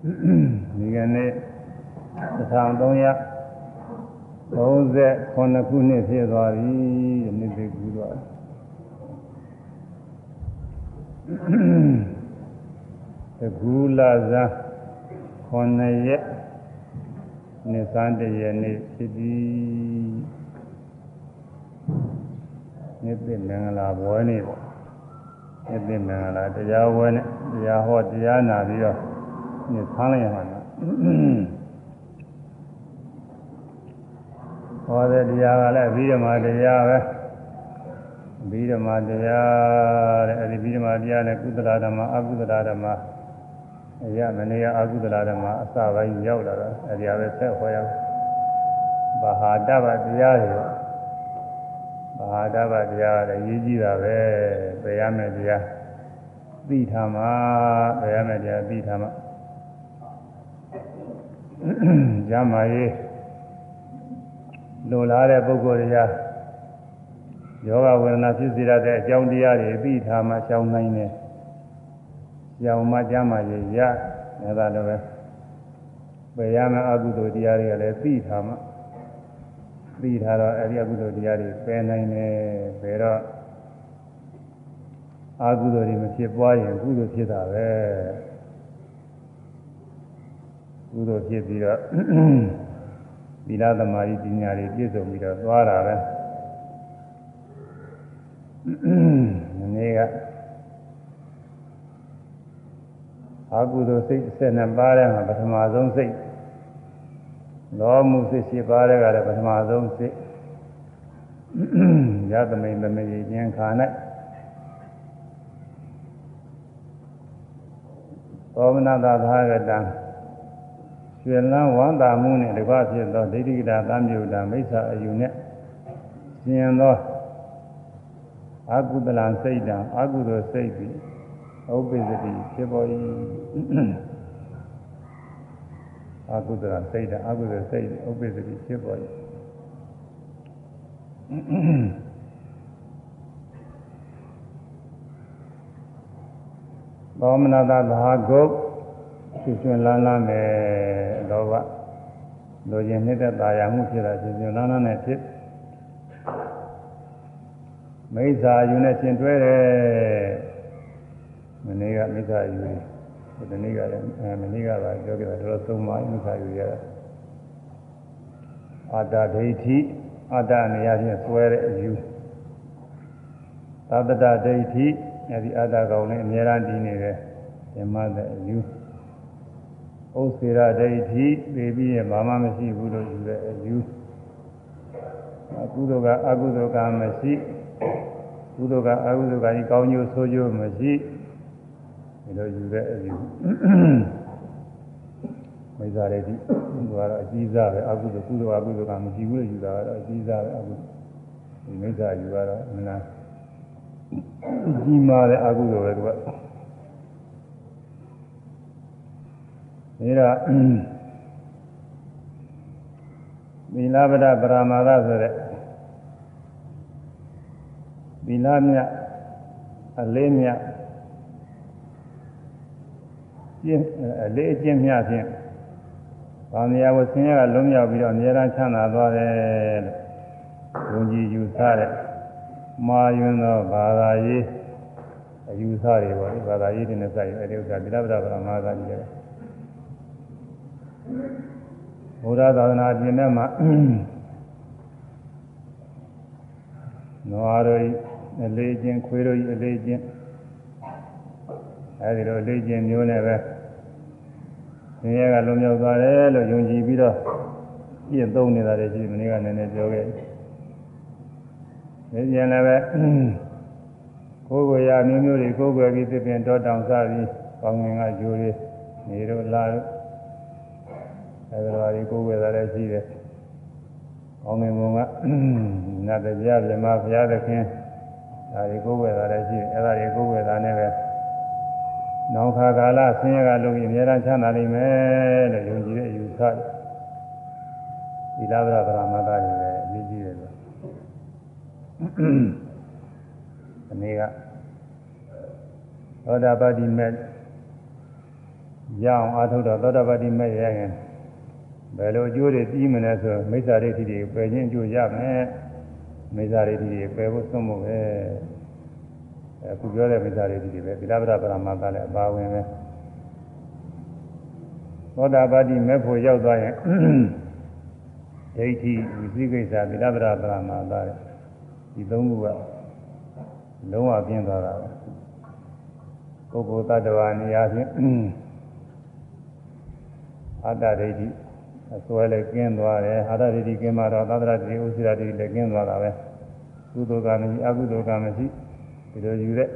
ဒီကနေ့1339ခုနှစ်ဖြစ်သွားပြီဒီနေ့သိကူးသွားတကူလာဇာ9ရက်နေ့စံတရနေ့ဖြစ်ပြီးနေ့ပြည့်မင်္ဂလာဘွယ်နေ့ပေါ့နေ့ပြည့်မင်္ဂလာတရားဝဲနဲ့တရားဟောတရားနာပြီးတော့နေ့ ဆန်းလိုက်ရမှာနော်ဟောတဲ့တရားကလည်းပြီးဓမ္မတရားပဲပြီးဓမ္မတရားတဲ့အဲဒီပြီးဓမ္မတရားနဲ့ကုသလဓမ္မအကုသလဓမ္မအရမနေရအကုသလဓမ္မအစပိုင်းရောက်လာတော့အဲဒီအပဲဆက်ဟောရဘာဟာတဗတရားတွေဘာဟာတဗတရားလည်းရေးကြည့်တာပဲပြရမယ်တရားသိထားမှာပြရမယ်တရားသိထားမှာ ရမရေးလိုလားတဲ့ပုဂ္ဂိုလ်တွေကယောဂဝေဒနာဖြစ်စေရတဲ့အကြောင်းတရားတွေပြီးထားမှရှောင်နိုင်တယ်။ရှောင်မှကြမှာရရအဲဒါလည်းပဲပယ်ရမယ့်အကုသိုလ်တရားတွေကလည်းပြီးထားမှပြီးထားတော့အဲဒီအကုသိုလ်တရားတွေပယ်နိုင်တယ်။ပယ်တော့အကုသိုလ်တွေမဖြစ်ပွားရင်ကုသိုလ်ဖြစ်တာပဲ။ ကုသိုလ်ဖြစ်ပြီးတော့သီလသမာဓိပညာတွေပြည့်စုံပြီးတော့သွားတာပဲမနေ့ကအကုသိုလ်စိတ်12ပါးတဲ့မှာပထမဆုံးစိတ်လောမှုစိတ်7ပါးတဲ့ကလည်းပထမဆုံးစိတ်ရသမိန်သမေဉာဏ်ခါ၌သောမနတာသာဂတံ ရွှေလန်းဝမ်းသာမှုနဲ့တကွဖြစ်သောဒိဋ္ဌိကတာသံယုတာမိစ္ဆာအယူနဲ့ရှင်သောအာကုသလံစိတ်တံအာကုသိုလ်စိတ်ပြီးဥပ္ပစ္စတိဖြစ်ပေါ်၏အာကုသလံစိတ်တံအာကုသိုလ်စိတ်ဥပ္ပစ္စတိဖြစ်ပေါ်၏သောမနတာသာဂုတ် ရှင်ရှင်လန်းလန်းနဲ့လောဘလိုချင်နေတဲ့ตาရမှုဖြစ်တာရှင်ရှင်လန်းလန်းနဲ့ဖြစ်မိစ္ဆာယူနဲ့ရှင်တွဲတယ်မနေ့ကမိစ္ဆာယူဒီနေ့ကလည်းမနေ့ကပါပြောကြတာတော့သုံးပါမိစ္ဆာယူရတာအာတဒိဋ္ဌိအာတနေရာချင်းဆွဲတဲ့အယူသတ္တဒိဋ္ဌိအဲဒီအာတကောင်နဲ့အများအားတည်နေတယ်ဓမ္မတဲ့အယူ ဥစ္စေရဒိဋ္ဌိသိပြီးရင်ဘာမှမရှိဘူးလို့ယူတဲ့အယူအကုသိုလ်ကအကုသိုလ်ကမရှိကုသိုလ်ကအကုသိုလ်ကကြီးကောင်းကျိုးဆိုးကျိုးမရှိဒီလိုယူတဲ့အယူမိစ္ဆာဒိဋ္ဌိသူကတော့အကြီးစားပဲအကုသိုလ်ကုသိုလ်အကုသိုလ်ကမရှိဘူးလို့ယူတာကတော့အကြီးစားပဲအကုသိုလ်ဒီမိစ္ဆာယူကတော့မနာကြီးမားတဲ့အကုသိုလ်ပဲသူ ကဒါသီလဗဒပရမာဒဆိုတဲ့သီလမြတ်အလေးမြတ်ကျင့်အလေးအကျင့်မြတ်ဖြင့်ဗာမယဝဆင်းရဲကလုံးရောက်ပြီးတော့အမြဲတမ်းချမ်းသာသွားတယ်လို့ဘုန်းကြီးယူဆတဲ့မာယွန်းသောဘာသာရေးအယူဆတွေပေါ့ဒီဘာသာရေးတွေနဲ့စိုက်ရအဲဒီဥစ္စာသီလဗဒပရမာဒကြီးတယ် ဘုရားသာသနာပြင်ထဲမှာနွားတို့အလေးချင်းခွေးတို့အလေးချင်းအဲဒီလိုအလေးချင်းမျိုးနဲ့ပဲဆင်းရဲကလုံးမြောက်သွားတယ်လို့ယုံကြည်ပြီးတော့ပြည့်သုံးနေတာတွေရှိမင်းကနည်းနည်းပြောခဲ့တယ်။ဒီကျင်လည်းပဲကိုယ်ကိုယ်ရမျိုးမျိုးတွေကိုယ်ကိုယ်ပြီးသဖြင့်တောတောင်စပြီးကောင်းငင်ကဂျိုးတွေနေတော့လာတော့ အဲဒီလိုဒီကိုယ်ဝယ်တာလည်းရှိတယ်။ကောင်းငင်ဘုံကနတ်တရားပြမဘုရားသခင်ဒါဒီကိုယ်ဝယ်တာလည်းရှိတယ်။အဲဒါဒီကိုယ်ဝယ်တာနဲ့ပဲနောင်ခါကာလဆင်းရဲကလုံးပြီးအများအားချမ်းသာနိုင်မယ်လို့ယုံကြည်တဲ့အယူဆတယ်။သီလဗရဗရမတာတွေလည်းအရေးကြီးတယ်လို့ဒီနေ့ကသောတာပတိမေရအောင်အားထုတ်တော့သောတာပတိမဲ့ရရင် ဘယ်လိုအကျိုးတွေပြီးမလဲဆိုမိစ္ဆာဒိဋ္ဌိတွေပယ်ခြင်းအကျိုးရမယ်မိစ္ဆာဒိဋ္ဌိတွေပယ်ဖို့သုံးဖို့ပဲအခုပြောတဲ့မိစ္ဆာဒိဋ္ဌိတွေပဲသီလပဒပရမတ္တလည်းအပါဝင်ပဲသောတာပတိမဲ့ဖို့ရောက်သွားရင်ဒိဋ္ဌိဝိသိကိစ္စသီလပဒပရမတ္တဒီသုံးခုကလုံးဝပြင်းသွားတာပဲပုဂ္ဂိုလ်တ attva နေရာချင်းအတ္တဒိဋ္ဌိ အစွဲလည်းကျင်းသွားတယ်အာရဒိဋ္ဌိကျင်းမှတော့သဒ္ဒရဒိဋ္ဌိဥစ္စရဒိဋ္ဌိလည်းကျင်းသွားတာပဲကုသိုလ်ကမရှိအကုသိုလ်ကမရှိဒီလိုယူတဲ့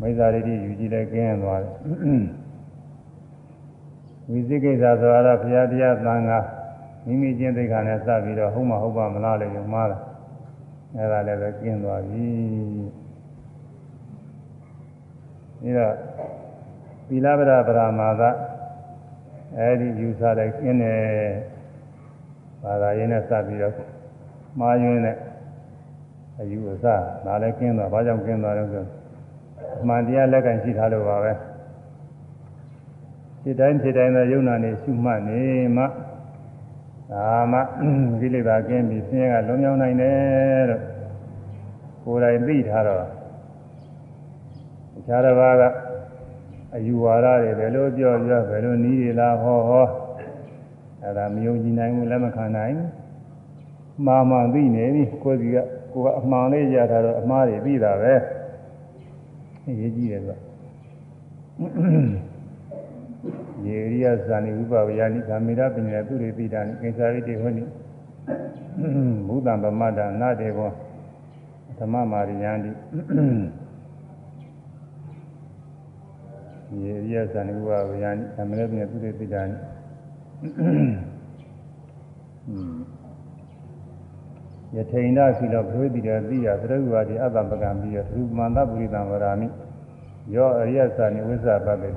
မိစ္ဆာဒိဋ္ဌိယူကြည့်လည်းကျင်းသွားတယ်ဝိသိကိစ္စဆိုတော့ဘုရားတရားသံဃာမိမိကျင့်သိက္ခာနဲ့စပြီးတော့ဟုတ်မဟုတ်ပါမလားလို့ယုံမှားတယ်အဲ့ဒါလည်းပဲကျင်းသွားပြီဒါသီလဗရပရမာသ အဲဒီယူဆတဲ့ကျင်းတယ်ဘာသာရေးနဲ့စပြီးတော့မှားယွင်းတဲ့အယူအဆဒါလည်းကျင်းသွားဘာကြောင့်ကျင်းသွားလဲဆိုအမှန်တရားလက်ကင်ရှိထားလို့ပါပဲဖြစ်တိုင်းဖြစ်တိုင်းသောယုံနာနေရှုမှတ်နေမှဒါမှကိလေသာကင်းပြီးဆင်းရဲကလွန်မြောက်နိုင်တယ်လို့ကိုယ်တိုင်သိထားတော့အခြားတစ်ပါးက အယူဝါဒတွေဘယ်လိုပြောပြောဘယ်လိုနည်းတွေလားဟောဟောအဲဒါမယုံကြည်နိုင်ဘူးလက်မခံနိုင်မှားမှန်သိနေပြီကိုယ်စီကကိုယ်ကအမှန်လေးရတာတော့အမှားတွေသိတာပဲအရေးကြီးတယ်ကွာယေရိယဇာနိဥပဝေယနိသမေရပညာသူရိပိတာနိကိစ္စာရိတေဟောနိဘုဒ္ဓံဗမတ္တနာတေဘောဓမ္မမာရိယံတိ ယေရိယဇာနိဥပဝေယနိသမေရပညာသူရိပိတာနိယထိန်နာစီလောဘဝိတိရသိယသရဝါဒီအတ္တပကံပြီးရသုမန္တပုရိသံဝရာမိယောအရိယဇာနိဝိဇ္ဇပတ္တိ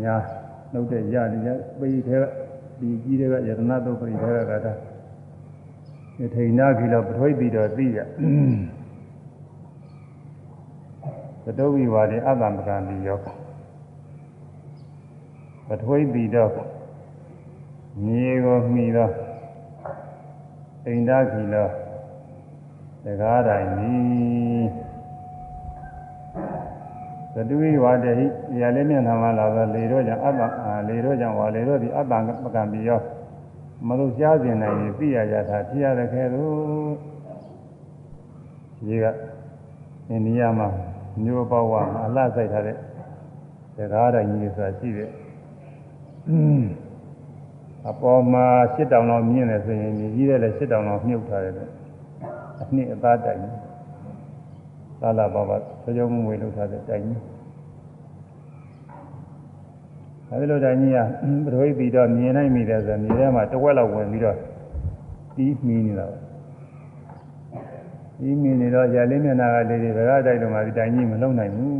များနှုတ်တဲ့ရရပိထဲဒီကြီးတွေကယတနာတုတ်ပိထဲကတာယထိန်နာခိလောပထွိတိတော်သိရ သတုဝိဝါဒေအတ္တမကံဒီယောပထွိတိတော်မြေကိုမှီသောအိန္ဒခိလောတကားတိုင်းနီးသတုဝိဝါတေဟိရလေးမျက်နှာမှာလာသောလေတော့ကြောင့်အတ္တလေတော့ကြောင့်ဝါလေတော့ဒီအတ္တပကံပြီးရောမလို့ကြားကျင်နိုင်ရင်သိရကြတာဖြစ်ရတဲ့ခဲတို့ဒီကအိန္ဒိယမှာ မျိုးပေါဝါမှာအလှဆိုင်ထားတဲ့ဇကားတိုင်းကြီးဆိုတာရှိတယ်အပေါ်မှာ၈တောင်လောက်မြင့်တယ်ဆိုရင်ကြီးတယ်လည်း၈တောင်လောက်မြုပ်ထားတယ်အနှစ်အသားတိုင်သာလဘာဘာဆွေးကြုံမှုဝေလုပ်ထားတဲ့တိုင်ကြီးအဲဒီလိုတိုင်ကြီးကပထဝီပြီးတော့မြင်နိုင်မိတယ်ဆိုမြင်ထဲမှာတဝက်လောက်ဝင်ပြီးတော့ပြီးမီးနေတာပြီး မီးနေတော့ရလေးမျက်နှာကလေးတွေဘယ်ကတိုက်လို့မှဒီတိုင်ကြီးမလုံနိုင်ဘူး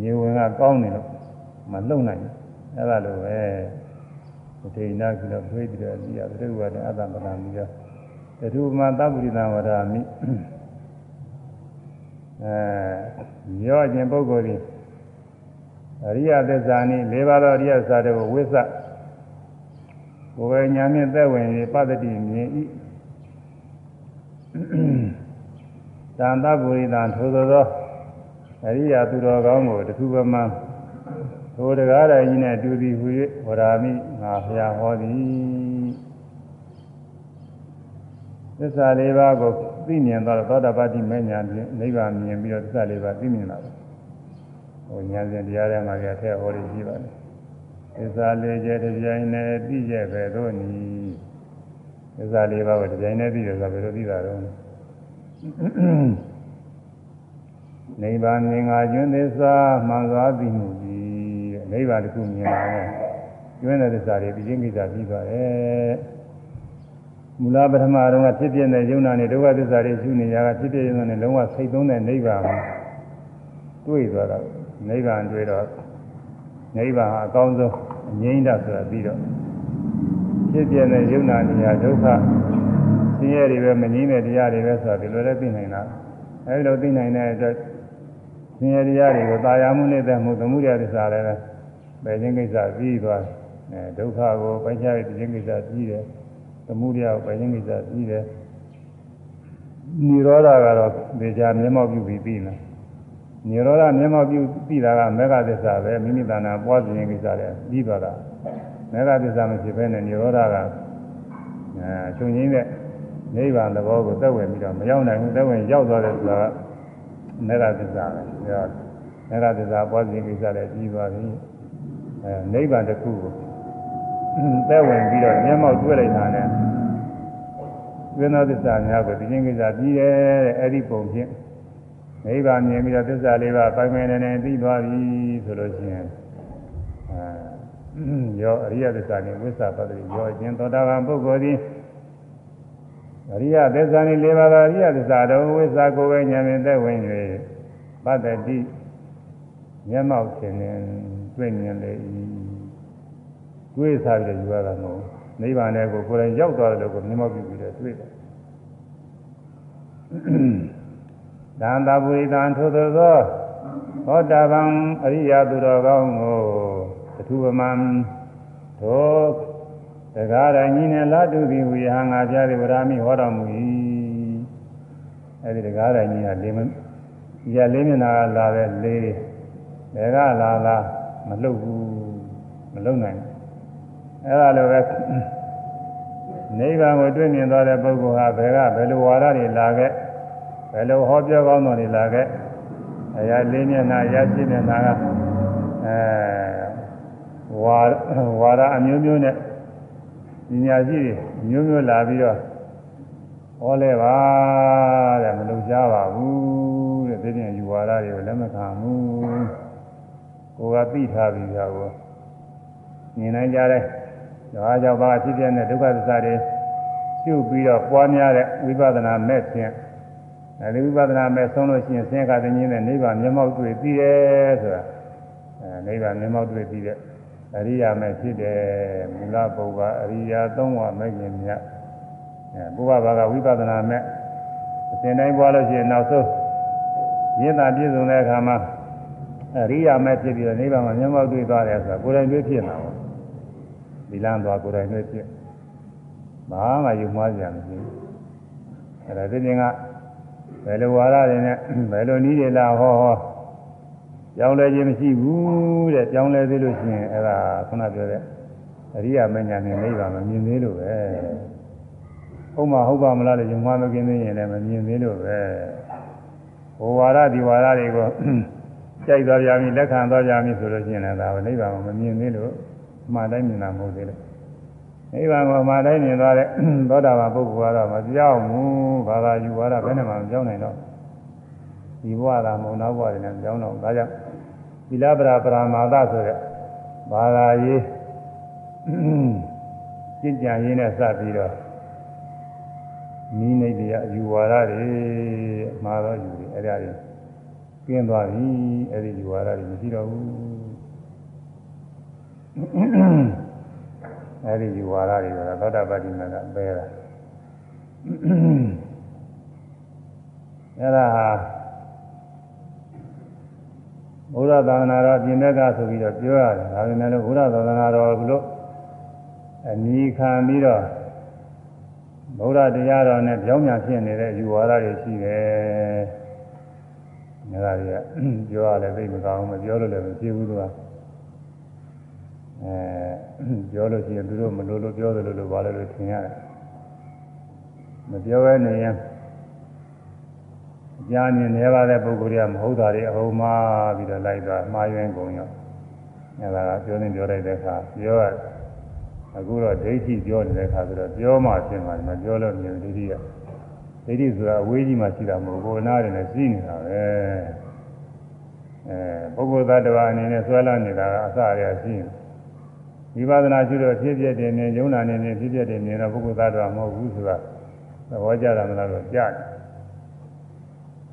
မြေဝင်ကကောင်းနေလို့မလုံနိုင်ဘူးအဲဒါလိုပဲဒိဋ္ဌိနာကိလောထွေးပြီးတော့ဒီရသရုပ်ဝါဒအတ္တပဒံပြီးတော့တထုမသဗ္ဗုရိသဝရမိအဲရောခြင်းပုဂ္ဂိုလ်ဒီအရိယသစ္စာနိ၄ပါးသောအရိယသစ္စာတွေကိုဝိသ ကိုယ်ပဲညာနှင့်သက်ဝင်ပြီးပတ္တိမြင်ဤသံသဗုရိသံထိုသောသောအရိယသူတော်ကောင်းကိုတခုပမထိုတရားတော်ကြီးနဲ့တူသည်ဟူ၍ဝရာမိငါဖျားဟောသည်သစ္စာလေးပါးကိုသိမြင်တော့သောတာပတိမဉ္ဇဉ်ဖြင့်နိဗ္ဗာန်မြင်ပြီးတော့သစ္စာလေးပါးသိမြင်လာတယ်။ဟိုဉာဏ်စဉ်တရားထဲမှာကြထဲဟောရရှိပါတယ်။ သစ္စာလေးကျတစ်ပြိုင်နဲ့သိရဲ့ပဲတို့နီသစ္စာလေးပါးကိုတစ်ပြိုင်နဲ့သိတယ်ဆိုတာဘယ်လိုသိတာတော့နိဗ္ဗာန်မြင်ငါကျွန်းသစ္စာမှန်စွာသိမှုကြီးနိဗ္ဗာန်တစ်ခုမြင်လာတယ်။ကျွန်းတဲ့သစ္စာတွေပြင်းကိစ္စပြီးသွားတယ်။မူလပထမတော့ကဖြစ်ပြတဲ့ယုံနာနဲ့ဒုက္ခသစ္စာတွေရှုနေရတာဖြစ်ပြယုံနာနဲ့လုံးဝစိတ်သုံးတဲ့နိဗ္ဗာန်တွေ့သွားတာနိဗ္ဗာန်တွေ့တော့နိဗ္ဗာန်ဟာအကောင်းဆုံး အငြိမ့်တာဆိုတာပြီးတော့ဖြစ်ပြတဲ့ယုံနာနေရာဒုက္ခဆင်းရဲတွေပဲမငြိမ့်တဲ့တရားတွေပဲဆိုတာဒီလိုလည်းသိနိုင်တာအဲဒီလိုသိနိုင်တဲ့အတွက်ဆင်းရဲတရားတွေကိုတာယာမှုနဲ့တည်းမှုသမှုရသစ္စာလည်းပဲခြင်းကိစ္စပြီးသွားအဲဒုက္ခကိုပိုက်ချရခြင်းကိစ္စပြီးတယ်သမှုရကိုပိုက်ခြင်းကိစ္စပြီးတယ်နိရောဓကတော့ဒေချာမျက်မှောက်ပြုပြီးပြီးမယ် နိရောဓမျက်မှောက်ပြုပြီးတာကမေဃသစ္စာပဲမိမိတဏ္ဍာပွားခြင်းကိစ္စလည်းပြီးသွားတာမေဃသစ္စာမရှိဘဲနဲ့နိရောဓကအဲချုပ်ငင်းတဲ့နိဗ္ဗာန်သဘောကိုသက်ဝင်ပြီးတော့မရောက်နိုင်ဘူးသက်ဝင်ရောက်သွားတယ်ဆိုတာကမေဃသစ္စာပဲဒါမေဃသစ္စာပွားခြင်းကိစ္စလည်းပြီးသွားပြီအဲနိဗ္ဗာန်တစ်ခုကိုသက်ဝင်ပြီးတော့မျက်မှောက်တွေ့လိုက်တာနဲ့ဝိသောသစ္စာများကိုဒီချင်းကိစ္စပြီးတယ်တဲ့အဲ့ဒီပုံဖြင့် နိဗ္ဗာန်မြင်ပြီးတော့သစ္စာလေးပါးပိုင်ပိုင်နေနေသိသွားပြီဆိုလို့ရှိရင်အဲရောအရိယသစ္စာနဲ့ဝိသပတ္တိရောခြင်းသောတာပန်ပုဂ္ဂိုလ်သည်အရိယသစ္စာနဲ့၄ပါးသောအရိယသစ္စာတော်ဝိသကိုယ်ပဲဉာဏ်ဖြင့်သက်ဝင်၍ပတ္တိမျက်မှောက်ခြင်းနဲ့တွေ့မြင်လေ၏တွေ့စားပြီးယူရတာမဟုတ်နိဗ္ဗာန်နဲ့ကိုကိုယ်တိုင်ရောက်သွားတယ်လို့ကိုမျက်မှောက်ပြုပြီးတော့တွေ့တယ် သံသာပုရိသံထိုသောသောသောတာပန်အရိယသူတော်ကောင်းကိုသထုပမံသောတရားတိုင်းကြီးနဲ့လာတုသည်ဟူရဟံငါပြားသည်ဝရမိဟောတော်မူ၏အဲဒီတရားတိုင်းကြီးကလေးမဒီကလေးမျက်နာကလာပဲလေးဘယ်ကလာလားမလှုပ်ဘူးမလှုပ်နိုင်အဲဒါလိုပဲနိဗ္ဗာန်ကိုတွေ့မြင်သွားတဲ့ပုဂ္ဂိုလ်ဟာဘယ်ကဘယ်လိုဝါဒတွေလာခဲ့ ဘယ်လိုဟောပြောကောင်းတော်တွေလာခဲ့အရာလေးမျက်နှာအရာရှိမျက်နှာကအဲဝါဝါဒအမျိုးမျိုးနဲ့ပညာရှိတွေမျိုးမျိုးလာပြီးတော့ဟောလဲပါတဲ့မလုံကြပါဘူးတဲ့ဒီပြင်ယူဝါဒတွေကိုလက်မခံဘူးကိုယ်ကသိထားပြီးသားကိုမြင်နိုင်ကြတဲ့ဒါကြောင့်ဘာဖြစ်ပြတဲ့ဒုက္ခသစ္စာတွေရှုပြီးတော့ပွားများတဲ့ဝိပဿနာမဲ့ဖြင့် အဲဒီဝိပဿနာမဲ့ဆုံးလို့ရှိရင်ဆင်းရဲကတည်းကနိဗ္ဗာန်မျက်မှောက်တွေ့ပြီးတယ်ဆိုတာအဲနိဗ္ဗာန်မျက်မှောက်တွေ့ပြီးတဲ့အရိယာမဲ့ဖြစ်တယ်မူလဘုရားအရိယာသုံးဝမဲ့ခင်မြတ်အဲဘုရားဘာကဝိပဿနာမဲ့အစဉ်တိုင်းပွားလို့ရှိရင်နောက်ဆုံးရင်းသာပြည့်စုံတဲ့အခါမှာအရိယာမဲ့ဖြစ်ပြီးတော့နိဗ္ဗာန်မှာမျက်မှောက်တွေ့သွားတယ်ဆိုတာကိုယ်တိုင်တွေ့ဖြစ်နေတာပေါ့ဒီလမ်းသွားကိုယ်တိုင်တွေ့ဖြစ်ဘာမှယူမှားကြမရှိဘူးအဲဒါဒီပြင်က ဘယ်လိုဝါရတွေနဲ့ဘယ်လိုနည်းတွေလာဟောဟောကြောင်းလဲခြင်းမရှိဘူးတဲ့ကြောင်းလဲသေးလို့ရှိရင်အဲ့ဒါခုနပြောတဲ့အရိယာမညာနဲ့နိဗ္ဗာန်မမြင်သေးလို့ပဲဟုတ်မှာဟုတ်ပါမလားလို့ယုံမှမกินသေးရင်လည်းမမြင်သေးလို့ပဲဟိုဝါရဒီဝါရတွေကိုကြိုက်သွားကြပြီလက်ခံသွားကြပြီဆိုလို့ရှိရင်လည်းဒါပဲနိဗ္ဗာန်မမြင်သေးလို့မှန်တိုင်းမြင်တာမဟုတ်သေးလို့ နိဗ္ဗာန်ကိုမှန်တိုင်းမြင်သွားတဲ့သောတာပန်ပုဂ္ဂိုလ်ကတော့မပြောင်းဘူးဘာသာယူဝါဒဘယ်နဲ့မှမပြောင်းနိုင်တော့ဒီဘဝကမုံနောက်ဘဝတွေနဲ့မပြောင်းတော့ဒါကြောင့်သီလပရာပရာမာသဆိုတဲ့ဘာသာရေးကျင့်ကြံရင်းနဲ့စပြီးတော့နိမိတ်တရားယူဝါဒတွေမှာတော့ယူတယ်အဲ့ဒါတွေကျင်းသွားပြီအဲ့ဒီယူဝါဒတွေမရှိတော့ဘူး အဲ့ဒီယူဝါဒတွေကတော့သောတာပတိမကပဲတာအဲ့ဒါဟာဘုရားသာသနာတော်ပြင်တဲ့ကဆိုပြီးတော့ပြောရတယ်ဒါပေမဲ့လို့ဘုရားသာသနာတော်ကလို့အနီးခံပြီးတော့ဘုရားတရားတော်နဲ့ကြောင်းညာဖြစ်နေတဲ့ယူဝါဒတွေရှိတယ်။ဒါတွေကပြောရလည်းသိမကောင်းမပြောလို့လည်းမဖြစ်ဘူးသူက အဲပြောလို့ရှိရင်သူတို့မလို့လို့ပြောတယ်လို့လို့ဘာလဲလို့ထင်ရတယ်။မပြောဘဲနေရင်ကြားမြင်နေပါတဲ့ပုဂ္ဂိုလ်တွေကမဟုတ်တာတွေအဟုံမှားပြီးတော့လိုက်သွားမှားယွင်းကုန်ရောအဲဒါကပြောနေပြောလိုက်တဲ့အခါပြောရအခုတော့ဒိဋ္ဌိပြောနေတဲ့အခါဆိုတော့ပြောမှဖြစ်မှာမပြောလို့မြင်ဒိဋ္ဌိကဒိဋ္ဌိဆိုတာအဝေးကြီးမှရှိတာမဟုတ်ဘူးကိုယ်နားတွေနဲ့ရှိနေတာပဲအဲပုဂ္ဂိုလ်သတ္တဝါအနေနဲ့ဆွဲလာနေတာကအစအရာရှိနေ ဝိပဿနာရှိတော့ဖြစ်ဖြစ်တယ်နေယုံနာနေနေဖြစ်ဖြစ်တယ်နေတော့ပုဂ္ဂိုလ်သတ္တဝါမဟုတ်ဘူးဆိုတာသဘောကျတာမလားတော့ကြားတယ်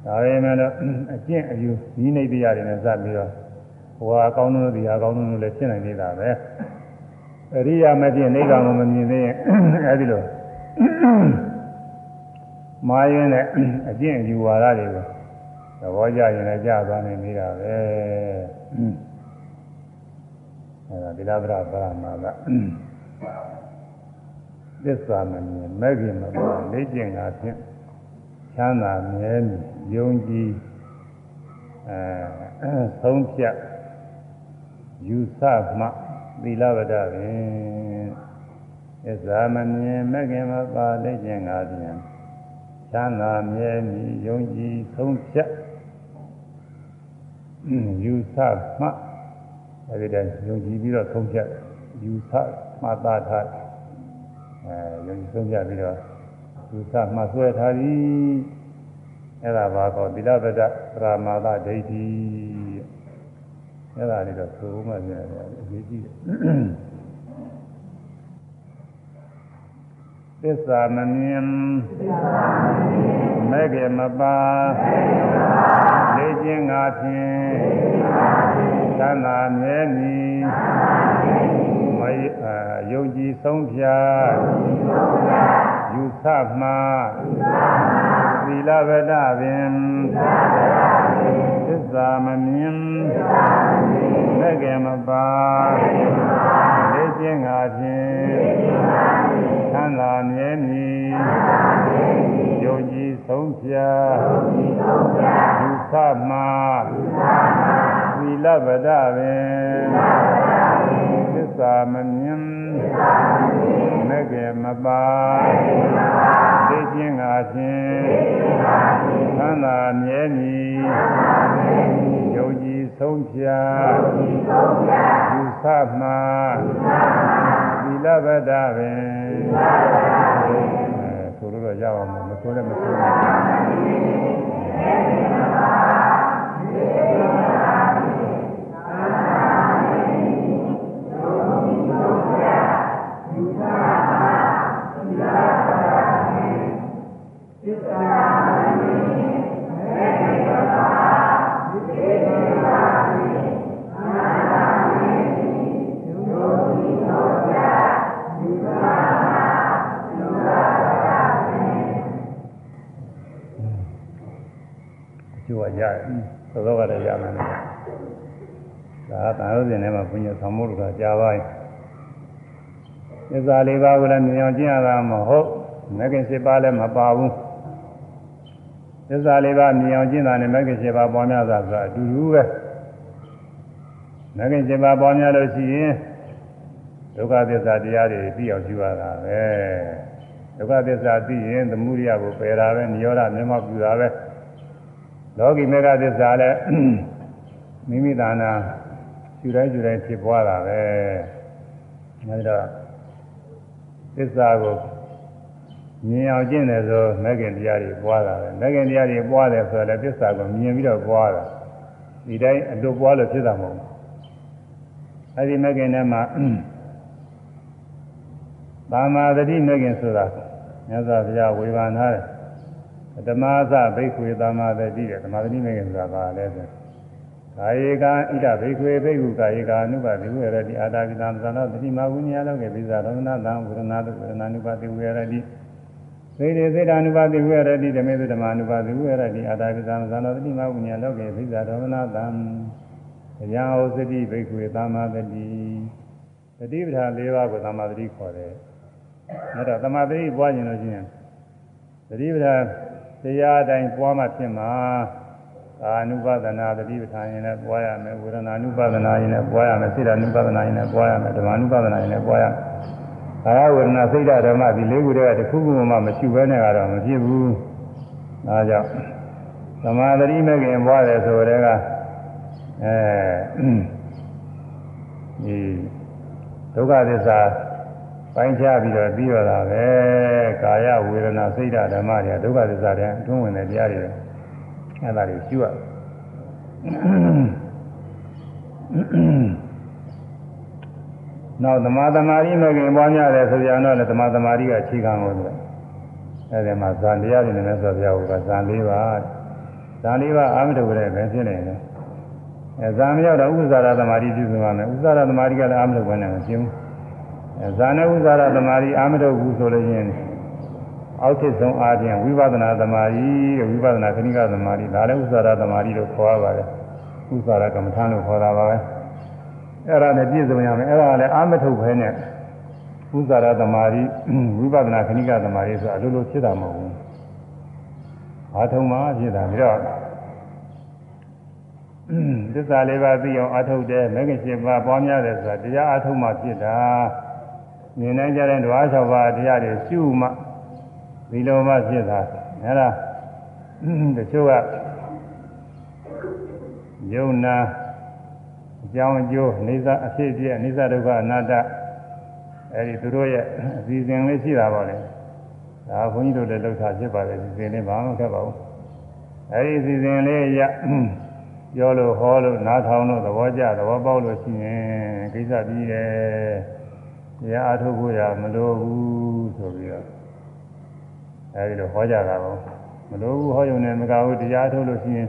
ဒါပေမဲ့လို့အကျင့်အယူဤနေတရားတွေနဲ့စပ်ပြီးတော့ဟိုဟာအကောင်းဆုံးဒီဟာအကောင်းဆုံးလို့လည်းဖြစ်နိုင်နေတာပဲအရိယာမဖြစ်နိဗ္ဗာန်ကိုမမြင်သေးရင်အဲဒီလိုမာယင်းနဲ့အကျင့်အယူဝါဒတွေကိုဘောကြရင်လည်းကြာသွားနိုင်သေးတာပဲ အဲဒါသီလဗရပရမာကသစ္စာမမြင်မဲ့ခင်မပါလေ့ကျင့်တာဖြင့်ချမ်းသာမြဲမြည်ယုံကြည်အဲဆုံးဖြတ်ယူဆမှသီလဝဒပင်သစ္စာမမြင်မဲ့ခင်မပါလေ့ကျင့်တာဖြင့်ချမ်းသာမြဲမြည်ယုံကြည်ဆုံးဖြတ်ယူဆမှ အဲဒီတည်းယုံကြည်ပြီးတော့ဆုံးဖြတ်ယူဆမှတ်သားထားအဲယုံကြည်ဆုံးဖြတ်ပြီးတော့ယူဆမှဆွဲထားသည်အဲ့ဒါဘာကောသီလပဒပရာမာသဒိဋ္ဌိအဲ့ဒါလေးတော့သိုးမှပြန်တယ်အရေးကြီးတယ်သစ္စာမမြင်မဲ့ကေမပါလေ့ကျင့်ငါဖြင့် သံသာမြဲမည်မယုံကြည်ဆုံးဖြတ်ယူဆမှသီလဗဒပင်သစ္စာမမြင်မဲ့ကေမပါလေ့ကျင့်ငါဖြင့်သံသာမြဲမည်ယုံကြည်ဆုံးဖြတ်ယူဆမှသီ လဗဒပင်သစ္စာမမြင်မဲ့ကေမပါသိခြင်းငါဖြင့်သံသာမြဲမည်ယုံကြည်ဆုံးဖြတ်ယူဆမှသီလဗဒပင်ဆိုလို့တော့ရအောင်မဆိုလည်းမဆိုကျိုး ရတယ်သောသောကလည်းရမယ်ဒါကသာရုပ်ရှင်ထဲမှာဘုညာဆောင်မှုတို့ကကြားပါရင် သစ္စာလေးပါးကိုလည်းမြင်အောင်ကျင့်ရတာမဟုတ်မဂ္ဂင်7ပါးလည်းမပါဘူးသစ္စာလေးပါးမြင်အောင်ကျင့်တာနဲ့မဂ္ဂင်7ပါးပွားများတာဆိုတာအတူတူပဲမဂ္ဂင်7ပါးပွားများလို့ရှိရင်ဒုက္ခသစ္စာတရားတွေသိအောင်ကျူရတာပဲဒုက္ခသစ္စာသိရင်သမုဒိယကိုပယ်တာပဲនិရောဓမျက်မှောက်ပြုတာပဲလောကီမေဃသစ္စာလည်းမိမိသာနာယူတိုင်းယူတိုင်းဖြစ်ပွားတာပဲအဲဒီတော့ သစ္စာကိုမြင်အောင်ကျင့်တယ်ဆိုမဂ္ဂင်တရားတွေပွားတာပဲမဂ္ဂင်တရားတွေပွားတယ်ဆိုတော့လည်းသစ္စာကိုမြင်ပြီးတော့ပွားတာဒီတိုင်းအတူပွားလို့ဖြစ်တာမဟုတ်ဘူးအဲဒီမဂ္ဂင်ထဲမှာသာမာသတိမဂ္ဂင်ဆိုတာမြတ်စွာဘုရားဝေဘာနာတယ်ဓမ္မသဘိက္ခွေသမ္မာတတိတဲ့ဓမ္မတတိမေခင်ဆိုတာပါလဲဆို ကာယေကဣဒဘိက္ခွေဘိက္ခုကာယေကာနုပါတိဝေရတိအာတာကိတံသံသောတတိမဝိညာလောကေပိဇာရောဏသံဝရဏတုဝရဏနုပါတိဝေရတိသေတေသေတာနုပါတိဝေရတိဓမေသုဓမ္မနုပါတိဝေရတိအာတာကိတံသံသောတတိမဝိညာလောကေပိဇာရောဏသံတရားဟောစတိဘိက္ခွေသမ္မာတတိတတိပဌာ၄ပါးကိုသမ္မာတတိခေါ်တယ်။အဲဒါသမ္မာတတိပွားခြင်းလို့ရှိရင်တတိပဌာတရားတိုင်းပွားမှဖြစ်မှာ အာနုပဒနာတတိပဌာန်ရင်လည်းပွားရမယ်ဝေဒနာနုပဒနာရင်လည်းပွားရမယ်စိတ္တနုပဒနာရင်လည်းပွားရမယ်ဓမ္မနုပဒနာရင်လည်းပွားရမယ်ကာယဝေဒနာစိတ်ဓမ္မဒီလေးခုတည်းကတစ်ခုခုမှမရှိဘဲနဲ့ကတော့မဖြစ်ဘူးဒါကြောင့်သမာဓိမဲ့ခင်ပွားတယ်ဆိုတဲ့ကအဲဒီဒုက္ခသစ္စာပိုင်းခြားပြီးတော့ပြီးတော့တာပဲကာယဝေဒနာစိတ်ဓာတ်ဓမ္မတွေဒုက္ခသစ္စာတွေအတွင်းဝင်တဲ့တရားတွေ အဲ့ဒါတွေရှုရနောက်သမာသမารိမဂင်ပွားများတယ်ဆိုကြတော့လေသမာသမารိကအခြေခံလို့ဆိုအဲ့ဒီမှာဇန်တရားတွေနဲ့ဆိုပြဖို့ကဇန်၄ပါးဇန်၄ပါးအာမထုတ်ကြတဲ့ပဲဖြစ်နေတယ်အဲဇန်မရောက်တော့ဥစ္စာရသမารိပြုစုပါမယ်ဥစ္စာရသမารိကလည်းအာမထုတ်ဘဲနဲ့မရှင်းဘူးဇာနဥဇာရသမารီအာမထုတ်ဘူးဆိုလို့ချင်း အောက်ထစ်ဆုံးအားဖြင့်ဝိပဿနာသမာဓိဝိပဿနာခဏိကသမာဓိဒါလည်းဥစ္စာရသမာဓိလို့ခေါ်ရပါတယ်ဥစ္စာရကမ္မထာလို့ခေါ်တာပါပဲအဲ့ဒါနဲ့ပြည့်စုံရမယ်အဲ့ဒါလည်းအာမထုတ်ပဲနဲ့ဥစ္စာရသမာဓိဝိပဿနာခဏိကသမာဓိဆိုတာအလိုလိုဖြစ်တာမဟုတ်ဘူးအားထုံမှဖြစ်တာပြီးတော့သစ္စာလေးပါးသိအောင်အားထုတ်တယ်မဂ္ဂင်7ပါးပွားများတယ်ဆိုတာတရားအားထုတ်မှဖြစ်တာမြင်နိုင်ကြတဲ့ဓဝါ6ပါးတရားတွေရှုမှ ဒီလိုမှဖြစ်တာအဲဒါတချို့ကယုံနာအကြောင်းအကျိုးနေစာအဖြစ်အပျက်နေစာဒုက္ခအနတ္တအဲဒီသူတို့ရဲ့အစီအစဉ်လေးရှိတာပါလေဒါဘုန်းကြီးတို့လည်းလောက်တာဖြစ်ပါတယ်ဒီစဉ်လေးဘာမှခက်ပါဘူးအဲဒီအစီအစဉ်လေးရပြောလို့ဟောလို့နားထောင်လို့သဘောကျသဘောပေါက်လို့ရှိရင်ကိစ္စပြီးတယ်တရားအားထုတ်ဖို့ရမလိုဘူးဆိုပြီးတော့ အဲဒီလိုဟောကြတာပေါ့မလိုဘူးဟောရုံနဲ့မကဘူးတရားထုတ်လို့ရှိရင်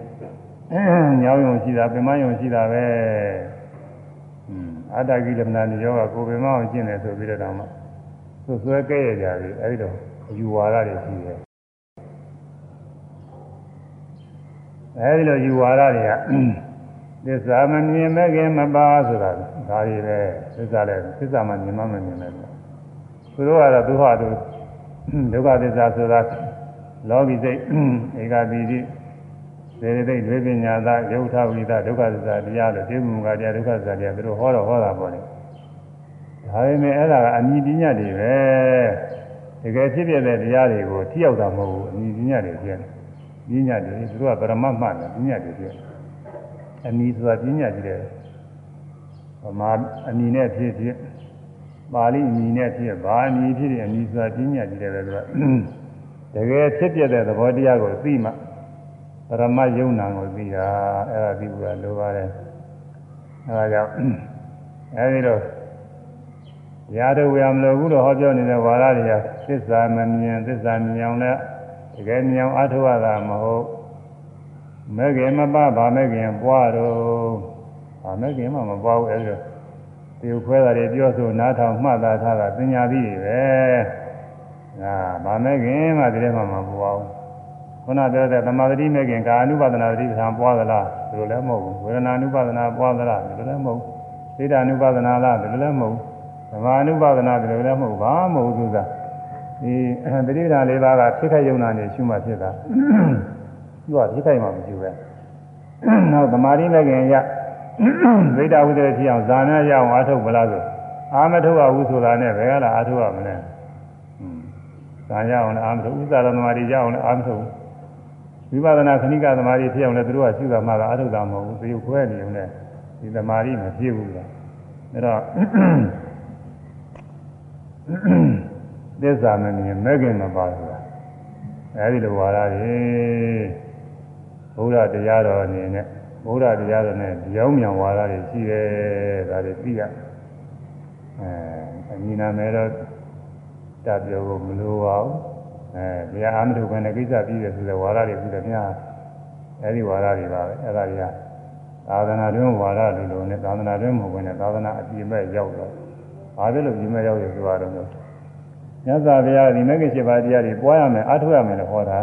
ညောင်းယုံရှိတာပင်မယုံရှိတာပဲအတ္တကိလမနာနိယောကကိုပင်မအောင်ကျင့်တယ်ဆိုပြီးတော့မှသူဆွဲကဲ့ရကြပြီအဲဒီတော့အယူဝါဒတွေရှိတယ်အဲဒီလိုယူဝါဒတွေကသစ္စာမမြင်မဲ့ခင်မပါဆိုတာဒါတွေပဲသစ္စာလည်းသစ္စာမမြင်မမမြင်မဲ့သူတို့ကတော့သူဟာသူ ဒုက္ခသစ္စာဆိုတာလောကီစိတ်ဧကတိတိစေတသိက်တွေပညာသာယုတ်ထဝိသဒုက္ခသစ္စာတရားလို့သိမှုကတရားဒုက္ခသစ္စာတရားသူတို့ဟောတော့ဟောတာပေါ့လေဒါပေမဲ့အဲ့ဒါကအမြင်ပညာတွေပဲတကယ်ဖြစ်ပြတဲ့တရားတွေကိုထိရောက်တာမဟုတ်ဘူးအမြင်ပညာတွေပြည့်ပညာတွေသူတို့ကပရမတ်မှတ်တယ်ပညာတွေပြည့်အနီးဆိုတာပညာကြီးတယ်ဗမာအနီးနဲ့ဖြစ်ဖြစ် ပါဠိအနီးနဲ့ဖြစ်ဘာအနီးဖြစ်တဲ့အနီးဆိုတာပညာကြီးတယ်ပဲသူကတကယ်ဖြစ်ပြတဲ့သဘောတရားကိုသိမှပရမတ်ယုံနာကိုသိတာအဲ့ဒါသိဖို့ကလိုပါတယ်အဲဒါကြောင့်အဲဒီတော့ရားတော်ဝေရမလို့ဘူးလို့ဟောပြောနေတဲ့ဝါရတွေကသစ္စာမမြင်သစ္စာမြင်အောင်လည်းတကယ်မြင်အောင်အထောက်အတာမဟုတ်မဲ့ခင်မပဗာမဲ့ခင်ပွားတော့ဗာမဲ့ခင်မှမပွားဘူးအဲဒီတော့ ဒီခွဲတာတွေပြောဆိုနားထောင်မှတ်သားထားတာပညာပြီးပဲအာဗာမဲ့ခင်မှဒီထဲမှာမပွားဘူးခုနပြောတဲ့သမာဓိမဲ့ခင်ကာအနုပါဒနာတိပ္ပံပွားသလားဒီလိုလည်းမဟုတ်ဘူးဝေဒနာအနုပါဒနာပွားသလားဒီလိုလည်းမဟုတ်ဘူးသိတာအနုပါဒနာလားဒီလိုလည်းမဟုတ်ဘူးသမာအနုပါဒနာဒီလိုလည်းမဟုတ်ဘာမဟုတ်ဘူးဆိုတာဒီပရိဒါလေးပါးကဖြစ်ခိုက်ယုံနာနေရှုမှဖြစ်တာသူကဖြစ်ခိုက်မှမရှိပဲနောက်သမာဓိမဲ့ခင်ရ ဝိတ္တဝိတ္တဖြစ်အောင်ဇာနာရအောင်အားထုတ်မလားဆိုအာမထုတ်ရဘူးဆိုတာနဲ့ဘယ်ကလာအားထုတ်ရမလဲဇာရအောင်လည်းအာမထုတ်ဥစ္စာသမာဓိရအောင်လည်းအာမထုတ်ဝိပဿနာခဏိကသမာဓိဖြစ်အောင်လည်းသူတို့ကရှုတာမှတော့အားထုတ်တာမဟုတ်ဘူးသေခွဲနေုံနဲ့ဒီသမာဓိမဖြစ်ဘူးလားအဲတော့သစ္စာမမြင်မဲ့ခင်မပါဆိုတာအဲဒီလိုဝါဒတွေဘုရားတရားတော်အနေနဲ့ ဘုရားတရားတော်နဲ့ကြောင်းမြန်ဝါဒတွေရှိတယ်ဒါတွေသိရအဲအညီနာမယ်တော့တပြောဖို့မလိုပါဘူးအဲဘုရားအာမထုခွင့်နဲ့ကိစ္စပြီးတယ်ဆိုတဲ့ဝါဒတွေပြီးတော့များအဲဒီဝါဒတွေပါပဲအဲဒါတွေကသာသနာ့တွင်ဝါဒလိုလိုနဲ့သာသနာ့တွင်မဟုတ်ဘဲနဲ့သာသနာအပြည့်မဲ့ရောက်တော့ဘာဖြစ်လို့ပြည့်မဲ့ရောက်ရဆိုတော့မြတ်စွာဘုရားဒီမဂ္ဂင်7ပါးတရားတွေပွားရမယ်အားထုတ်ရမယ်လို့ဟောတာ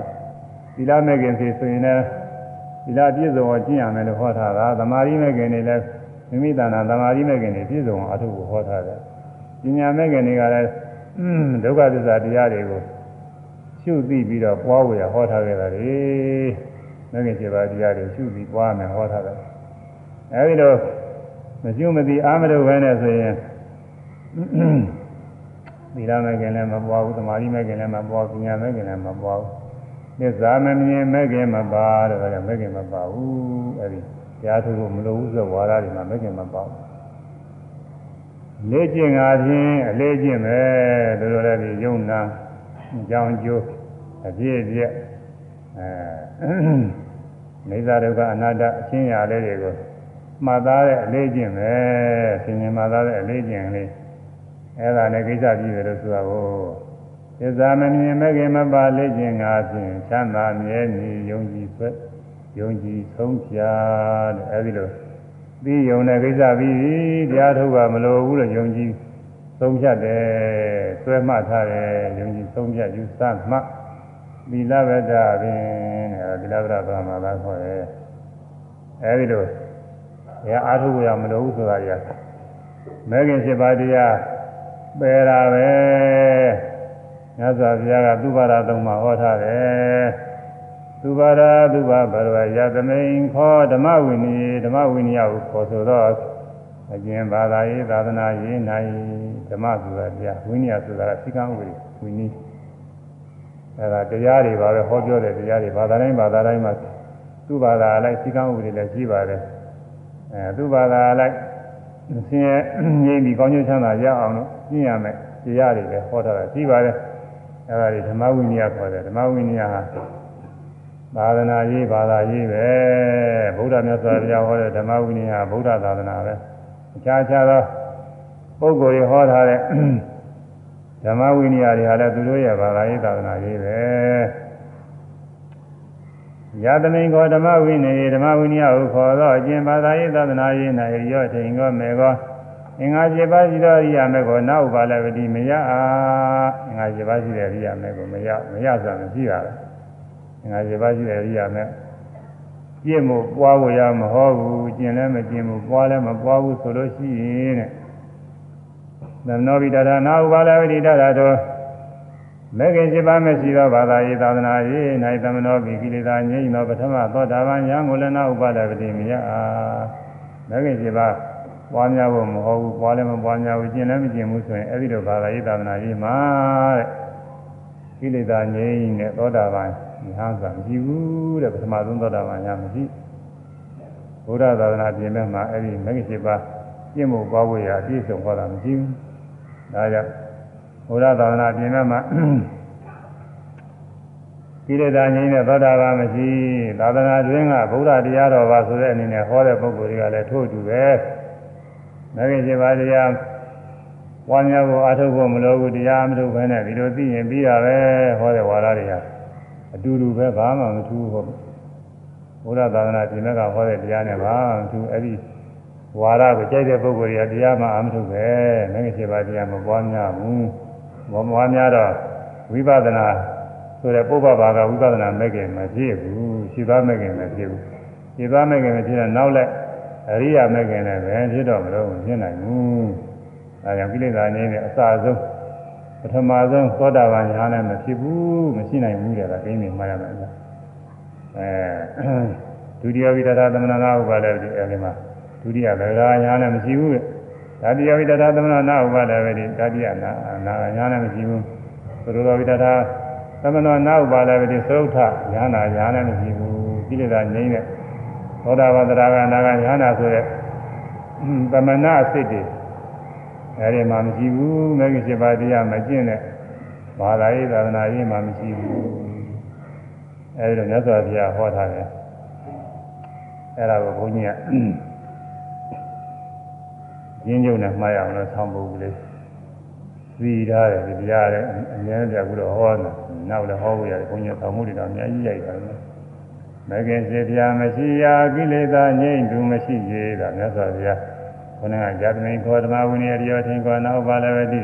သီလမဂ္ဂင်စီဆိုရင်လည်း သီလပြည့်စုံအောင်ကျင့်ရမယ်လို့ဟောထားတာသမာဓိမဂ္ဂင်တွေလည်းမိမိတဏ္ဍာသမာဓိမဂ္ဂင်တွေပြည့်စုံအောင်အားထုတ်ဖို့ဟောထားတယ်ပညာမဂ္ဂင်တွေကလည်းဒုက္ခသစ္စာတရားတွေကိုရှုသိပြီးတော့ပွားဝေရဟောထားခဲ့တာလေမဂ္ဂင်7ပါးတရားတွေရှုပြီးပွားမယ်ဟောထားတယ်အဲဒီတော့မရှုမသိအာမထုတ်ပဲနဲ့ဆိုရင်သီလမဲ့ခင်လည်းမပွားဘူးသမာဓိမဲ့ခင်လည်းမပွားဘူးပညာမဲ့ခင်လည်းမပွားဘူး သစ္စာမမြင်မဲ့ခင်မပါတဲ့ဒါကြောင့်မဲ့ခင်မပါဘူးအဲဒီတရားထုတ်ဖို့မလိုဘူးဆိုဝါဒတွေမှာမဲ့ခင်မပါဘူးလေ့ကျင့်တာဖြင့်အလေးကျင့်ပဲတို့လိုလည်းဒီယုံနာကြောင်းကျိုးအပြည့်အပြည့်အဲနေသာဒုက္ခအနာတ္တအချင်းရာလေးတွေကိုမှတ်သားတဲ့အလေးကျင့်ပဲသင်ញင်မှတ်သားတဲ့အလေးကျင့်လေးအဲ့ဒါနဲ့ကိစ္စပြီးတယ်လို့ဆိုတာကို သစ္စာမမြင်မဲ့ခင်မပါလေ့ကျင့်ငါဖြင့်ချမ်းသာမြဲနေယုံကြည်ဆွဲယုံကြည်ဆုံးဖြာတဲ့အဲ့ဒီလိုပြီးယုံတဲ့ကိစ္စပြီးတရားထုတ်ကမလိုဘူးလို့ယုံကြည်ဆုံးဖြတ်တယ်ဆွဲမှတ်ထားတယ်ယုံကြည်ဆုံးဖြတ်ယူဆမှတ်သီလဝဒ္ဒပင်တဲ့သီလဝဒ္ဒဘာမှသာခေါ်တယ်အဲဒီလိုဘယ်အားထုတ်ရမလို့ဆိုတာကြီးမဲခင်7ပါးတရားပယ်တာပဲ မြတ်စွာဘုရားကသူပါရသုံးမှာဟောထားတယ်သူပါရသူပါဘရဝယသမိန်ခောဓမ္မဝိနည်းဓမ္မဝိနည်းကိုခေါ်ဆိုတော့အကျင့်ဘာသာရေးသာသနာရေးနိုင်ဓမ္မဆိုတာတရားဝိနည်းဆိုတာကသိကံဥပဒေဝိနည်းအဲဒါတရားတွေပါပဲဟောပြောတဲ့တရားတွေဘာသာတိုင်းဘာသာတိုင်းမှာသူ့ဘာသာအလိုက်သိကံဥပဒေလည်းရှိပါတယ်အဲသူ့ဘာသာအလိုက်ဆင်းရဲငြိမ်းပြီးကောင်းကျိုးချမ်းသာရအောင်လို့ကျင့်ရမယ်တရားတွေလည်းဟောထားတာရှိပါတယ် အဲဒါတွေဓမ္မဝိနည်းခေါ်တယ်ဓမ္မဝိနည်းဟာသာသနာရေးဘာသာရေးပဲဗုဒ္ဓမြတ်စွာဘုရားဟောတဲ့ဓမ္မဝိနည်းဟာဗုဒ္ဓသာသနာပဲအခြားခြားသောပုဂ္ဂိုလ်တွေဟောထားတဲ့ဓမ္မဝိနည်းတွေဟာလည်းသူတို့ရဲ့ဘာသာရေးသာသနာရေးပဲယသမိန်ကောဓမ္မဝိနည်းဓမ္မဝိနည်းဟုခေါ်သောအကျင့်ဘာသာရေးသာသနာရေး၌ရောထိန်ကောမေကော အင်္ဂါ7ပါးရှိသောအရိယာမေကိုနောက်ပါလည်းဝတိမရအားအင်္ဂါ7ပါးရှိတဲ့အရိယာမေကိုမရမရဆိုတာမရှိပါဘူးအင်္ဂါ7ပါးရှိတဲ့အရိယာမေပြည့်မှုပွားဖို့ရမဟုတ်ဘူးကျင်လည်းမကျင်ဘူးပွားလည်းမပွားဘူးဆိုလို့ရှိရင်တဲ့သမနောပိတရနာဥပါလဝတိတရတော်မေခင်7ပါးမရှိသောဘာသာရေးသာသနာရေး၌သမနောပိကိလေသာငြိမ်းသောပထမသောတာပန်ယံကိုလည်းနာဥပါလဝတိမရအားမေခင်7ပါး ပွားများဖို့မဟုတ်ဘူးပွားလည်းမပွားများဘူးကျင်လည်းမကျင်ဘူးဆိုရင်အဲ့ဒီလိုဘာသာရေးသာသနာရေးမှာတဲ့ကိလေသာငြိမ်းတဲ့သောတာပန်ယဟန်ဆိုတာမရှိဘူးတဲ့ပထမဆုံးသောတာပန်ယမရှိဘုရားသာသနာပြင်မဲ့မှာအဲ့ဒီမဂ္ဂင်7ပါးပြည့်မှုပွားဖို့ရအပြည့်စုံဟောတာမရှိဘူးဒါကြောင့်ဘုရားသာသနာပြင်မဲ့မှာကိလေသာငြိမ်းတဲ့သောတာပန်မရှိသာသနာတွင်ကဗုဒ္ဓတရားတော်ပါဆိုတဲ့အနေနဲ့ဟောတဲ့ပုဂ္ဂိုလ်တွေကလည်းထို့အတူပဲ မဂ္ဂင်7ပါးတရားဝါညာကိုအားထုတ်ဖို့မလိုဘူးတရားမထုတ်ဘဲနဲ့ဒီလိုသိရင်ပြီးတာပဲဟောတဲ့ဝါဒတွေကအတူတူပဲဘာမှမထူးဘူးဘုရားသာသနာပြင်မဲ့ကဟောတဲ့တရားနဲ့ဘာမှမထူးအဲ့ဒီဝါဒကိုကြိုက်တဲ့ပုဂ္ဂိုလ်တွေကတရားမှအာမထုတ်ပဲမဂ္ဂင်7ပါးတရားမပွားများဘူးမပွားများတော့ဝိပဿနာဆိုတဲ့ပုဗ္ဗဘာကဝိပဿနာမဲ့ခင်မဖြစ်ဘူးရှိသားမဲ့ခင်မဖြစ်ဘူးရှိသားမဲ့ခင်မဖြစ်တော့နောက်လက် အရိယာမဲ့ခင်လည်းပဲဖြစ်တော့မလို့ဖြစ်နိုင်ဘူးအဲကြောင့်ကိလေသာငြိမ်းတဲ့အစအဆုံးပထမဆုံးသောတာပန်ညာနဲ့မဖြစ်ဘူးမရှိနိုင်ဘူးတဲ့ကကိန်းနေမှရမယ်အဲဒုတိယဝိတ္တသမဏနာဥပါလည်းဒီအဲဒီမှာဒုတိယဗေဒာညာနဲ့မရှိဘူးတတိယဝိတ္တသမဏနာဥပါလည်းဒီတတိယနာနာညာနဲ့မရှိဘူးသုရဝိတ္တသမဏနာဥပါလည်းဒီသုထညာနာညာနဲ့မရှိဘူးကိလေသာငြိမ်းတဲ့ သောတာပန်တရားကနာကညာနာဆိုတဲ့သမဏအစိတ်တွေအဲဒီမှာမရှိဘူးမဂ္ဂင်7ပါးတရားမကျင့်တဲ့ဘာသာရေးသာသနာရေးမှာမရှိဘူးအဲဒီတော့မြတ်စွာဘုရားဟောထားတယ်အဲဒါကိုဘုန်းကြီးကရင်းကျုံနဲ့မှားရအောင်လို့ဆောင်းပုဒ်ကလေးသိထားတယ်ဒီတရားလည်းအများကြီးအခုတော့ဟောတယ်နောက်လည်းဟောဖို့ရတယ်ဘုန်းကြီးဆောင်းမှုတွေတော့အများကြီးရိုက်တယ် မဂ္ဂင်7ပါးမရှိရာကိလေသာငြိမ့်သူမရှိသေးတာမြတ်စွာဘုရားခொနကဇာတမိန်ခောဓမ္မဝိနည်းရောထင်ကောနောက်ပါလည်းပဲဒီ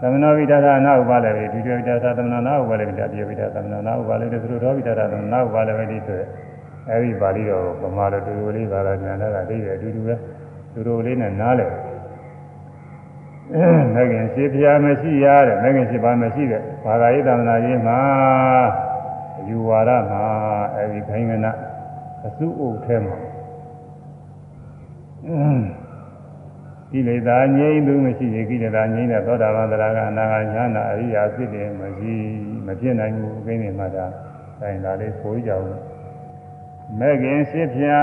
သမဏဝိဒတာနောက်ပါလည်းပဲဒုတိယဝိဒတာသမဏနောက်ပါလည်းပဲတတိယဝိဒတာသမဏနောက်ပါလည်းပဲသုတော်ဝိဒတာသမဏနောက်ပါလည်းပဲဒီဆိုအဲဒီပါဠိတော်ကိုပမာတော်တူတူလေးပါလာဉာဏ်တာအတိအတူတူပဲတူတူလေးနဲ့နားလဲမဂ္ဂင်ရှိဖျားမရှိရတဲ့မဂ္ဂင်ရှိပါမရှိတဲ့ဘာသာရေးသမဏရေးမှာ အယူဝါဒမှာအဲဒီခိုင်းကနာအစုအုပ်ထဲမှာကိလေသာငြိမ်းသူမရှိရင်ကိလေသာငြိမ်းတဲ့သောတာပန်တရားကအနာဂတ်ညာနာအရိယာဖြစ်တယ်မရှိမဖြစ်နိုင်ဘူးခင်းနေမှာဒါတိုင်းဒါလေးဆိုကြအောင်မဲ့ခင်ရှိဖြာ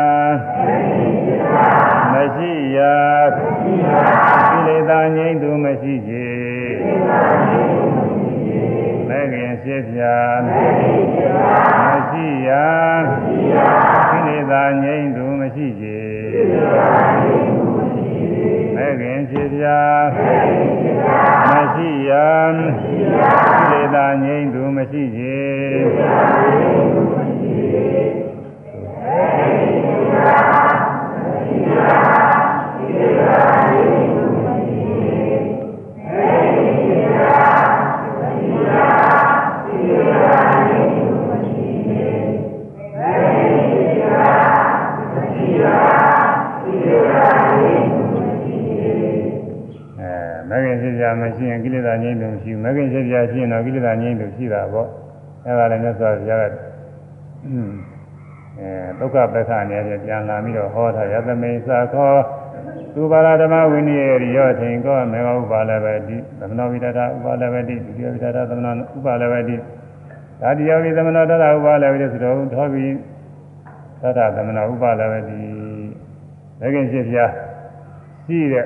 မရှိရာကိလေသာငြိမ်းသူမရှိစေမဲ့ခင်ရှိ ဖြာမရှိရာကိလေသာငြိမ်းသူမရှိစေမဲ့ခင်ဖြစ်ပြမရှိရန်သေတာငြိမ့်သူမရှိစေ ပြမရှိရင်ကိလေသာငြိမ်းလို့မရှိဘူးမဂ္ဂင်ဖြစ်ပြရှိရင်တော့ကိလေသာငြိမ်းလို့ရှိတာပေါ့အဲဒါလည်းမြတ်စွာဘုရားကအဲဒုက္ခပက္ခအနေနဲ့ပြန်လာပြီးတော့ဟောထားယသမိသာခောသူပါရဓမ္မဝိနည်းရိယောထင်ကောမေဃဥပါလဝတိသမဏဝိတ္တဥပါလဝတိဒုတိယဝိတ္တသမဏဥပါလဝတိဒါတိယဝိသမဏတတဥပါလဝတိဆိုတော့ထောပြီးသတ္တသမဏဥပါလဝတိမဂ္ဂင်ဖြစ်ပြရှိတဲ့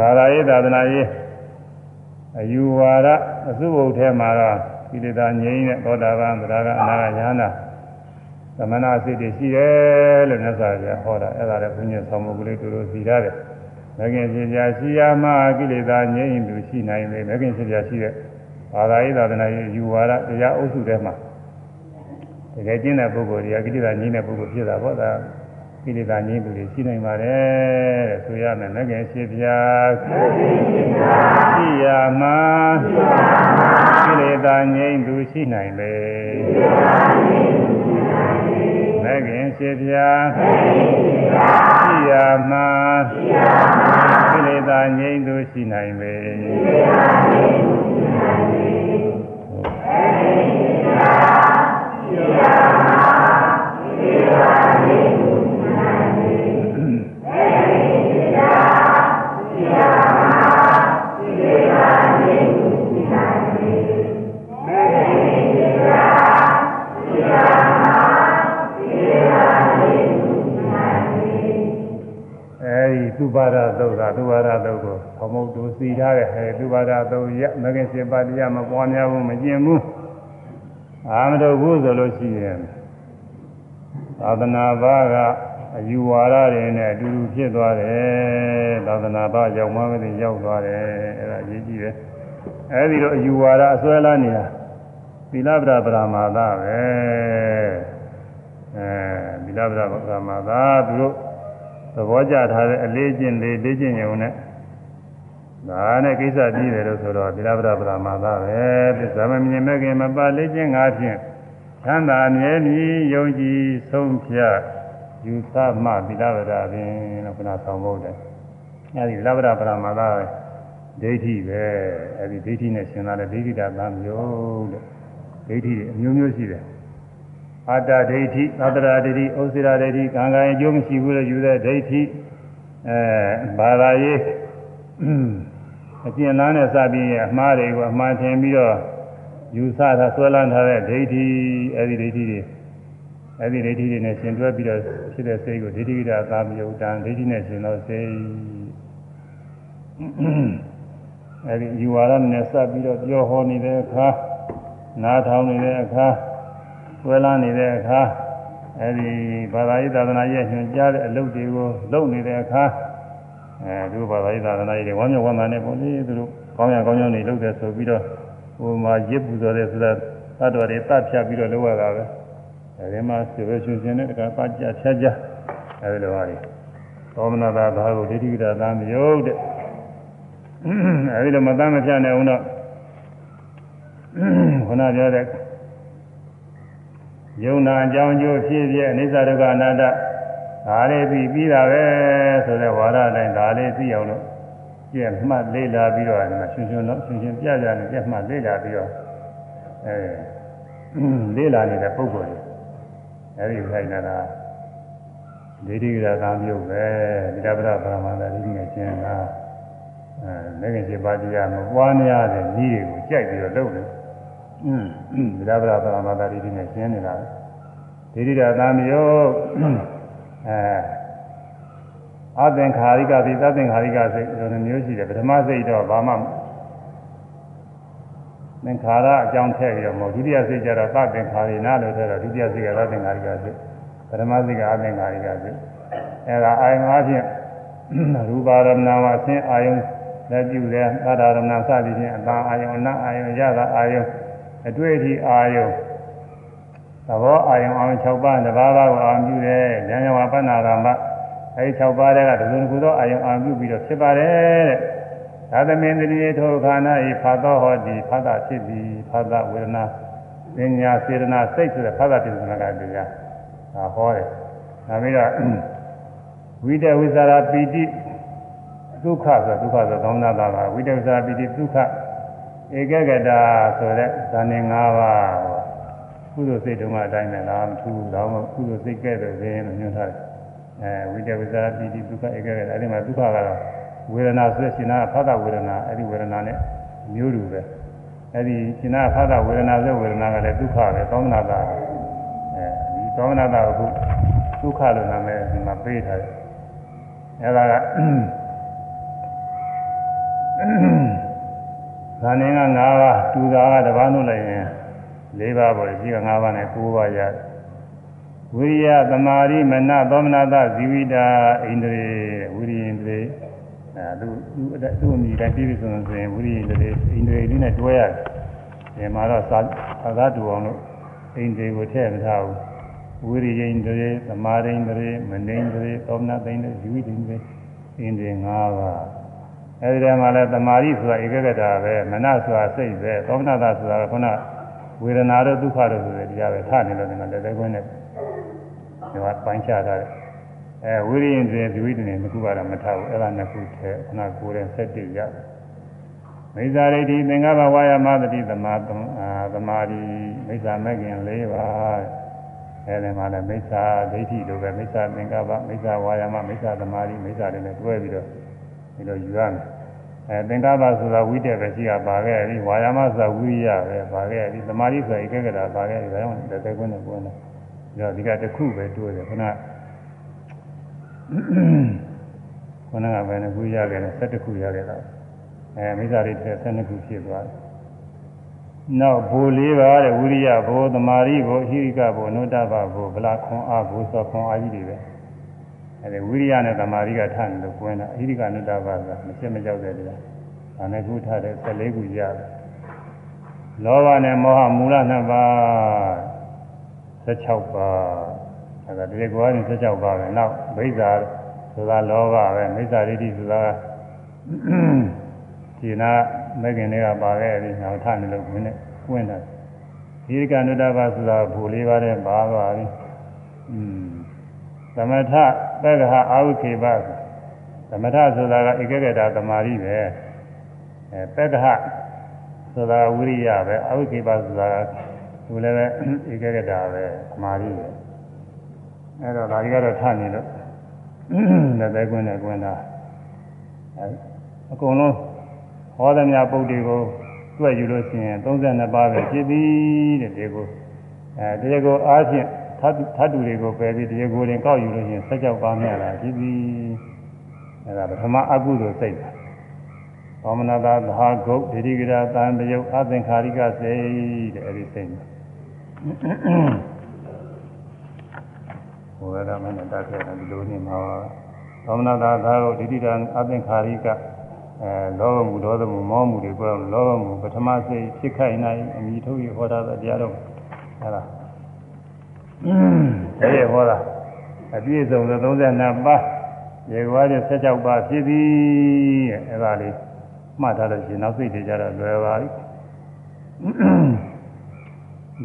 ဘာသာရေးသာသနာရေး အယူဝါဒအစုဘုတ်ထဲမှာတော့ကိလေသာငြိမ်းတဲ့သောတာပန်သရကအနာဂယန္တာသမဏစိတ်တွေရှိတယ်လို့မြတ်စွာဘုရားဟောတာအဲ့ဒါလည်းဘုန်းကြီးဆောင်းမကလေးတို့လိုစီရတယ်မဂ္ဂင်ဖြစ်ပြရှိရမှကိလေသာငြိမ်းသူရှိနိုင်တယ်မဂ္ဂင်ဖြစ်ပြရှိတဲ့ဘာသာရေးသာသနာရေးအယူဝါဒတရားအုပ်စုထဲမှာတကယ်ကျင့်တဲ့ပုဂ္ဂိုလ်တွေကကိလေသာငြိမ်းတဲ့ပုဂ္ဂိုလ်ဖြစ်တာပေါ့ဒါ ကိလေသာငြိမ်းသူတွေရှိနိုင်ပါတယ်တဲ့ဆိုရမယ်မဂ္ဂင်ဖြစ်ပြရှိရမှကိလေသာငြိမ်းသူရှိနိုင်တယ်မဂ္ဂင်ဖြစ်ပြရှိရမှကိလေသာငြိမ်းသူရှိနိုင်တယ်သူ ပါဒသုတ်ကသူပါဒသုတ်ကိုဘမုတ်တူစီထားတဲ့ဟဲသူပါဒသုတ်ရမဂ္ဂင်7ပါးတရားမပွားများဘူးမကျင့်ဘူးအာမတော်ဘူးဆိုလို့ရှိရင်သာသနာ့ဘာကအယူဝါဒတွေနဲ့အတူတူဖြစ်သွားတယ်သာသနာ့ဘာရောက်မှမသိရောက်သွားတယ်အဲ့ဒါအရေးကြီးတယ်အဲဒီလိုအယူဝါဒအစွဲလာနေတာသီလပဒပရမာသပဲအဲသီလပဒပရမာသသူတို့ သဘောကျထားတဲ့အလေးချင်းလေးလေးချင်းယုံနဲ့ဒါနဲ့ကိစ္စပြီးတယ်လို့ဆိုတော့သီလပဒပရမာသပဲသစ္စာမမြင်မဲ့ခင်မပါလေးချင်းငါဖြင့်ချမ်းသာမြဲမြည်ယုံကြည်ဆုံးဖြတ်ယူဆမှသီလပဒပင်လို့ခဏဆောင်ဖို့တယ်အဲဒီသီလပဒပရမာသပဲဒိဋ္ဌိပဲအဲဒီဒိဋ္ဌိနဲ့ရှင်းလာတဲ့ဒိဋ္ဌိတာသံမျိုးတဲ့ဒိဋ္ဌိအမျိုးမျိုးရှိတယ် အတ္တဒိဋ္ဌိသတ္တရာဒိဋ္ဌိဩစိရာဒိဋ္ဌိကံကံအကျိုးမရှိဘူးလို့ယူတဲ့ဒိဋ္ဌိအဲဘာသာရေးအကျဉ်းသားနဲ့စပြီးအမှားတွေကိုအမှားထင်ပြီးတော့ယူဆတာဆွဲလန်းထားတဲ့ဒိဋ္ဌိအဲဒီဒိဋ္ဌိတွေအဲဒီဒိဋ္ဌိတွေနဲ့ရှင်တွဲပြီးတော့ဖြစ်တဲ့စိတ်ကိုဒိဋ္ဌိကသာမယုတ်တံဒိဋ္ဌိနဲ့ရှင်တော့စိတ်အဲဒီယူဝါဒနဲ့စပြီးတော့ပြောဟောနေတဲ့အခါနားထောင်နေတဲ့အခါ ဝဲလာနေတဲ့အခါအဲဒီဘာသာရေးသာသနာရဲ့ညွှန်ကြားတဲ့အလုပ်တွေကိုလုပ်နေတဲ့အခါအဲသူဘာသာရေးသာသနာရေးတွေဝမ်းမြောက်ဝမ်းသာနေပုံလေးသူတို့ကောင်းရကောင်းကြောင်းတွေလုပ်တယ်ဆိုပြီးတော့ဟိုမှာရစ်ပူတော်တယ်ဆိုတာသတ္တဝါတွေတတ်ဖြတ်ပြီးတော့လုပ်ရတာပဲအဲဒီမှာဆွေပဲရှင်ရှင်နဲ့တကပါကြဖြတ်ကြအဲဒီလိုပါလေသောမနာသာဘာကိုဒိဋ္ဌိကတာသာမယုတ်တဲ့အဲဒီလိုမတမ်းမဖြတ်နိုင်အောင်တော့ခုနပြောတဲ့ ယုံနာအကြောင်းကျိုးဖြစ်ဖြစ်အနိစ္စဒုက္ခအနတ္တဒါလေးပြီးပြီးတာပဲဆိုတဲ့ဝါဒတိုင်းဒါလေးသိအောင်လို့ပြည့်မှတ်လေးလာပြီးတော့ဒီမှာရှင်ရှင်တော့ရှင်ရှင်ပြကြတယ်ပြည့်မှတ်လေးလာပြီးတော့အဲလေးလာနေတဲ့ပုံပေါ်တွေအဲဒီခိုင်းတာဒိဋ္ဌိကသာမျိုးပဲဒီတပ္ပရဗရမန္တရိငယ်ချင်းကအဲလက်ငယ်7ပါးတရားမပွားများတဲ့ဤတွေကိုကြိုက်ပြီးတော့လုပ်တယ် อืมဗိဓဗရသရမတာတိတိနဲ့ရှင်းနေတာဒိဋ္ဌိရသာမယောအဲအသင်္ခါရိကတိသသင်္ခါရိကစိတ်ဒီလိုမျိုးရှိတယ်ပထမစိတ်တော့ဘာမှသင်္ခါရအကြောင်းထည့်ပြီးတော့မဟုတ်ဒုတိယစိတ်ကျတော့သသင်္ခါရိနာလို့ဆိုတော့ဒုတိယစိတ်ကသသင်္ခါရိကစိတ်ပထမစိတ်ကအသင်္ခါရိကစိတ်အဲဒါအာယုံအချင်းရူပါရမဏဝအသင်အာယုံလက်ပြုတယ်သာရမဏစသည်ဖြင့်အတန်အာယုံအနအာယုံရတာအာယုံ အတွေ့အထိအာယုံသဘောအာယုံအောင်6ပါးတဘာဘာကိုအောင်ပြုတယ်ဉာဏ်ဝပဏ္ဏရာမအဲဒီ6ပါးတဲ့ကတစ်စုံတစ်ခုသောအာယုံအောင်ပြုပြီးတော့ဖြစ်ပါတယ်တဲ့သာသမင်တိရေထောခန္ဓာဤဖာသောဟောတိဖာတာဖြစ်သည်ဖာတာဝေဒနာပညာစေတနာစိတ်ဆိုတဲ့ဖာတာပြစ္ဆနာကတရားဒါဟောတယ်ဒါပြီးတော့ဝိတဝိသရာပီတိဒုက္ခဆိုဒုက္ခဆိုသောမနာတာပါဝိတ္တဇာပိတိဒုက္ခ ဧကဂတဆိုတဲ့ဇာနေ၅ပါးကုသိုလ်စိတ်တုံးကအတိုင်းနဲ့လားမထူးတော့ကုသိုလ်စိတ်ကဲ့သို့ခြင်းလို့ညွှန်ထားတယ်အဲဝိတ္တဇာပိတိဒုက္ခဧကဂတအဲ့ဒီမှာဒုက္ခကတော့ဝေဒနာဆိုရှင်နာဖသဝေဒနာအဲ့ဒီဝေဒနာနဲ့မျိုးတူပဲအဲ့ဒီရှင်နာဖသဝေဒနာဆိုဝေဒနာကလည်းဒုက္ခပဲသောမနာတာအဲဒီသောမနာတာကဒုက္ခလို့နာမည်ဒီမှာပေးထားတယ်အဲ့ဒါက ဇာနေက၅ပါးတူတာကတစ်ပါးနှုတ်လိုက်ရင်၄ပါးပေါ့ရှိက၅ပါးနဲ့၉ပါးရတယ်ဝိရိယသမာဓိမနသောမနာသဇီဝိတာဣန္ဒြေဝိရိယဣန္ဒြေအဲသူသူသူအမိတိုင်းပြည့်ပြည့်စုံစုံဆိုရင်ဝိရိယဣန္ဒြေဣန္ဒြေလေးနဲ့တွဲရတယ်ဒီမှာတော့သာသာတူအောင်လို့ဣန္ဒြေကိုထည့်မထားဘူးဝိရိယဣန္ဒြေသမာဓိဣန္ဒြေမနိန္ဒြေသောမနာသိန္ဒြေဇီဝိတဣန္ဒြေဣန္ဒြေ၅ပါး အဲဒီထဲမှာလဲသမာဓိဆိုတာဧကဂတာပဲမနဆိုတာစိတ်ပဲသောမနာတာဆိုတာကခုနဝေဒနာတို့ဒုက္ခတို့ဆိုတဲ့တရားပဲထနေလို့ဒီမှာလက်သေးခွင်းနဲ့ဒီမှာပိုင်းခြားထားတယ်အဲဝိရိယင်တွေဒီဝိတ္တနေနှစ်ခုကတော့မထားဘူးအဲ့ဒါနှစ်ခုထဲခုနကိုယ်ရဲ့စက်တည်ရမိစ္ဆာရိတိသင်္ကပ္ပဝါယမသတိသမာသမာဓိမိစ္ဆာမဲ့ခင်၄ပါးအဲဒီမှာလည်းမိစ္ဆာဒိဋ္ဌိလိုပဲမိစ္ဆာသင်္ကပ္ပမိစ္ဆာဝါယမမိစ္ဆာသမာဓိမိစ္ဆာတွေနဲ့တွဲပြီးတော့ဒီလိုယူရမယ် အဲသင်္ကပ္ပဆိုတာဝိတ္တပဲရှိတာပါခဲ့ပြီဝါယာမဆိုတာဝိရိယပဲပါခဲ့ပြီသမာဓိဆိုတာဧကဂတာပါခဲ့ပြီဒါကြောင့်တစ်သက်ကွန်းနဲ့ကွန်းတယ်ဒါဒီကတစ်ခုပဲတိုးတယ်ခုနခုနကပဲနဲ့ခုရခဲ့တယ်7ခုရခဲ့တာအဲမိစ္ဆာတွေတစ်12ခုဖြစ်သွားတယ်နောက်ဘူလေးပါတဲ့ဝိရိယဘူသမာဓိဘူအဟိရိကဘူအနုတ္တဘဘူဗလာခွန်အားဘူသောခွန်အားကြီးတွေပဲ အဲဒီဝိရိယနဲ့သမာဓိကထနေလို့ကွင်းတာအဟိရိကနုတ္တပါဆိုတာမချက်မကြောက်တဲ့တရားဒါနဲ့ခုထတဲ့14ခုရတယ်လောဘနဲ့မောဟမူလနှစ်ပါး16ပါးအဲဒါဒီကွာရင်16ပါးပဲနောက်ဘိဇာဆိုတာလောဘပဲမိစ္ဆာဒိဋ္ဌိဆိုတာဒီနာမဂ္ဂင်တွေကပါခဲ့ပြီနောက်ထနေလို့ကွင်းနဲ့ကွင်းတာအဟိရိကနုတ္တပါဆိုတာဘူလေးပါးတဲ့ပါသွားပြီอืมသမထ သက္ကဟအာဝိခေပသမထဆိုတာကဧကဂတသမာဓိပဲအဲသက္ကဟဆိုတာဝိရိယပဲအာဝိခေပဆိုတာသူလည်းပဲဧကဂတပဲသမာဓိပဲအဲတော့ဒါကြီးကတော့ထနေလို့လက်သေးကွင်းနဲ့ကွင်းတာအဲအကုန်လုံးဟောသမျှပုဒ်တွေကိုတွေ့ယူလို့ရှိရင်32ပါးပဲဖြစ်ပြီတဲ့ဒီကိုအဲဒီကိုအားဖြင့် သတ္တုတွေကိုပယ်ပြီးတရားကိုယ်ရင်ကောက်ယူလို့ရှိရင်ဆက်ကြောက်ပါမြလာဖြစ်ပြီအဲဒါပထမအကုသိုလ်စိတ်သောမနာတာသာဂုတ်ဒိဋ္ဌိကရာတန်တယုတ်အသင်္ခါရိကစိတ်တဲ့အဲဒီစိတ်ဟိုရမနဲ့တတ်ခဲ့တယ်ဒီလိုနေမှာသောမနာတာသာဂုတ်ဒိဋ္ဌိတံအသင်္ခါရိကအဲလောဘမှုဒေါသမှုမောမှုတွေပြောလောဘမှုပထမစိတ်ဖြစ်ခိုက်နိုင်အမိထုတ်ရဟောတာတရားတော်အဲဒါ အဲဒီဟောတာအပြည့်စုံသော32ပါးရေကွားတဲ့16ပါးဖြစ်သည်တဲ့အဲဒါလေးမှတ်ထားလို့ရှိရင်နောက်စိတ်တွေကြတော့လွယ်ပါပြီ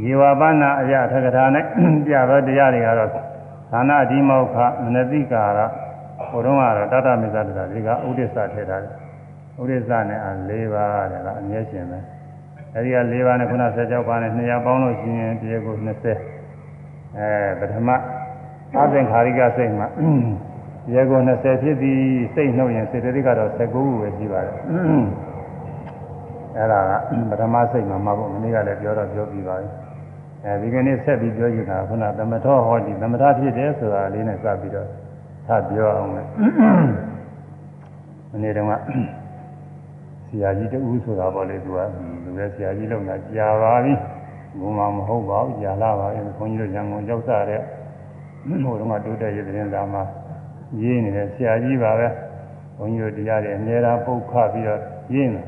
ရေဝပါဏအရာထကထာနဲ့ပြသောတရားတွေကတော့သာနာဒီမောခမနတိကာရဟိုတုန်းကတော့တတမေဇတတာဒီကဥဒိစ္စထည့်ထားတယ်ဥဒိစ္စနဲ့အ၄ပါးတဲ့ကအမြဲရှင်ပဲအဲဒီက၄ပါးနဲ့ခုန16ပါးနဲ့200ပေါင်းလို့ရှိရင်တရားကို20 အဲပထမအသင်္ခါရိကစိတ်မှာရေကို20ဖြစ်ပြီးစိတ်နှုတ်ရင်စေတသိက်ကတော့19ခုပဲရှိပါတယ်အဲဒါကပထမစိတ်မှာမဟုတ်မနေ့ကလည်းပြောတော့ပြောပြီးပါပြီအဲဒီကနေ့ဆက်ပြီးပြောယူတာခုနသမထောဟောဒီသမထဖြစ်တယ်ဆိုတာလေးနဲ့စပြီးတော့ထပြောအောင်မယ်မနေ့တုန်းကဆရာကြီးတူဆိုတာပေါ့လေသူကလူပဲဆရာကြီးလုံတာကြာပါပြီ ဘုံမှာမဟုတ်ပါဘူးကြာလာပါပြီခွန်ကြီးတို့ရန်ကုန်ရောက်စားတဲ့ဟိုတုန်းကတိုးတက်ရတဲ့တင်စာမှာရေးနေတဲ့ဆရာကြီးပါပဲဘုန်းကြီးတို့တရားတွေအများအားပုတ်ခပြီးတော့ရေးနေ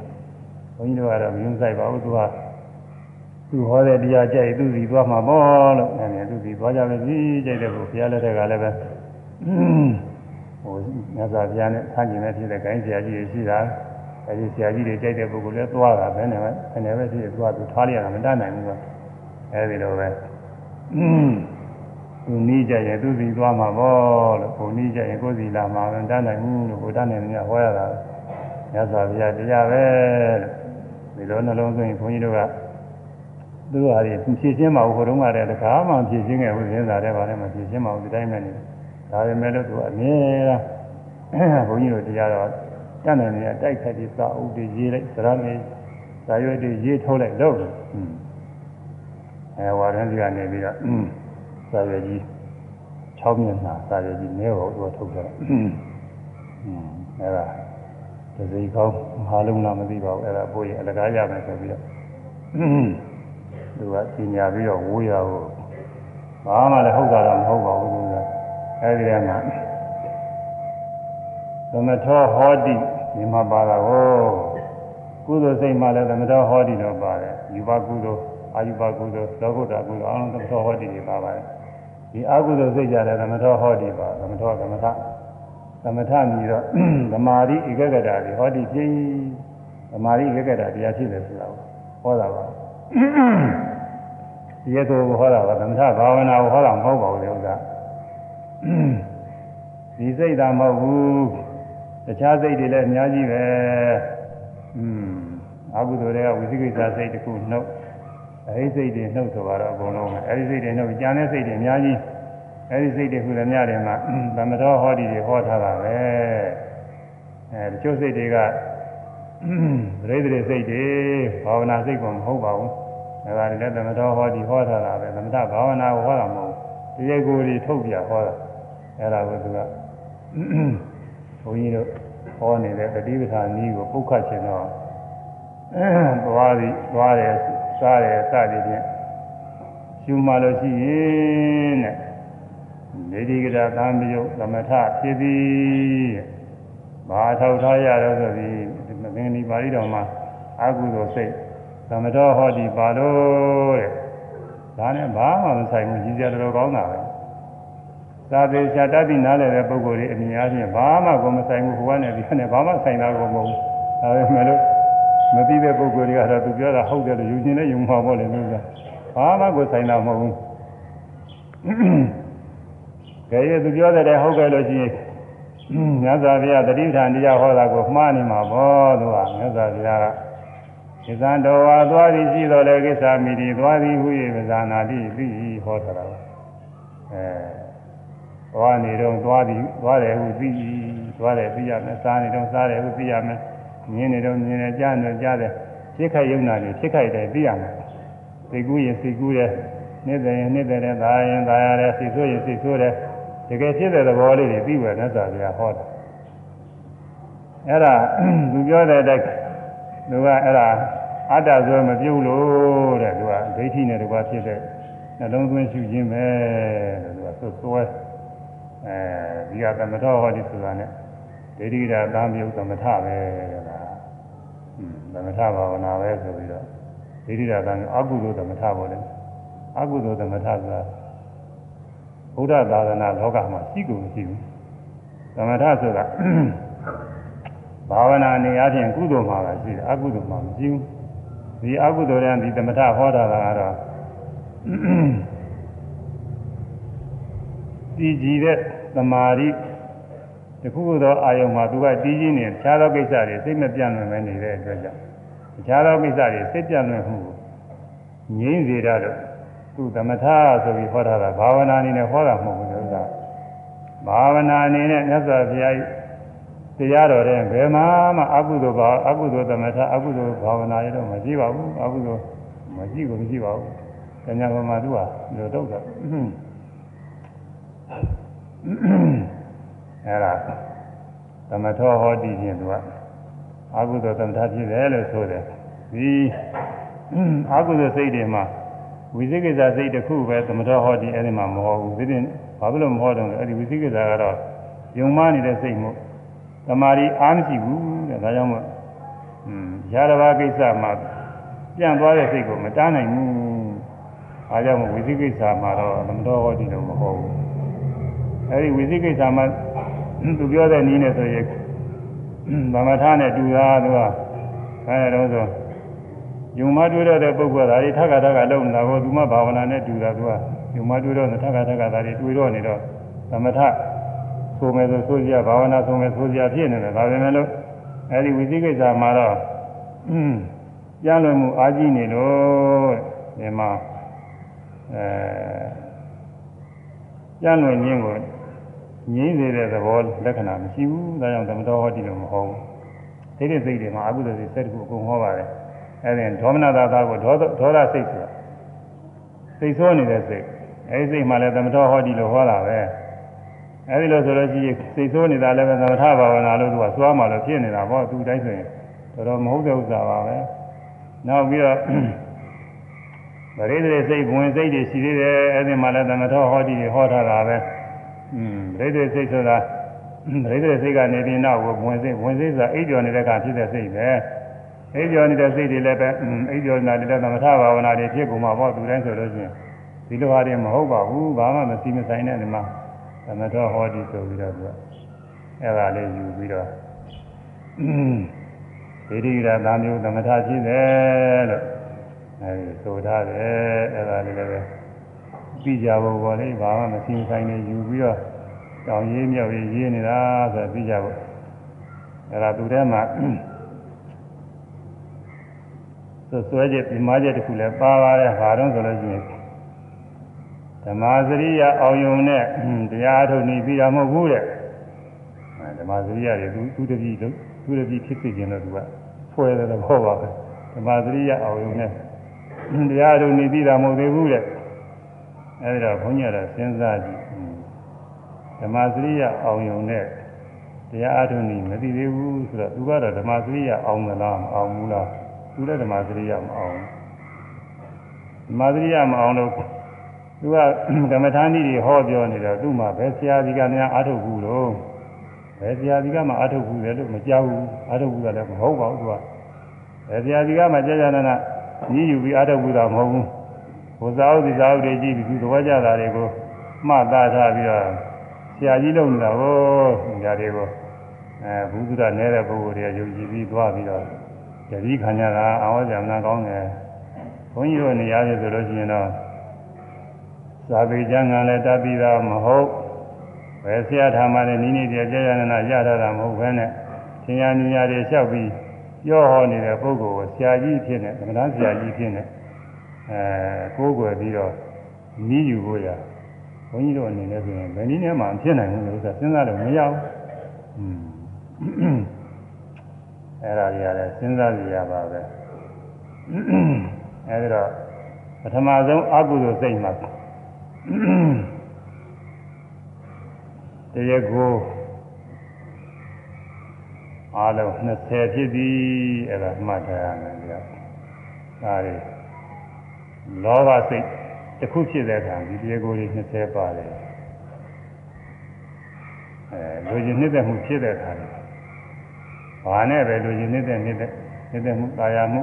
ဘုန်းကြီးတို့ကတော့မယုံဆိုင်ပါဘူးသူကသူဟောတဲ့တရားကြိုက်သူစီသွားမှာပေါ့လို့အဲသူစီသွားကြမယ်ကြီးကြိုက်တဲ့ဘုရားလက်ထက်ကလည်းပဲဟိုမြတ်စွာဘုရားနဲ့ဆန့်ကျင်တဲ့ဖြစ်တဲ့ဂိုင်းဆရာကြီးတွေရှိတာ အဲဒီဆရာကြီးတွေကြိုက်တဲ့ပုဂ္ဂိုလ်လည်းသွားတာပဲနဲ့ပဲအနေပဲဖြစ်သွားသူထားလိုက်ရတာမတတ်နိုင်ဘူးကအဲဒီလိုပဲသူသူနီးကြရင်သူစီသွားမှာပေါ့လို့ကိုနီးကြရင်ကိုစီလာမှာပဲတန်းနိုင်ဘူးလို့ကိုတန်းနိုင်မြတ်ဟောရတာမြတ်စွာဘုရားတရားပဲလို့ဒီလိုနှလုံးသွင်းဘုန်းကြီးတို့ကသူဟာဒီဖြည့်ချင်းမဟုတ်ဘုရုံးကတည်းကတခါမှဖြည့်ချင်းခဲ့ဘူးသင်္သာတဲ့ဘာလဲမဖြည့်ချင်းမဟုတ်ဒီတိုင်းပဲနေဒါပေမဲ့လို့သူအမြဲတမ်းဘုန်းကြီးတို့တရားတော် တန်းနိုင်နေတိုက်ခတ်ပြီးစာအုပ်တွေရေးလိုက်သရမေစာရွက်တွေရေးထုတ်လိုက်လို့အဲဝါရန်ကြီးကနေပြီးတော့စာရွက်ကြီး6မျက်နှာစာရွက်ကြီးမဲဖို့သူထုတ်ကြတယ်အဲဒါတစိကောင်းမဟာလုံးလားမသိပါဘူးအဲဒါပို့ရင်အလကားရမယ်ဆိုပြီးတော့သူကပညာပြီးတော့ဝိုးရဖို့ဘာမှလည်းဟုတ်တာတော့မဟုတ်ပါဘူးသူကအဲဒီထဲမှာ သမထောဟောတိဒီမှာပါတာကိုကုသိုလ်စိတ်မှလည်းသမထောဟောတိတော့ပါတယ်ယူပါကုသိုလ်အာယူပါကုသိုလ်သောကုတ္တကုသိုလ်အောင်သမထောဟောတိတွေပါပါတယ်ဒီအကုသိုလ်စိတ်ကြတယ်သမထောဟောတိပါသမထောသမထသမထမြည်တော့သမာဓိဧကဂတာတွေဟောတိဖြစ်သမာဓိဧကဂတာတရားဖြစ်တယ်ဆိုတာကိုဟောတာပါဒီရဲ့ကိုဟောတာပါသမထဘာဝနာကိုဟောတာမဟုတ်ပါဘူးလေဥစ္စာဒီစိတ်သာမဟုတ်ဘူး တခြားစိတ်တွေလည်းအများကြီးပဲอืมအကုသိုလ်တွေကဝိသိကိစ္စစိတ်တစ်ခုနှုတ်အဲဒီစိတ်တွေနှုတ်ဆိုတော့အကုန်လုံးပဲအဲဒီစိတ်တွေနှုတ်ကြံတဲ့စိတ်တွေအများကြီးအဲဒီစိတ်တွေခုလည်းများတယ်မှာသမတော်ဟောဒီတွေဟောထားတာပဲအဲတချို့စိတ်တွေကပရိသေစိတ်တွေဘာဝနာစိတ်ကမဟုတ်ပါဘူးအဲဒါလည်းသမတော်ဟောဒီဟောထားတာပဲသမထဘာဝနာကိုဟောတာမဟုတ်ဘူးတရားကိုယ်တွေထုတ်ပြဟောတာအဲဒါကိုသူက ဘုန်းကြီးတို့ဟောနေတဲ့တတိပဌာနီးကိုပုတ်ခတ်ခြင်းတော့သွားပြီးသွားတယ်စားတယ်စသည်ဖြင့်ရှုမှလို့ရှိရင်တဲ့နေဒီကရာသံမြုပ်သမထဖြစ်သည်ဘာထောက်ထားရတော့ဆိုပြီးမင်းဒီပါဠိတော်မှာအာဟုသောစိတ်သမတော်ဟောဒီပါလို့တဲ့ဒါနဲ့ဘာမှမဆိုင်ဘူးကြီးစရာတော်ကောင်းတာပဲ သာသေချာတတ်ပြီးနားလည်တဲ့ပုဂ္ဂိုလ်တွေအမြင်အားဖြင့်ဘာမှကိုမဆိုင်ဘူးဟိုကနေဒီကနေဘာမှဆိုင်တာကိုမဟုတ်ဘူးဒါပေမဲ့လို့မသိတဲ့ပုဂ္ဂိုလ်တွေကတော့သူပြောတာဟုတ်တယ်လို့ယူခြင်းနဲ့ယူမှာပေါ့လေမျိုးကဘာမှကိုဆိုင်တာမဟုတ်ဘူးကြရဲ့သူပြောတဲ့ဟုတ်ကဲ့လို့ရှိရင်မြတ်စွာဘုရားတတိဋ္ဌာန်တရားဟောတာကိုမှားနေမှာပေါ့သူကမြတ်စွာဘုရားကကိစ္စတော်ဝါသွားသည်ရှိတော်လေကိစ္စမိတိသွားသည်ဟု၍ပဇာနာတိသိဟောထားတာအဲ သွားနေတော့သွားသည်သွားတယ်ဟုသိသွားတယ်သိရမယ်စားနေတော့စားတယ်ဟုသိရမယ်မြင်နေတော့မြင်နေကြားနေကြားတယ်ဖြစ်ခိုက်ယုံနာနေဖြစ်ခိုက်တယ်သိရမယ်စိတ်ကူးရင်စိတ်ကူးတယ်နှစ်တယ်ရင်နှစ်တယ်သာရင်သာရတယ်စိတ်ဆိုးရင်စိတ်ဆိုးတယ်တကယ်ဖြစ်တဲ့သဘောလေးတွေပြီးဝယ်နဲ့သာပြဟောတယ်အဲ့ဒါသူပြောတဲ့အတိုင်းသူကအဲ့ဒါအတ္တဆိုမပြုတ်လို့တဲ့သူကဒိဋ္ဌိနဲ့တကွာဖြစ်တဲ့နှလုံးသွင်းရှုခြင်းပဲတဲ့သူကသွဲ အဲဒီကသမထဟောဒီဆိုတာနဲ့ဒိဋ္ဌိရာသာမြုပ်သမထပဲတဲ့လားသမထဘာဝနာပဲဆိုပြီးတော့ဒိဋ္ဌိရာသာအကုသိုလ်သမထပေါ်တယ်အကုသိုလ်သမထဆိုတာဘုရားသာသနာလောကမှာရှိကုန်မရှိဘူးသမထဆိုတာဘာဝနာနေအချင်းကုသိုလ်မှာပဲရှိတယ်အကုသိုလ်မှာမရှိဘူးဒီအကုသိုလ်ရန်ဒီသမထဟောတာကတော့ တည်ကြည်တဲ့သမာဓိတခုခုသောအာယုံမှာသူကတည်ကြည်နေတခြားသောကိစ္စတွေစိတ်မပြန့်လွင်ပဲနေတဲ့အတွက်ကြောင့်တခြားသောကိစ္စတွေစိတ်ပြန့်လွင်မှုငြိမ့်စေတာတော့သူသမထဆိုပြီးဟောထားတာဘာဝနာအနေနဲ့ဟောတာမဟုတ်ဘူးလို့ကဘာဝနာအနေနဲ့မြတ်စွာဘုရားတရားတော်တဲ့ဘယ်မှာမှအကုသိုလ်ဘာအကုသိုလ်သမထအကုသိုလ်ဘာဝနာရတော့မရှိပါဘူးအကုသိုလ်မရှိဘူးမရှိပါဘူး။ဉာဏ်ပေါ်မှာသူကလိုတော့တာ အဲ့ဒါသမထောဟောတိဖြင့်သူကအကုသိုလ်သမထဖြစ်တယ်လို့ဆိုတယ်ဒီအကုသိုလ်စိတ်တွေမှာဝိသိကိစ္စစိတ်တစ်ခုပဲသမထောဟောတိအဲ့ဒီမှာမဟုတ်ဘူးဒီပြင်ဘာဖြစ်လို့မဟောတော့လဲအဲ့ဒီဝိသိကိစ္စကတော့ယုံမနေတဲ့စိတ်မို့တမာရီအားမရှိဘူးတဲ့ဒါကြောင့်မို့อืมရာဇဘာကိစ္စမှာပြန့်သွားတဲ့စိတ်ကိုမတားနိုင်ဘူးအားကြောင့်ဝိသိကိစ္စမှာတော့သမထောဟောတိတော့မဟုတ်ဘူး အဲဒီဝိသိကိစ္စမှာသူပြောတဲ့နည်းနဲ့ဆိုရင်ဗမာထနဲ့တူတာသူကအဲဒါတော့ဆိုယုံမတွေ့တဲ့ပုဂ္ဂိုလ်ဒါတွေထက်ကထက်ကလုံနေတာကိုသူမဘာဝနာနဲ့တူတာသူကယုံမတွေ့တော့ထက်ကထက်ကသာတွေတွေ့တော့နေတော့သမထဆိုမယ်ဆိုဆိုကြဘာဝနာဆိုမယ်ဆိုကြဖြစ်နေတယ်ဒါပေမဲ့လို့အဲဒီဝိသိကိစ္စမှာတော့ကြားလွန်မှုအာကြီးနေလို့ဒီမှာအဲကြားလွန်ခြင်းကို ငြိမ့်စေတဲ့သဘောလက္ခဏာမရှိဘူးဒါကြောင့်သမတော်ဟောတိလို့မဟုတ်ဘူးသိတဲ့စိတ်တွေမှာအကုသိုလ်စိတ်စက်တခုအကုန်ဟောပါတယ်အဲဒီဒေါမနတာသာကိုဒေါဒေါသစိတ်ဆိုတာစိတ်ဆိုးနေတဲ့စိတ်အဲဒီစိတ်မှလည်းသမတော်ဟောတိလို့ဟောတာပဲအဲဒီလိုဆိုလို့ရှိရင်စိတ်ဆိုးနေတာလည်းပဲသမထဘာဝနာလို့သူကစွားမှလို့ဖြစ်နေတာပေါ့သူတိုင်းဆိုရင်တော်တော်မဟုတ်တဲ့ဥစ္စာပါပဲနောက်ပြီးတော့ဗရိသေစိတ်ဝင်စိတ်တွေရှိသေးတယ်အဲဒီမှာလည်းသမထောဟောတိတွေဟောထားတာပဲ อืมဗရိသေစိတ်ဆိုတာဗရိသေစိတ်ကနေပြီးနောက်ကိုဝင်စိတ်ဝင်စိတ်ဆိုတာအိပ်ကျော်နေတဲ့အခါဖြစ်တဲ့စိတ်ပဲအိပ်ကျော်နေတဲ့စိတ်တွေလည်းပဲအိပ်ကျော်နေတဲ့သမထဘာဝနာတွေဖြစ်ကုန်မှာပေါ့သူတိုင်းဆိုလို့ရှိရင်ဒီလိုဟာတွေမဟုတ်ပါဘူးဘာမှမစီမဆိုင်တဲ့ဒီမှာသမထဟောတိဆိုပြီးတော့သူကအဲ့ဒါလေးယူပြီးတော့ဒိဋ္ဌိရသာမျိုးသမထဖြစ်တယ်လို့အဲဒီဆိုထားတယ်အဲ့ဒါလေးလည်းပဲ ပြီးကြဖို့ပေါ်လေဘာမှမစီဆိုင်နေယူပြီးတော့တောင်ရေးမြောက်ရေးရေးနေတာဆိုပြီးကြဖို့အဲ့ဒါသူထဲမှာသဆွဲချက်ပြမချက်တစ်ခုလည်းပါပါတယ်ဘာတော့ဆိုလို့ရှိရင်ဓမ္မစရိယအောင်ယုံနဲ့တရားထုတ်နေပြီးတာမဟုတ်ဘူးတဲ့ဓမ္မစရိယတွေသူသူတပည့်သူတပည့်ဖြစ်ဖြစ်ခြင်းလို့သူကဖွဲ့တယ်တော့ဟောပါပဲဓမ္မစရိယအောင်ယုံနဲ့တရားထုတ်နေပြီးတာမဟုတ်သေးဘူးတဲ့ အဲဒီတော့ဘုန်းကြီးကတော့စဉ်းစားကြည့်ဓမ္မစရိယအောင်ယုံနဲ့တရားအထုတ်နေမသိသေးဘူးဆိုတော့သူကတော့ဓမ္မစရိယအောင်သလားမအောင်ဘူးလားသူလည်းဓမ္မစရိယမအောင်ဓမ္မစရိယမအောင်လို့သူကကမ္မထာဏီတွေဟောပြောနေတော့သူ့မှာဘယ်ဆရာကြီးကများအာထုတ်ဘူးလို့ဘယ်ဆရာကြီးကမှအာထုတ်ဘူးလေလို့မကြောက်ဘူးအာထုတ်ဘူးကလည်းမဟုတ်ပါဘူးသူကဘယ်ဆရာကြီးကမှကြာကြာနာနာညီးယူပြီးအာထုတ်ဘူးတာမဟုတ်ဘူး ဘုရားဥဒိသာဥတွေကြည့်ပြီးသူသဘောကျတာတွေကိုမှတ်သားထားပြီးတော့ဆရာကြီးလုံနေတာဟောဆရာတွေကိုအဲဘုသူဒနေတဲ့ပုဂ္ဂိုလ်တွေကယုံကြည်ပြီးသွားပြီးတော့တတိခံကြတာအာဝဇ္ဇမနာကောင်းတယ်ဘုန်းကြီးတို့နေရာပြဆိုလို့ရှိရင်တော့သာပေကျမ်းကလည်းတတ်ပြီးသားမဟုတ်ပဲဆရာထားမှလည်းနိနိတည်းကြာကြာနာနာရထားတာမဟုတ်ဘဲနဲ့သင်္ညာဉာဏ်တွေလျှောက်ပြီးပြောဟောနေတဲ့ပုဂ္ဂိုလ်ကိုဆရာကြီးဖြစ်နေသမဏဆရာကြီးဖြစ်နေ အဲကိုးကွယ်ပြီးတော့နီးယူဖို့ရဘုန်းကြီးတို့အနေနဲ့ဆိုရင်ဘယ်နည်းနဲ့မှဖြစ်နိုင်ဘူးလို့ဆိုတာစဉ်းစားလို့မရဘူးอืมအဲ့ဒါကြီးရတယ်စဉ်းစားကြရပါပဲအဲဒီတော့ပထမဆုံးအကုသိုလ်စိတ်မှာတရားကိုအားလုံး20ဖြစ်ပြီအဲ့ဒါမှတ်ထားရမယ်ကြာဒါတွေ လောဘစိတ်တစ်ခုဖြစ်တဲ့အခါဒီတရားကိုတွေ20ပါတယ်အဲလူကြီးနှစ်သက်မှုဖြစ်တဲ့အခါဘာနဲ့ပဲလူကြီးနှစ်သက်နှစ်သက်နှစ်သက်မှုတာယာမှု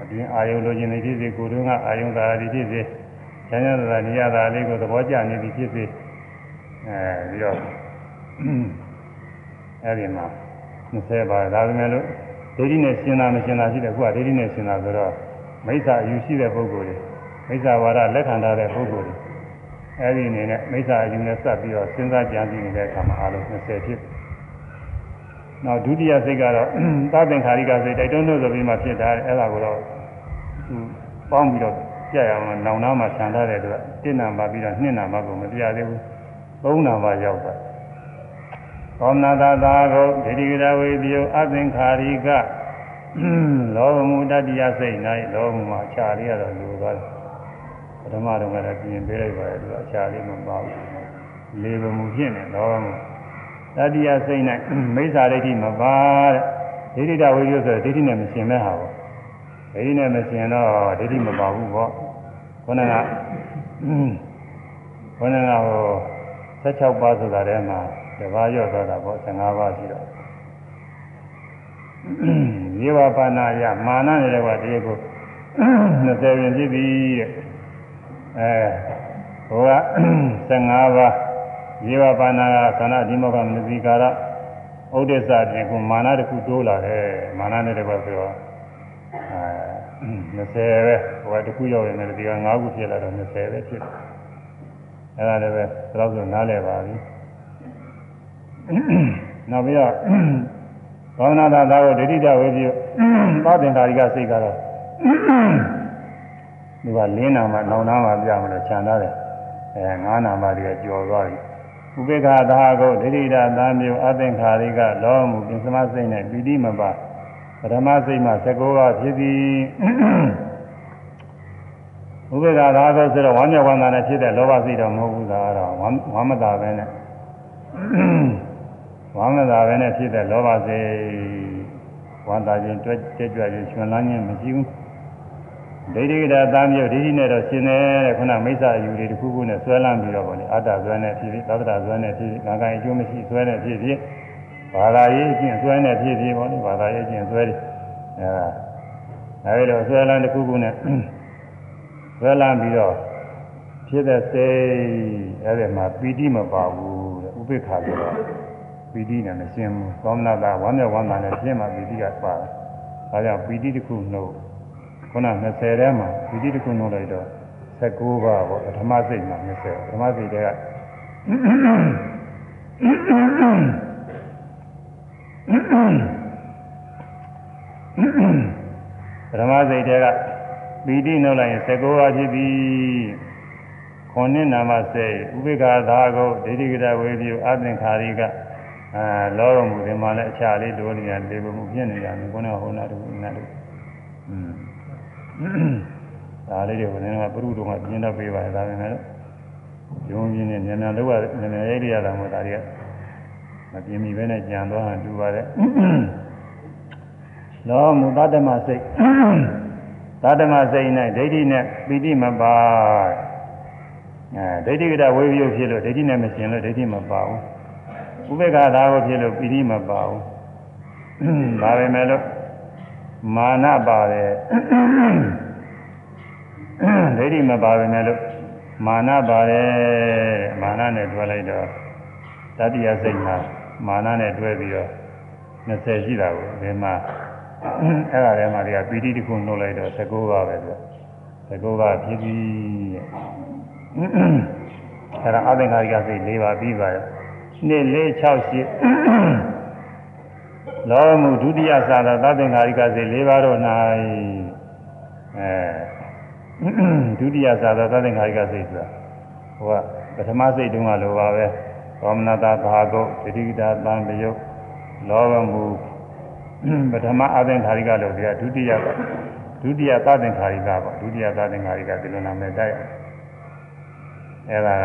အတွင်းအာယုလူကြီးနေဖြစ်စေကိုယ်တို့ကအာယုသာရီဖြစ်စေချမ်းသာတာနေရတာလေးကိုသဘောကျနေပြီဖြစ်စေအဲပြီးတော့အဲဒီမှာ20ပါဒါပေမဲ့လို့ဒိဋ္ဌိနဲ့ရှင်းတာမရှင်းတာရှိတယ်ခုကဒိဋ္ဌိနဲ့ရှင်းတာဆိုတော့ မိစ္ဆာအယူရှိတဲ့ပုဂ္ဂိုလ်တွေမိစ္ဆာဝါဒလက်ခံထားတဲ့ပုဂ္ဂိုလ်တွေအဲဒီအနေနဲ့မိစ္ဆာအယူနဲ့စပ်ပြီးတော့စဉ်းစားကြံစည်နေတဲ့အခါမှာအလုံး20ဖြစ်နောက်ဒုတိယစိတ်ကတော့သဗ္ဗင်္ခါရိကစိတ်တိုက်တွန်းလို့ဆိုပြီးမှဖြစ်တာအဲ့ဒါကိုတော့သူပေါင်းပြီးတော့ကြရအောင်နောင်နာမှာဆံထားတဲ့အတွက်တစ်နံပါပြီးတော့နှစ်နံပါကိုမပြသေးဘူးသုံးနံပါရောက်တာသောမနာသာသာကိုဒိဋ္ဌိကရဝေဒီယအသင်္ခါရိက လောဘမူတတ္တိယစိတ်၌လောဘမှာအခြားလေးရတော့လူသွားတယ်ပထမတော့လည်းပြင်ပေးလိုက်ပါတယ်သူအခြားလေးမပါဘူးလေဘမှုဖြစ်နေလောဘမှုတတ္တိယစိတ်၌မိစ္ဆာဒိဋ္ဌိမပါတဲ့ဒိဋ္ဌိတဝိရိယဆိုဒိဋ္ဌိနဲ့မရှင်မဲ့ဟာပေါ့ဒိဋ္ဌိနဲ့မရှင်တော့ဒိဋ္ဌိမပါဘူးပေါ့ခေါင်းကခေါင်းကဟို16ပါးဆိုတာထဲမှာတပါးရော့သွားတာပေါ့15ပါးရှိတော့ ရေဝပါဏယမာနနေတဲ့ကတည်းကို20ပြင်ဖြစ်ပြီတဲ့အဲဟိုက15ပါးရေဝပါဏကသနာဒီမောကမနတိကာရဥဒိစ္စပြင်ကမာနတစ်ခုတိုးလာတယ်မာနနဲ့တကွဆိုတော့အဲ20ပဲဟိုကတစ်ခုရောက်ရင်လည်းဒီက9ခုဖြစ်လာတော့20ပဲဖြစ်အဲ့ဒါလည်းပဲဘယ်တော့ဆိုနားလည်ပါပြီနောက်ပြီးတော့ သောနာသာသာကိုဒိဋ္ဌိတဝေပြုသောတင်္ကာရိကစိတ်ကတော့ဒီကလင်းနာမှာနောင်နာမှာပြမလို့ခြံထားတယ်အဲငါးနာမှာတည်းကြော်သွားပြီဥပေက္ခသာကိုဒိဋ္ဌိတသာမျိုးအသင်္ခါရိကလောမှုပင်စမစိတ်နဲ့ပီတိမပါပထမစိတ်မှာ16ပါးဖြစ်ပြီးဥပေက္ခသာကိုဆိုတော့ဝမ်းမြောက်ဝမ်းသာနဲ့ဖြစ်တဲ့လောဘစိတ်တော့မဟုတ်ဘူးသာတော့ဝမ်းမသာပဲနဲ့ ဝမ်းမသာပဲနဲ့ဖြစ်တဲ့လောဘစိတ်ဝမ်းသာခြင်းတွဲကြွကြွခြင်းရှင်လန်းခြင်းမရှိဘူးဒိဋ္ဌိကတာသားမျိုးဒိဋ္ဌိနဲ့တော့ရှင်တယ်တဲ့ခုနမိစ္ဆာအယူတွေတစ်ခုခုနဲ့ဆွဲလန်းပြီးတော့ဗောလေအတ္တဆွဲနဲ့ဖြစ်ဖြစ်သတ္တဆွဲနဲ့ဖြစ်ဖြစ်ငါကံအကျိုးမရှိဆွဲနဲ့ဖြစ်ဖြစ်ဘာသာရေးအချင်းဆွဲနဲ့ဖြစ်ဖြစ်ဗောလေဘာသာရေးအချင်းဆွဲတယ်အဲဒါအဲဒီတော့ဆွဲလန်းတစ်ခုခုနဲ့ဆွဲလန်းပြီးတော့ဖြစ်တဲ့စိတ်အဲဒီမှာပီတိမပါဘူးတဲ့ဥပိ္ပခါဆိုတော့ ပီတိနဲ့မရှင်းဘူးသောမနာတာဝမ်းမြောက်ဝမ်းသာနဲ့ရှင်းမှပီတိကပါတယ်ဒါကြောင့်ပီတိတစ်ခုနှုတ်ခုန20ထဲမှာပီတိတစ်ခုနှုတ်လိုက်တော့19ပါးပေါ့ပထမစိတ်မှာ20ပထမစိတ်တည်းကပထမစိတ်တည်းကပီတိနှုတ်လိုက်ရင်19ပါးဖြစ်ပြီခွန်နဲ့နာမစိတ်ဥပိ္ပခာသာကိုဒိဋ္ဌိကတဝေပြုအသင်္ခါရိက အဲလောတော်မူဒီမှာလည်းအခြားလေးဒိုးနေရလေမှုဖြစ်နေရတယ်ခုနကဟောနာတူနာတူอืมဒါလေးတွေကိုလည်းကပရုတော်ကပြင်းတော့ပေးပါတယ်ဒါပေမဲ့ဂျုံပြင်းနဲ့ညံညံလောက်ရညံညံရိုက်ရတာမို့ဒါတွေကမပြင်းမီပဲနဲ့ကြံသွားတာတူပါတယ်လောမူတတ္တမစိတ်တတ္တမစိတ်နဲ့ဒိဋ္ဌိနဲ့ပီတိမပါအဲဒိဋ္ဌိကတဝိပယုဖြစ်လို့ဒိဋ္ဌိနဲ့မရှင်လို့ဒိဋ္ဌိမပါဘူး ဥပေက္ခသာကိုဖြစ်လို့ပီတိမပါဘူးဒါပဲမဲ့လို့မာနပါတယ်ဒိဋ္ဌိမပါပဲနဲ့လို့မာနပါတယ်မာနနဲ့တွဲလိုက်တော့တတိယစိတ်မှာမာနနဲ့တွဲပြီးတော့20ရှိတာကိုဒီမှာအဲ့ဒါထဲမှာဒီကပီတိတစ်ခုနှုတ်လိုက်တော့19ပါပဲဆို19ပါဖြစ်ပြီးအဲ့ဒါအသင်္ခါရိကစိတ်၄ပါပြီးပါရော နှစ်၄6ရှိလောမှုဒုတိယသာသာသသင်္ခါရိကစိတ်၄ပါးတော့၌အဲဒုတိယသာသာသသင်္ခါရိကစိတ်ဆိုတာဟိုကပထမစိတ်တုန်းကလိုပါပဲသောမနတာဘာဂုတ်တတိကတာတံပယုတ်လောဘမှုပထမအသင်္ခါရိကလို့ဒီကဒုတိယကဒုတိယသသင်္ခါရိကပေါ့ဒုတိယသသင်္ခါရိကဒီလိုနာမည်တိုက်အဲဒါက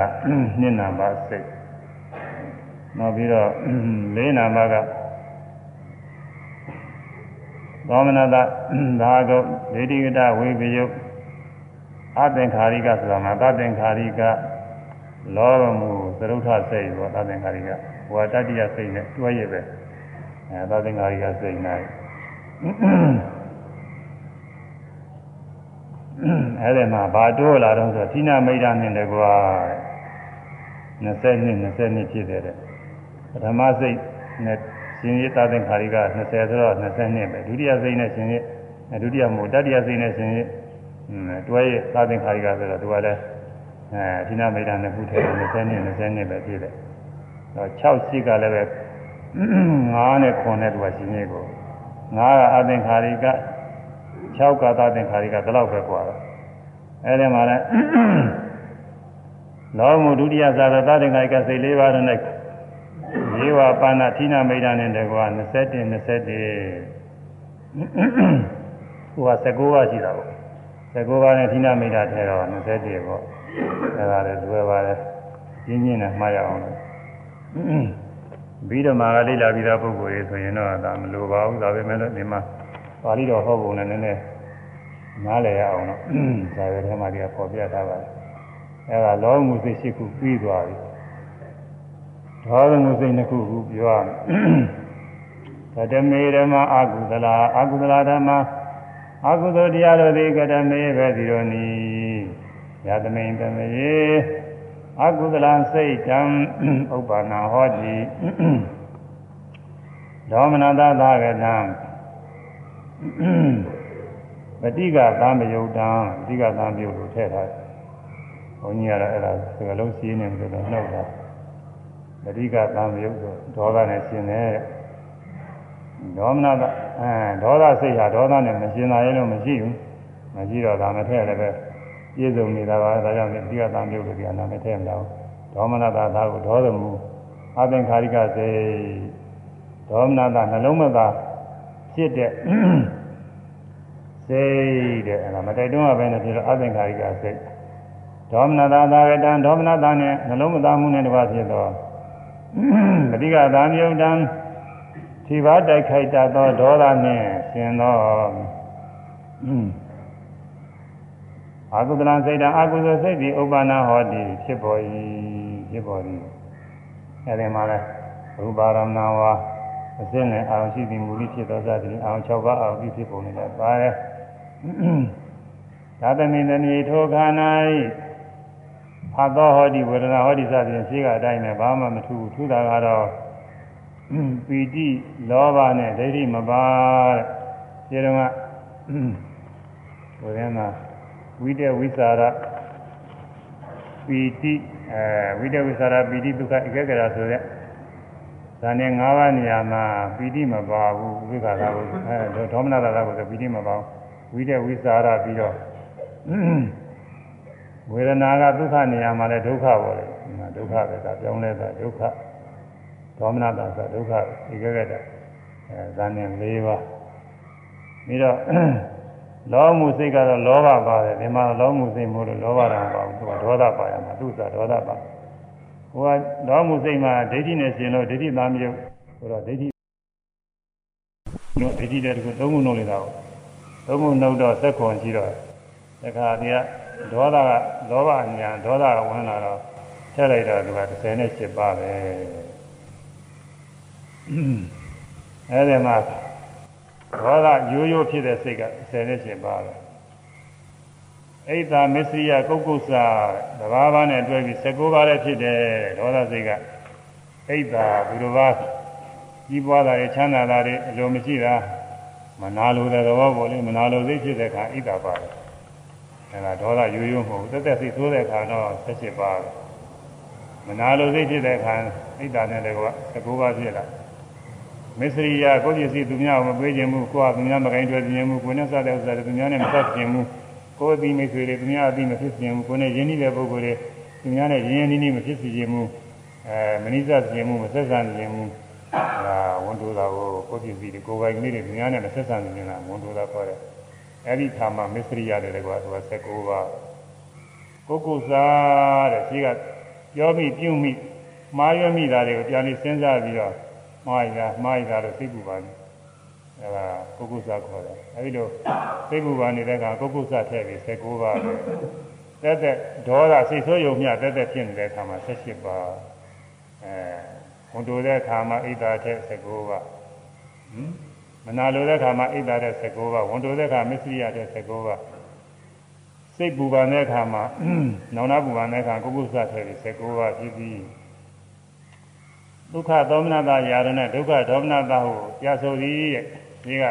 နှစ်နံပါတ်စိတ် နောက်ပြီးတော့လေးနံပါတ်ကသောမနတသာဂုတ်ဒေတိကတဝိပယုတ်အသင်္ခါရိကဆိုတာမှာသသင်္ခါရိကလောဘမှုသရုဋ္ဌစိတ်ပေါ့သသင်္ခါရိကဝါတတ္တိယစိတ်နဲ့တွဲရပဲအဲသသင်္ခါရိကစိတ်နိုင်အဲ့ဒီမှာဘာတိုးလာတော့ဆိုသီနာမိတ်တာနဲ့တကွာ20နှစ်20နှစ်ဖြစ်တယ်တဲ့ ပထမစိတ်နဲ့ရှင်ရသသင်္ခါရိက20ဆိုတော့20နှစ်ပဲဒုတိယစိတ်နဲ့ရှင်ရဒုတိယမို့တတိယစိတ်နဲ့ရှင်ရတွဲရသသင်္ခါရိကဆိုတော့သူကလည်းအဲသီနာမိတ်တာနဲ့ခုထဲ20နှစ်20နှစ်ပဲဖြစ်တယ်တော့6ရှိကလည်းပဲ9နဲ့9နဲ့သူကရှင်ရကို9ကအသင်္ခါရိက6ကသသင်္ခါရိကဒီလောက်ပဲกว่าတော့အဲဒီမှာလည်းလောမှုဒုတိယသာသသသင်္ခါရိကစိတ်၄ပါးနဲ့ ရေဝပါဏဌိနမိတ်တာနဲ့တကွာ21 21ဟိုက19ပါးရှိတာပေါ့19ပါးနဲ့ဌိနမိတ်တာထဲတော့21ပေါ့အဲဒါလည်းလွယ်ပါတယ်ရင်းရင်းနဲ့မှားရအောင်လို့ပြီးတော့မှလေးလာပြီးသားပုဂ္ဂိုလ်တွေဆိုရင်တော့ဒါမလိုပါဘူးဒါပဲမဲ့လို့ဒီမှာပါဠိတော်ဟောပုံနဲ့နည်းနည်းနားလည်ရအောင်တော့ဇာဝေထဲမှာဒီကပေါ်ပြထားပါတယ်အဲဒါလောမှုစိတ်ရှိခုပြီးသွားပြီ ဒေါသမှုစိတ်နှစ်ခုခုပြောရမယ်ကတမေဓမ္မအာကုသလာအာကုသလာဓမ္မအာကုသိုလ်တရားတော်သည်ကတမေပဲဒီရောနီယသမိန်တမေအာကုသလစိတ်တံဥပ္ပနာဟောတိဒေါမနတသာကတံမတိကသမယုတ်တံမတိကသမယုတ်ကိုထည့်ထားတယ်ဘုန်းကြီးကတော့အဲ့ဒါစကလုံးစီးနေတယ်လို့နှုတ်တာ မတိကသမယုတ်ဆိုဒေါသနဲ့ရှင်းတယ်ဒေါမနတအဲဒေါသစိတ်ဟာဒေါသနဲ့မရှင်းတာရဲ့လို့မရှိဘူးမရှိတော့ဒါမထည့်လည်းပဲပြည့်စုံနေတာပါဒါကြောင့်ဒီကသမယုတ်လို့ဒီကနာမထည့်မလို့ဒေါမနတသာကိုဒေါသမူအသင်္ခါရိကစိတ်ဒေါမနတနှလုံးမသာဖြစ်တဲ့စိတ်တဲ့အဲ့ဒါမတိုက်တွန်းရဘဲနဲ့ဖြစ်တော့အသင်္ခါရိကစိတ်ဒေါမနတာသာဝတံဒေါမနတာနဲ့နှလုံးမသားမှုနဲ့တပါးဖြစ်တော့ ပဋိကသာမြုံတံခြေပါတိုက်ခိုက်တတ်သောဒေါသနှင့်ရှင်သောအာကုသလစိတ်တံအာကုသစိတ်ဒီဥပ္ပန္နဟောတိဖြစ်ပေါ်၏ဖြစ်ပေါ်၏အဲဒီမှာလဲရူပါရမဏဝါအစင်းနဲ့အာရုံရှိပြီးမူလိဖြစ်သောသတိအာရုံ6ပါးအာရုံပြီးဖြစ်ပုံနဲ့ပါတယ်သာသမိန်တဏီထိုခန္ဓာ၏ ဖတ်သောဟောဒီဝေဒနာဟောဒီစသည်ဖြင့်ရှိကအတိုင်းနဲ့ဘာမှမထူးထူးတာကတော့ပီတိလောဘနဲ့ဒိဋ္ဌိမပါတဲ့ဒီတော့ကဘုရားနာဝိတဝိสารပီတိအဲဝိတဝိสารပီတိဒုက္ခဧကဂရဆိုတဲ့ဇာနဲ့၅ပါးနေရာမှာပီတိမပါဘူးဝိခါသာကိုအဲဒေါမနတာကိုဆိုပီတိမပါဘူးဝိတဝိสารပြီးတော့ ဝေဒနာကဒုက္ခနေရာမှာလည်းဒုက္ခပေါ်တယ်ဒုက္ခပဲဒါပြောင်းလဲတာဒုက္ခဒေါမနတာဆိုဒုက္ခဧကဂတအဲဇာနဲ့၄ပါးပြီးတော့လောမှုစိတ်ကတော့လောဘပါတယ်ဒီမှာလောမှုစိတ်မို့လို့လောဘတာမပါဘူးသူကဒေါသပါရမှာသူကဒေါသပါဟိုကလောမှုစိတ်မှာဒိဋ္ဌိနဲ့ရှင်လို့ဒိဋ္ဌိသားမျိုးဆိုတော့ဒိဋ္ဌိတို့ဒိဋ္ဌိတဲ့တခုသုံးခုနှုတ်နေတာကိုသုံးခုနှုတ်တော့သက်ခွန်ရှိတော့တခါတည်းက ဒေါသကလောဘညာဒေါသကဝင်လာတော့ထည့်လိုက်တော့သူက38ပါပဲအဲဒီမှာဒေါသရိုးရိုးဖြစ်တဲ့စိတ်က38ပါပဲအိဒါမစ္စရိယကုတ်ကုသတဘာဘာနဲ့တွဲပြီး19ပါးလည်းဖြစ်တယ်ဒေါသစိတ်ကအိဒါဘုရဘာကြီးပွားတာရဲ့ချမ်းသာတာတွေအလိုမရှိတာမနာလိုတဲ့သဘောပေါ်လေမနာလိုစိတ်ဖြစ်တဲ့အခါအိဒါပါတယ် အဲဒါဒေါသရိုးရိုးမဟုတ်ဘူးတက်တက်စိတ်ဆိုးတဲ့အခါတော့78ပါပဲမနာလိုစိတ်ဖြစ်တဲ့အခါအိဒါနဲ့တကွာ19ပါးဖြစ်လာမစ္စရိယကိုယ့်ပစ္စည်းသူများကိုမပေးခြင်းမူကိုယ်ကသူများမကိုင်းတွေ့ခြင်းမူကိုယ်နဲ့စတဲ့ဥစ္စာတွေသူများနဲ့မဆက်ခြင်းမူကိုယ်အသိမိတ်ဆွေတွေသူများအသိမဖြစ်ခြင်းမူကိုယ်နဲ့ယဉ်နေတဲ့ပုဂ္ဂိုလ်တွေသူများနဲ့ယဉ်ယဉ်နီးနီးမဖြစ်စေခြင်းမူအဲမနိစ္စခြင်းမူမဆက်ဆံခြင်းမူအဲဝန်တိုတာကိုကိုယ်ပစ္စည်းတွေကိုယ်ပိုင်ကလေးတွေသူများနဲ့မဆက်ဆံခြင်းလားဝန်တိုတာခေါ်တယ် အဲ့ဒီခါမှာမစ္စရိယတွေကွာသူက19ပါးကိုကုစားတဲ့ရှိကပြောမိပြုမိမှားရမိတာတွေကိုပြန်ပြီးစဉ်းစားပြီးတော့မှားရမှားရတော့သိပူပါနေအဲဒါကုက္ကုစခေါ်တယ်အဲဒီလိုသိပူပါနေတဲ့ကကုက္ကုစထည့်ပြီး19ပါပဲတက်တက်ဒေါသစိတ်ဆိုးယုံမြတက်တက်ဖြစ်နေတဲ့အခါမှာ18ပါအဲဝန်တိုတဲ့အခါမှာဣဒ္ဓထည့်19ပါဟမ် မနာလိုတဲ့အခါမှာဣဒ္ဓတဲ့19ပါဝန်တိုတဲ့အခါမစ္စရိယတဲ့19ပါစိတ်ပူပန်တဲ့အခါမှာနောင်နာပူပန်တဲ့အခါကုက္ကုစထည့်ပြီး19ပါဖြစ်ပြီးဒုက္ခသောမနတာယာရနဲ့ဒုက္ခဒေါမနတာဟုပြဆိုသည်တဲ့ဒီက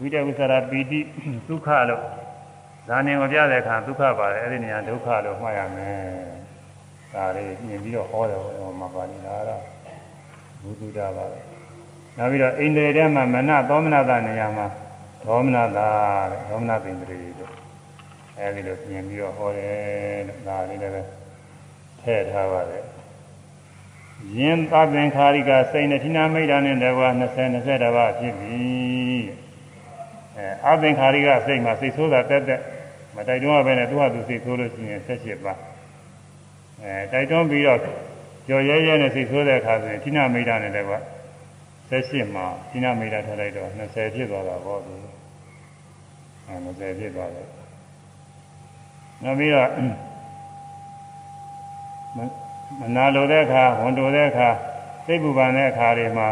ဝိတဝိသရာပီတိဒုက္ခလို့ဇာနေမပြတဲ့အခါဒုက္ခပါတယ်အဲ့ဒီနေရာဒုက္ခလို့မှတ်ရမယ်ဒါလေးမြင်ပြီးတော့ဟောတယ်ဟောမှာပါလိမ့်လားတော့ဘုသူတာပါပဲ နောက်ပြီးတော့အိန္ဒြေထဲမှာမနသောမနတာနေရာမှာဒေါမနတာတဲ့ဒေါမနသိန္ဒြေလို့အဲဒီလိုမြင်ပြီးတော့ဟောတယ်လို့ဒါလေးလည်းပဲထည့်ထားပါတယ်ယင်သဗ္ဗင်္ခာရိကစိတ်နဲ့ဌိနာမိတ်တာနဲ့တကွာ20 20တပါးဖြစ်ပြီအဲအသင်္ခာရိကစိတ်မှာစိတ်ဆိုးတာတက်တက်မတိုက်တွန်းရဘဲနဲ့သူ့ဟာသူစိတ်ဆိုးလို့ရှိရင်78ပါအဲတိုက်တွန်းပြီးတော့ကြော်ရဲရဲနဲ့စိတ်ဆိုးတဲ့အခါဆိုရင်ဌိနာမိတ်တာနဲ့တကွာ 78မှာဌိနာမိတ်တာထည့်လိုက်တော့20ဖြစ်သွားတာပေါ့ဒီအဲ20ဖြစ်သွားတယ်နောက်ပြီးတော့မနာလိုတဲ့အခါဝန်တိုတဲ့အခါစိတ်ပူပန်တဲ့အခါတွေမှာ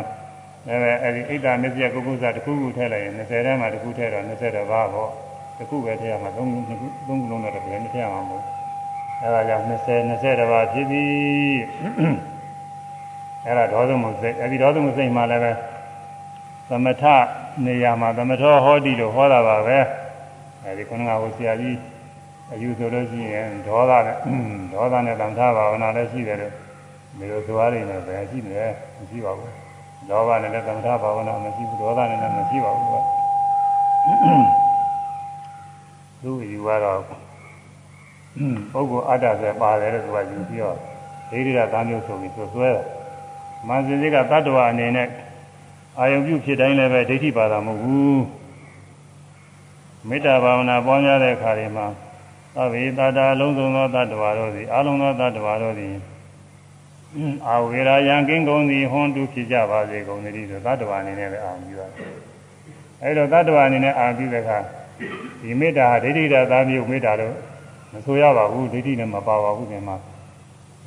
လည်းအဲဒီအိတ်တာမစ္စယကုက္ကုစတစ်ခုခုထည့်လိုက်ရင်20ထဲမှာတစ်ခုထည့်တော့20တော့ပါပေါ့တစ်ခုပဲထည့်ရမှာ3ခု3ခု3ခုလုံးတော့တကယ်မထည့်ရမှာမဟုတ်အဲဒါကြောင့်20 20တော့ပါဖြစ်ပြီ အဲဒါဒေါသမုစိတ်အဲဒီဒေါသမုစိတ်မှာလည်းပဲသမထနေရာမှာသမထောဟောတိလို့ဟောတာပါပဲအဲဒီခုနကဟိုဆရာကြီးအယူဆိုလို့ရှိရင်ဒေါသနဲ့ဒေါသနဲ့တန်ခါဘာဝနာလည်းရှိတယ်လို့ဒီလိုသွားနေတယ်ပဲရှိတယ်မရှိပါဘူးလောဘနဲ့လည်းတန်ခါဘာဝနာမရှိဘူးဒေါသနဲ့လည်းမရှိပါဘူးကသူ့ယူကတော့ပုဂ္ဂိုလ်အတ္တဆိုပါတယ်လို့သူကယူပြီးတော့ဒိဋ္ဌိကသားမျိုးဆိုပြီးသူဆွဲတယ် မန်စင်စိကတတ္တဝအနေနဲ့အာယုံပြုဖြစ်တိုင်းလည်းပဲဒိဋ္ဌိပါတာမဟုတ်ဘူးမေတ္တာဘာဝနာပွားများတဲ့အခါတွေမှာသဗ္ဗေတတာလုံးစုံသောတ attva တို့သည်အလုံးသောတ attva တို့သည်အာဝေရာယံကင်းကုန်သည်ဟွန်တုဖြစ်ကြပါစေကုန်သည်ဆိုတ attva အနေနဲ့လည်းအာပြုရတယ်အဲဒါတ attva အနေနဲ့အာပြုတဲ့အခါဒီမေတ္တာဟာဒိဋ္ဌိတာသာမျိုးမေတ္တာလို့မဆိုရပါဘူးဒိဋ္ဌိနဲ့မပါပါဘူးဒီမှာ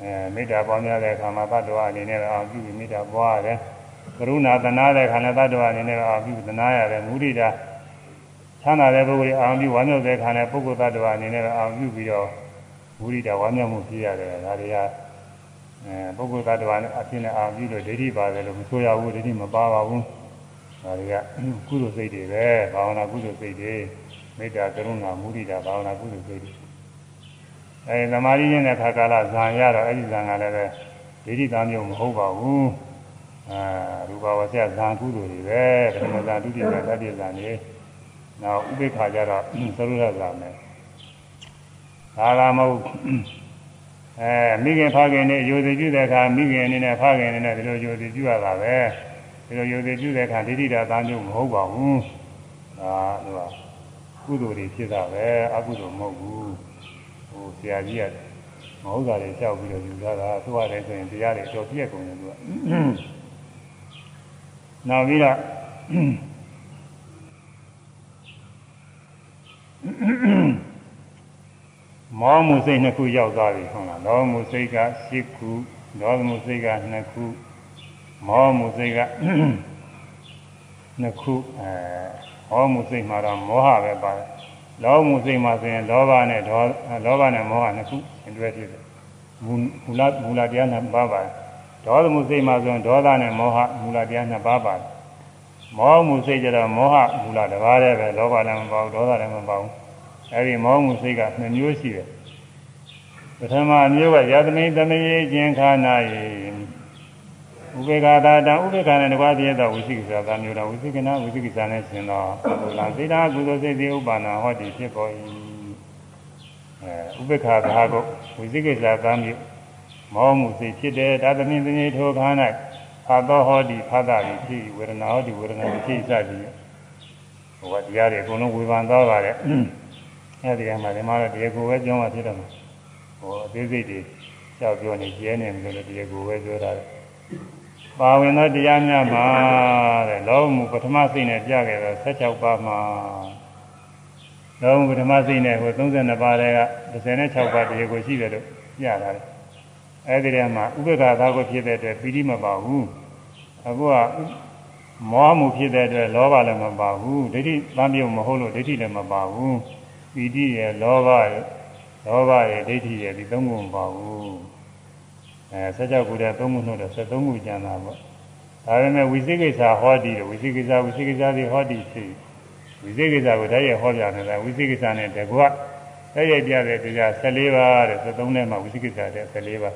အဲမေတ္တာပွားများတဲ့အခါမှာတ attva အနေနဲ့အာပြုပြီးမေတ္တာပွားရတယ်ကရုဏာသနာတဲ့ခန္ဓာတ attva အနေနဲ့အာပြုသနာရတယ်မုဒိတာချမ်းသာတဲ့ပုဂ္ဂိုလ်အာရုံပြုဝမ်းမြောက်တဲ့ခါနဲ့ပုဂ္ဂိုလ်သတ္တဝါအနေနဲ့အာရုံပြုပြီးတော့ဝိရိဒဝမ်းမြောက်မှုဖြစ်ရတယ်ဒါတွေကအဲပုဂ္ဂိုလ်သတ္တဝါနဲ့အဖြစ်နဲ့အာရုံပြုလို့ဒိဋ္ဌိပါတယ်လို့မဆိုရဘူးဒိဋ္ဌိမပါပါဘူးဒါတွေကကုသိုလ်စိတ်တွေပဲဘာဝနာကုသိုလ်စိတ်တွေမေတ္တာကရုဏာမုဒိတာဘာဝနာကုသိုလ်စိတ်တွေ အဲသမာဓိရင်းတဲ့ခါကာလဇံရတော့အဲ့ဒီဇံကလည်းပဲဒိဋ္ဌိသားမျိုးမဟုတ်ပါဘူးအာရူပဝဆရာဇံကုသိုလ်တွေပဲပထမဇံဒုတိယဇံတတိယဇံတွေနောက်ဥပိ္ပခါကြတော့သရုရဇာမယ်ဒါကမဟုတ်အဲမိခင်ဖခင်နဲ့ယူစီပြုတဲ့အခါမိခင်အနေနဲ့ဖခင်အနေနဲ့ဒီလိုယူစီပြုရတာပဲဒီလိုယူစီပြုတဲ့အခါဒိဋ္ဌိတာသားမျိုးမဟုတ်ပါဘူးဒါသူကကုသိုလ်တွေဖြစ်တာပဲအကုသိုလ်မဟုတ်ဘူး ဟိုဆရာကြီးကမဟုတ်တာတွေကြောက်ပြီးတော့ယူတာကသူ့ရတယ်ဆိုရင်တရားတွေတော့ပြည့်ကုန်တယ်သူကနောက်ပြီးတော့မောမှုစိတ်နှစ်ခုရောက်သွားပြီဟုတ်လားလောမှုစိတ်က10ခုဒေါသမှုစိတ်က2ခုမောမှုစိတ်က2ခုအဲဟောမှုစိတ်မှာတော့မောဟပဲပါတယ် လောမှုစိတ်မှာဆိုရင်လောဘနဲ့ဒေါလောဘနဲ့မောဟနှစ်ခုတွဲဖြစ်တယ်မူလမူလတရားနှစ်ပါးပါတယ်ဒေါသမှုစိတ်မှာဆိုရင်ဒေါသနဲ့မောဟမူလတရားနှစ်ပါးပါတယ်မောမှုစိတ်ကြတော့မောဟမူလတစ်ပါးတည်းပဲလောဘလည်းမပေါ့ဒေါသလည်းမပေါ့အဲဒီမောမှုစိတ်ကနှစ်မျိုးရှိတယ်ပထမမျိုးကယသမိသမယေခြင်းခါနာယ ဥပေက္ခတာတံဥပေက္ခနဲ့တကွာပြည့်သောဝိသိကိစ္စသာမျိုးတော်ဝိသိကနာဝိသိကိစ္စနဲ့ရှင်သောကုလစေတာကုသိုလ်စိတ်တိဥပါဏဟောတိဖြစ်ပေါ်၏အဲဥပေက္ခသာကိုဝိသိကိစ္စသာမျိုးမောမှုစိတ်ဖြစ်တဲ့ဒါသမင်းသမီးထိုခါ၌ဖာသောဟောတိဖာတာတိဖြစ်ဝေဒနာဟောတိဝေဒနာတိဖြစ်စသည်ဟိုကတရားတွေအကုန်လုံးဝေဖန်သွားပါတယ်အဲဒီကမှဒီမှာတော့တရားကိုပဲကြောင်းမှဖြစ်တော့မှာဟိုအသေးစိတ်တွေကြောက်ပြောနေကျဲနေတယ်လို့တရားကိုပဲပြောတာတယ် ပါဝင်သောတရားများမှာတဲ့လောမှုပထမစိတ်နဲ့ပြခဲ့တော့16ပါးမှာလောမှုပထမစိတ်နဲ့ဟို32ပါးတွေက36ပါးတရားကိုရှိတယ်လို့ပြတာတယ်အဲဒီထဲမှာဥပ္ပခါသာကိုဖြစ်တဲ့အတွက်ပီတိမပါဘူးအခုကမောမှုဖြစ်တဲ့အတွက်လောဘလည်းမပါဘူးဒိဋ္ဌိသံပြုံမဟုတ်လို့ဒိဋ္ဌိလည်းမပါဘူးပီတိရဲ့လောဘရဲ့လောဘရဲ့ဒိဋ္ဌိရဲ့ဒီသုံးခုမပါဘူး အဲဆက်ကြောက်ကူတဲ့သုံးခုနှုတ်တဲ့ဆက်သုံးခုကျန်တာပေါ့ဒါပေမဲ့ဝိသိကိစ္စဟောဒီဝိသိကိစ္စဝိသိကိစ္စဒီဟောဒီဖြစ်ဝိသိကိစ္စကိုတည်းရဲ့ဟောပြနေတာဝိသိကိစ္စနဲ့တကွတည်းရဲ့ပြတဲ့တရား14ပါးတဲ့73ထဲမှာဝိသိကိစ္စတဲ့14ပါး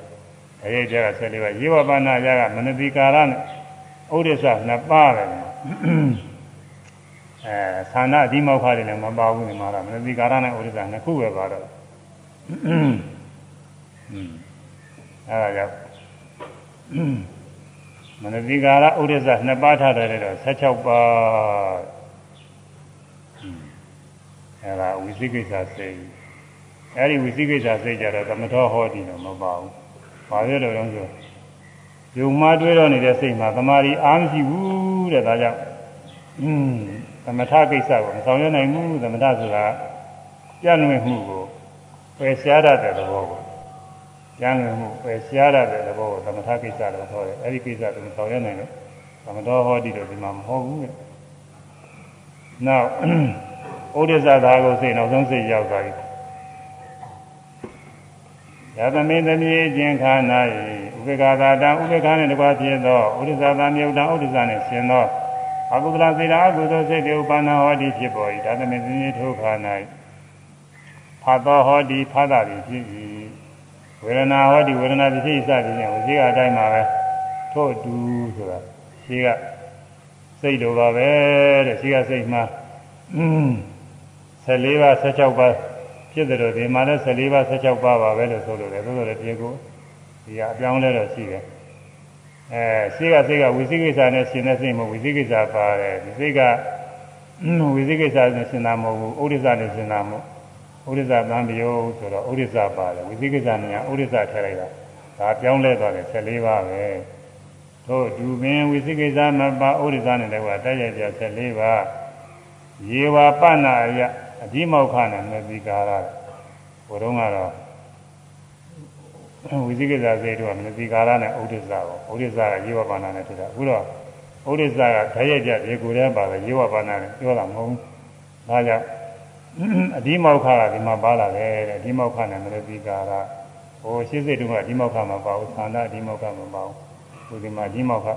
တည်းရဲ့ပြက14ပါးရေဝပါဏရကမနတိကာရနဲ့ဥဒိစ္စနှစ်ပါးပဲအဲဌာနအဒီမောက္ခတွေလည်းမပါဘူးဒီမှာတော့မနတိကာရနဲ့ဥဒိစ္စနှစ်ခုပဲပါတော့ အဲဒါကြောင့်မနတိကာရဥဒိစ္စနှစ်ပါးထားတယ်တော့16ပါးအဲဒါဝိသိကိစ္စစိတ်အဲဒီဝိသိကိစ္စစိတ်ကြတော့သမထောဟောဒီတော့မပါဘူး။ဘာဖြစ်လို့လဲဆိုယုံမှတွေးတော့နေတဲ့စိတ်မှာသမာဓိအားမရှိဘူးတဲ့ဒါကြောင့်อืมသမထကိစ္စကိုမဆောင်ရွက်နိုင်ဘူးသမထဆိုတာပြန့်လွင့်မှုကိုပယ်ရှားရတဲ့သဘောကို ကျမ်းလွင်မှုပယ်ရှားရတဲ့သဘောကိုသမထကိစ္စလို့ခေါ်တယ်အဲဒီကိစ္စကိုဆောင်ရွက်နိုင်လို့သမတော်ဟောဒီတော့ဒီမှာမဟုတ်ဘူးတဲ့နောက်ဩဒိသသာကိုစိတ်နောက်ဆုံးစိတ်ရောက်သွားပြီယသမေသမီးခြင်းခါနာ၏ဥပေက္ခသာတံဥပေက္ခနှင့်တကွာဖြစ်သောဥဒိသသာမြုပ်တံဥဒိသနှင့်ရှင်သောအကုသလစေတာအကုသိုလ်စိတ်တွေဥပါဏဟောတိဖြစ်ပေါ်၏ဒါသမင်သင်္ကေထိုခါ၌ဖတ်တော်ဟောတိဖတ်တာဖြစ်၏ ဝေဒနာဟောတိဝေဒနာဖြစ်၏စသည်ဖြင့်ဝစီကအတိုင်းမှာပဲထို့တူဆိုတာရှိကစိတ်လိုပါပဲတဲ့ရှိကစိတ်မှာ14ပါး16ပါးဖြစ်တယ်လို့ဒီမှာလည်း14ပါး16ပါးပါပဲလို့ဆိုလို့တယ်သို့တော်လည်းပြေကိုဒီကအပြောင်းလဲတော့ရှိတယ်အဲစိတ်ကစိတ်ကဝိသိကိစ္စနဲ့ရှင်တဲ့စိတ်မဟုတ်ဝိသိကိစ္စပါတယ်ဒီစိတ်ကဝိသိကိစ္စနဲ့ရှင်တာမဟုတ်ဘူးဥဒိစ္စနဲ့ရှင်တာမဟုတ် ဥဒိစ္စသံပယောဆိုတော့ဥဒိစ္စပါတယ်ဝိသိကိစ္စနဲ့ဥဒိစ္စထည့်လိုက်တာဒါပြောင်းလဲသွားတယ်14ပါးပဲတို့ဒူပင်ဝိသိကိစ္စမပါဥဒိစ္စနဲ့လည်းကတိုက်ရိုက်ပြ14ပါးရေဝပနာယအဒီမောက္ခနဲ့မသိကာရဘုရုံးကတော့ဝိသိကိစ္စစိတ်တို့ကမသိကာရနဲ့ဥဒိစ္စကိုဥဒိစ္စကရေဝပနာနဲ့ထတာအခုတော့ဥဒိစ္စကဓာတ်ရိုက်ပြရေကိုယ်ထဲပါတယ်ရေဝပနာနဲ့ပြောတာမဟုတ်ဘူးဒါကြောင့် အဒီမောက္ခကဒီမှာပါလာတယ်တဲ့အဒီမောက္ခနဲ့မသိကာရဟိုရှင်းစိတ်တို့ကအဒီမောက္ခမပါဘူးသန္တာအဒီမောက္ခမပါဘူးဒီမှာအဒီမောက္ခ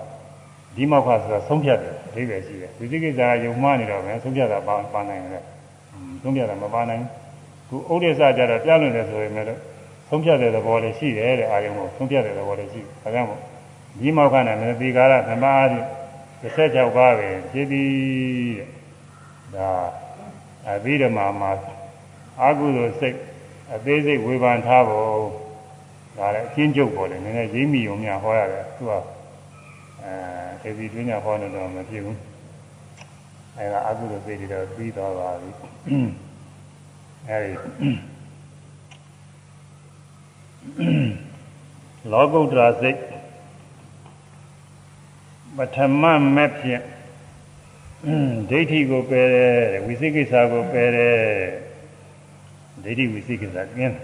ဒီမောက္ခဆိုတာဆုံးဖြတ်တယ်အဓိပ္ပာယ်ရှိတယ်ဝိသိကိစ္စကယုံမှားနေတော့ပဲဆုံးဖြတ်တာပါပါနိုင်တယ်ဆုံးဖြတ်တာမပါနိုင်ဘူးခုဥဒိစ္စကြတော့ပြလွန်တယ်ဆိုရင်လည်းဆုံးဖြတ်တဲ့သဘောလေးရှိတယ်တဲ့အာယုံကိုဆုံးဖြတ်တဲ့သဘောလေးရှိတယ်ဒါကြောင့်မို့ဒီမောက္ခနဲ့မသိကာရဓမ္မအားဖြင့်16ပါးပဲဖြစ်ပြီးတဲ့ဒါ အဘိဓမ္မာမှာအာဟုသောစိတ်အသေးစိတ်ဝေဖန်ထားဖို့ဒါလည်းအချင်းကျုပ်ပေါ်တယ်နည်းနည်းရိပ်မိုံများဟောရတယ်သူကအဲဒီဒီတွင်းညာဟောနေတော့မဖြစ်ဘူးအဲဒါအာဟုသောစိတ်တွေတော့ပြီးသွားပါပြီအဲဒီလောကုတ္တရာစိတ်ပထမမဲ့ဖြင့် ဒိဋ္ဌိကိုပယ်တယ်ဝိသိကိစ္စကိုပယ်တယ်ဒိဋ္ဌိဝိသိကိစ္စကျင်း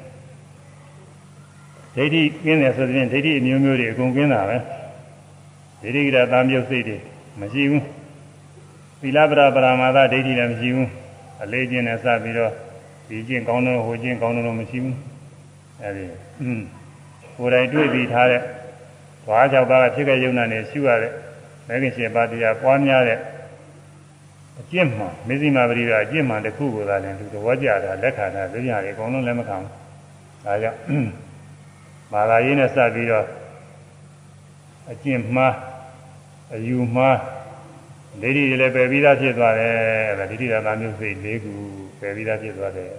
ဒိဋ္ဌိကျင်းတယ်ဆိုတဲ့ဒိဋ္ဌိအမျိုးမျိုးတွေအကုန်ကျင်းတာပဲဒိဋ္ဌိကရတာမြုပ်စိတ်တွေမရှိဘူးသီလပရပရမာသဒိဋ္ဌိလည်းမရှိဘူးအလေးကျင့်နဲ့စပြီးတော့ဒီကျင့်ကောင်းတော့ဟိုကျင့်ကောင်းတော့မရှိဘူးအဲဒီอืมကိုယ်တိုင်တွေ့ပြီးထားတဲ့ဘာကြောင့်ပါဖြစ်ခဲ့ရုံနဲ့ရှုရတဲ့မဂ္ဂင်ရှင်ပါတရားပွားများတဲ့ အကျင့်မှမစ္စည်းမပရိဒါအကျင့်မှတစ်ခုကိုသာလည်းသူသဘောကျတာလက်ခံတာသိရတယ်အကုန်လုံးလက်မခံဘူးဒါကြောင့်မာလာရေးနဲ့စပြီးတော့အကျင့်မှားအယူမှားဒိဋ္ဌိတွေလည်းပယ်ပြီးသားဖြစ်သွားတယ်အဲဒါဒိဋ္ဌိသာမျိုးစိတ်၄ခုပယ်ပြီးသားဖြစ်သွားတယ်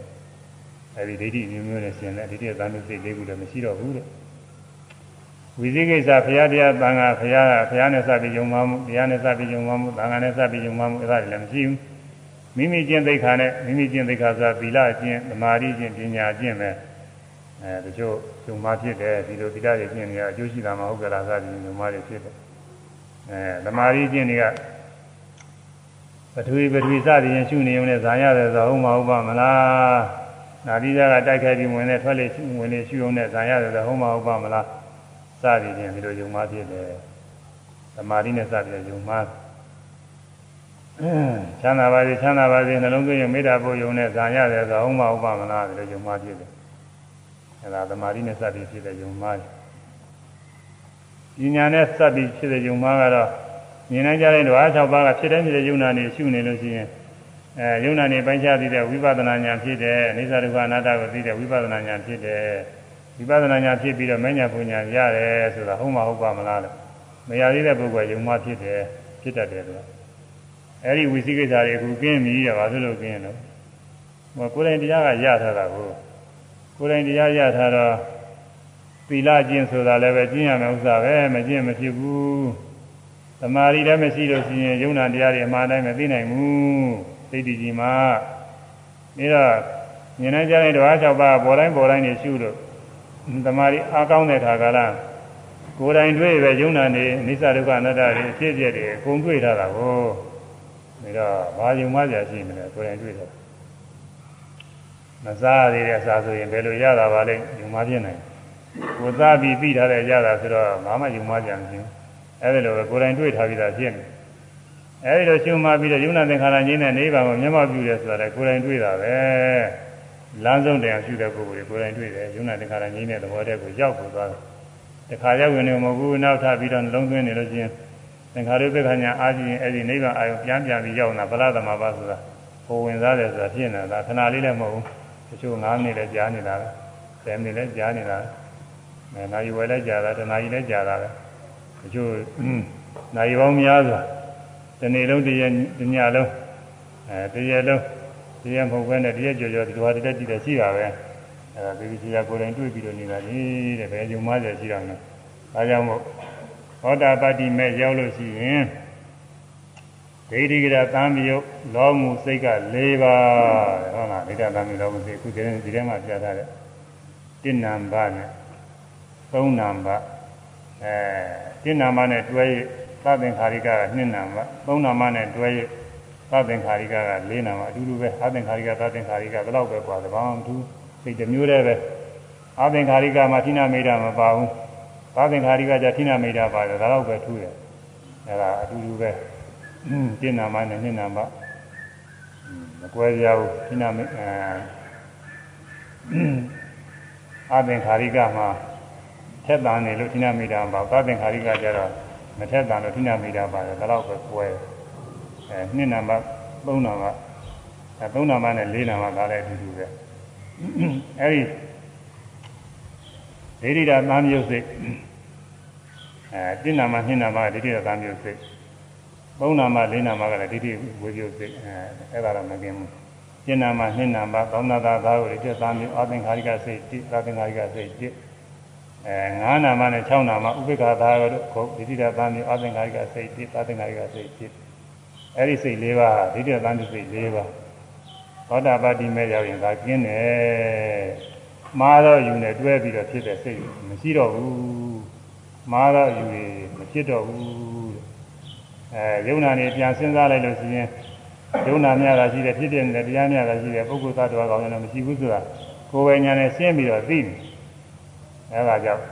အဲဒီဒိဋ္ဌိမျိုးမျိုးနဲ့ရှင်တဲ့ဒိဋ္ဌိသာမျိုးစိတ်၄ခုလည်းမရှိတော့ဘူးတဲ့ ဝိသိကိစ္စဘုရားတရားသံဃာဘုရားကဘုရားနဲ့စပြီးယုံမှမှုတရားနဲ့စပြီးယုံမှမှုသံဃာနဲ့စပြီးယုံမှမှုအဲ့ဒါတွေလည်းမရှိဘူးမိမိကျင့်သိက္ခာနဲ့မိမိကျင့်သိက္ခာဆိုတာသီလကျင့်သမာဓိကျင့်ပညာကျင့်ပဲအဲတချို့ယုံမှဖြစ်တယ်ဒီလိုသီလတွေကျင့်နေရအကျိုးရှိတာမဟုတ်ကြလားစသည်ယုံမှတွေဖြစ်တယ်အဲသမာဓိကျင့်တွေကပထဝီပထဝီစသည်ရင်ရှုနေုံနဲ့ဇာရတယ်ဆိုဟုတ်မဟုတ်ပါမလားနာတိကတိုက်ခိုက်ပြီးဝင်နေထွက်လေဝင်နေရှုုံနဲ့ဇာရတယ်ဆိုဟုတ်မဟုတ်ပါမလား စသည်ဖြင့်ဒီလိုယုံမှားဖြစ်တယ်သမာဓိနဲ့စပြီးယုံမှားချမ်းသာပါစေချမ်းသာပါစေနှလုံးသွင်းရင်မေတ္တာပို့ယုံနဲ့ဇာရတယ်ဆိုဟုတ်မဟုတ်ပါမလားဒီလိုယုံမှားဖြစ်တယ်အဲဒါသမာဓိနဲ့စပြီးဖြစ်တဲ့ယုံမှားပညာနဲ့စပြီးဖြစ်တဲ့ယုံမှားကတော့မြင်နိုင်ကြတဲ့ဓဝါ၆ပါးကဖြစ်တဲ့ဖြစ်တဲ့ယုံနာနေရှုနေလို့ရှိရင်အဲယုံနာနေပိုင်းခြားသိတဲ့ဝိပဿနာဉာဏ်ဖြစ်တယ်အိသဒုက္ခအနတ္တကိုသိတဲ့ဝိပဿနာဉာဏ်ဖြစ်တယ် ဝိပဿနာဉာဏ်ဖြစ်ပြီးတော့မဉ္ဇဉ်ပူဉာဏ်ရတယ်ဆိုတာဟုတ်မှာဟုတ်ပါမလားလို့မရသေးတဲ့ပုဂ္ဂိုလ်ယုံမှဖြစ်တယ်ဖြစ်တတ်တယ်လို့အဲ့ဒီဝိသိကိစ္စတွေအခုကင်းပြီတဲ့ဘာလို့လို့ကင်းလို့ဟိုကိုယ်တိုင်တရားကရထားတာကိုကိုယ်တိုင်တရားရထားတော့သီလကျင့်ဆိုတာလည်းပဲကျင့်ရမယ်ဥစ္စာပဲမကျင့်မဖြစ်ဘူးသမာဓိလည်းမရှိလို့ရှိရင်ယုံနာတရားတွေအမှားတိုင်းမသိနိုင်ဘူးသိတည်ကြီးမှာပြီးတော့ဉာဏ်နဲ့ကြားတဲ့ဓဝါ၆ပါးပေါ်တိုင်းပေါ်တိုင်းနေရှုလို့ သမာဓိအားကောင်းတဲ့ခါကလာကိုယ်တိုင်တွေ့ပဲယုံနာနေအိသဒုက္ခအနတ္တတွေအဖြစ်အပျက်တွေအကုန်တွေ့ထားတာကိုဒါတော့ဘာယုံမှကြာရှိမလဲကိုယ်တိုင်တွေ့တယ်မစားသေးတဲ့အစားဆိုရင်ဘယ်လိုရတာပါလဲယုံမှပြနိုင်ကိုစားပြီးပြီးထားတဲ့ရတာဆိုတော့ဘာမှယုံမှကြာမရှိဘူးအဲဒီလိုပဲကိုယ်တိုင်တွေ့ထားပြီးသားဖြစ်နေအဲဒီလိုရှုမှပြီးတော့ယုံနာသင်္ခါရကြီးနဲ့နေပါမှာမျက်မှောက်ပြုတယ်ဆိုတာလည်းကိုယ်တိုင်တွေ့တာပဲ လမ်းဆုံးတရားရှုတဲ့ပုဂ္ဂိုလ်တွေကိုယ်တိုင်တွေ့တယ်ယုံနာတခါရငြိမ်းတဲ့သဘောတည်းကိုရောက်ပေါ်သွားတယ်တခါရောက်ဝင်နေမဟုတ်ဘူးနောက်ထပ်ပြီးတော့နှလုံးသွင်းနေလို့ချင်းသင်္ခါရုပ္ပခညာအာကြည့်ရင်အဲ့ဒီနိဗ္ဗာန်အာယုပြန်ပြန်ပြီးရောက်လာဗလာသမဘာဆိုတာဟိုဝင်စားတယ်ဆိုတာဖြစ်နေတာခဏလေးလည်းမဟုတ်ဘူးတချို့9မိနစ်လည်းကြားနေတာပဲ10မိနစ်လည်းကြားနေတာပဲနာရီဝယ်လည်းကြားတာတနာရီလည်းကြားတာပဲတချို့နာရီပေါင်းများစွာတနေ့လုံးတရက်တညလုံးအဲတရက်လုံး တရက်မဟုတ်ဘဲနဲ့တရက်ကြော်ကြော်ဒီလိုဟာတရက်ကြည့်တယ်ရှိတာပဲအဲဒါဒီကြီးကကိုယ်တိုင်တွေ့ပြီးတော့နေတာလေတဲ့ဘယ်ကြုံမှကြရှိတာလဲဒါကြောင့်မို့သောတာပတ္တိမဲ့ရောက်လို့ရှိရင်ဒိဋ္ဌိကရသံမြုပ်လောမှုစိတ်က၄ပါးဟုတ်လားဒိဋ္ဌသံမြုပ်လောမှုစိတ်အခုဒီဒီထဲမှာပြထားတဲ့တဏ္ဏံဘနဲ့သုံးနံပါအဲတဏ္ဏံဘနဲ့တွဲရသဗ္ဗင်္ခါရိကက2နံပါသုံးနံပါနဲ့တွဲရ သဗ္ဗင်္ခါရိကက4နံပါအတူတူပဲသဗ္ဗင်္ခါရိကသဗ္ဗင်္ခါရိကဘယ်တော့ပဲပွားတယ်ဘာမှမထူးစိတ်တစ်မျိုးတည်းပဲအသင်္ခါရိကမှာဌိနမိတ်တာမပါဘူးသဗ္ဗင်္ခါရိကကြဌိနမိတ်တာပါတယ်ဒါတော့ပဲထူးတယ်အဲဒါအတူတူပဲတဏ္ဏံဘနဲ့2နံပါမကွဲကြဘူးဌိနမိတ်အဲအသင်္ခါရိကမှာထက်တန်နေလို့ဌိနမိတာပါသဗ္ဗင်္ခါရိကကျတော့မထက်တန်လို့ဌိနမိတာပါတယ်ဒါတော့ပဲကွဲ အဲနှစ်နံပါတ်သုံးနံပါတ်အဲသုံးနံပါတ်နဲ့လေးနံပါတ်ဒါလည်းအတူတူပဲအဲဒီဒိဋ္ဌိတာသံယုတ်စိတ်အဲတိနံပါတ်နှစ်နံပါတ်ဒိဋ္ဌိတာသံယုတ်စိတ်သုံးနံပါတ်လေးနံပါတ်ကလည်းဒိဋ္ဌိဝေယုတ်စိတ်အဲအဲ့ဒါတော့မကင်းဘူးတိနံပါတ်နှစ်နံပါတ်သောနာသာသာကိုတိသံယုတ်အသင်္ခါရိကစိတ်တိသသင်္ခါရိကစိတ်တိအဲ9နာမနဲ့6နာမဥပိ္ပခာသာရတို့ခုဒိဋ္ဌိတသံမျိုးအသင်္ကာရိကစိတ်တိအသင်္ကာရိကစိတ်တိ အဲ့ဒီစိတ်၄ပါးဒိဋ္ဌိတသံစိတ်၄ပါးသောတာပတိမဲ့ရောက်ရင်ဒါကျင်းတယ်မှားတော့ယူနေတွဲပြီးတော့ဖြစ်တဲ့စိတ်မရှိတော့ဘူးမှားတော့ယူနေမဖြစ်တော့ဘူးအဲယုံနာနေပြန်စဉ်းစားလိုက်လို့ရှိရင်ယုံနာများတာရှိတယ်ဖြစ်တဲ့တရားများတာရှိတယ်ပုဂ္ဂိုလ်သတ္တဝါကောင်းတယ်မရှိဘူးဆိုတာကိုယ်ပဲညာနဲ့ရှင်းပြီးတော့သိတယ်အဲဒါကြောင့်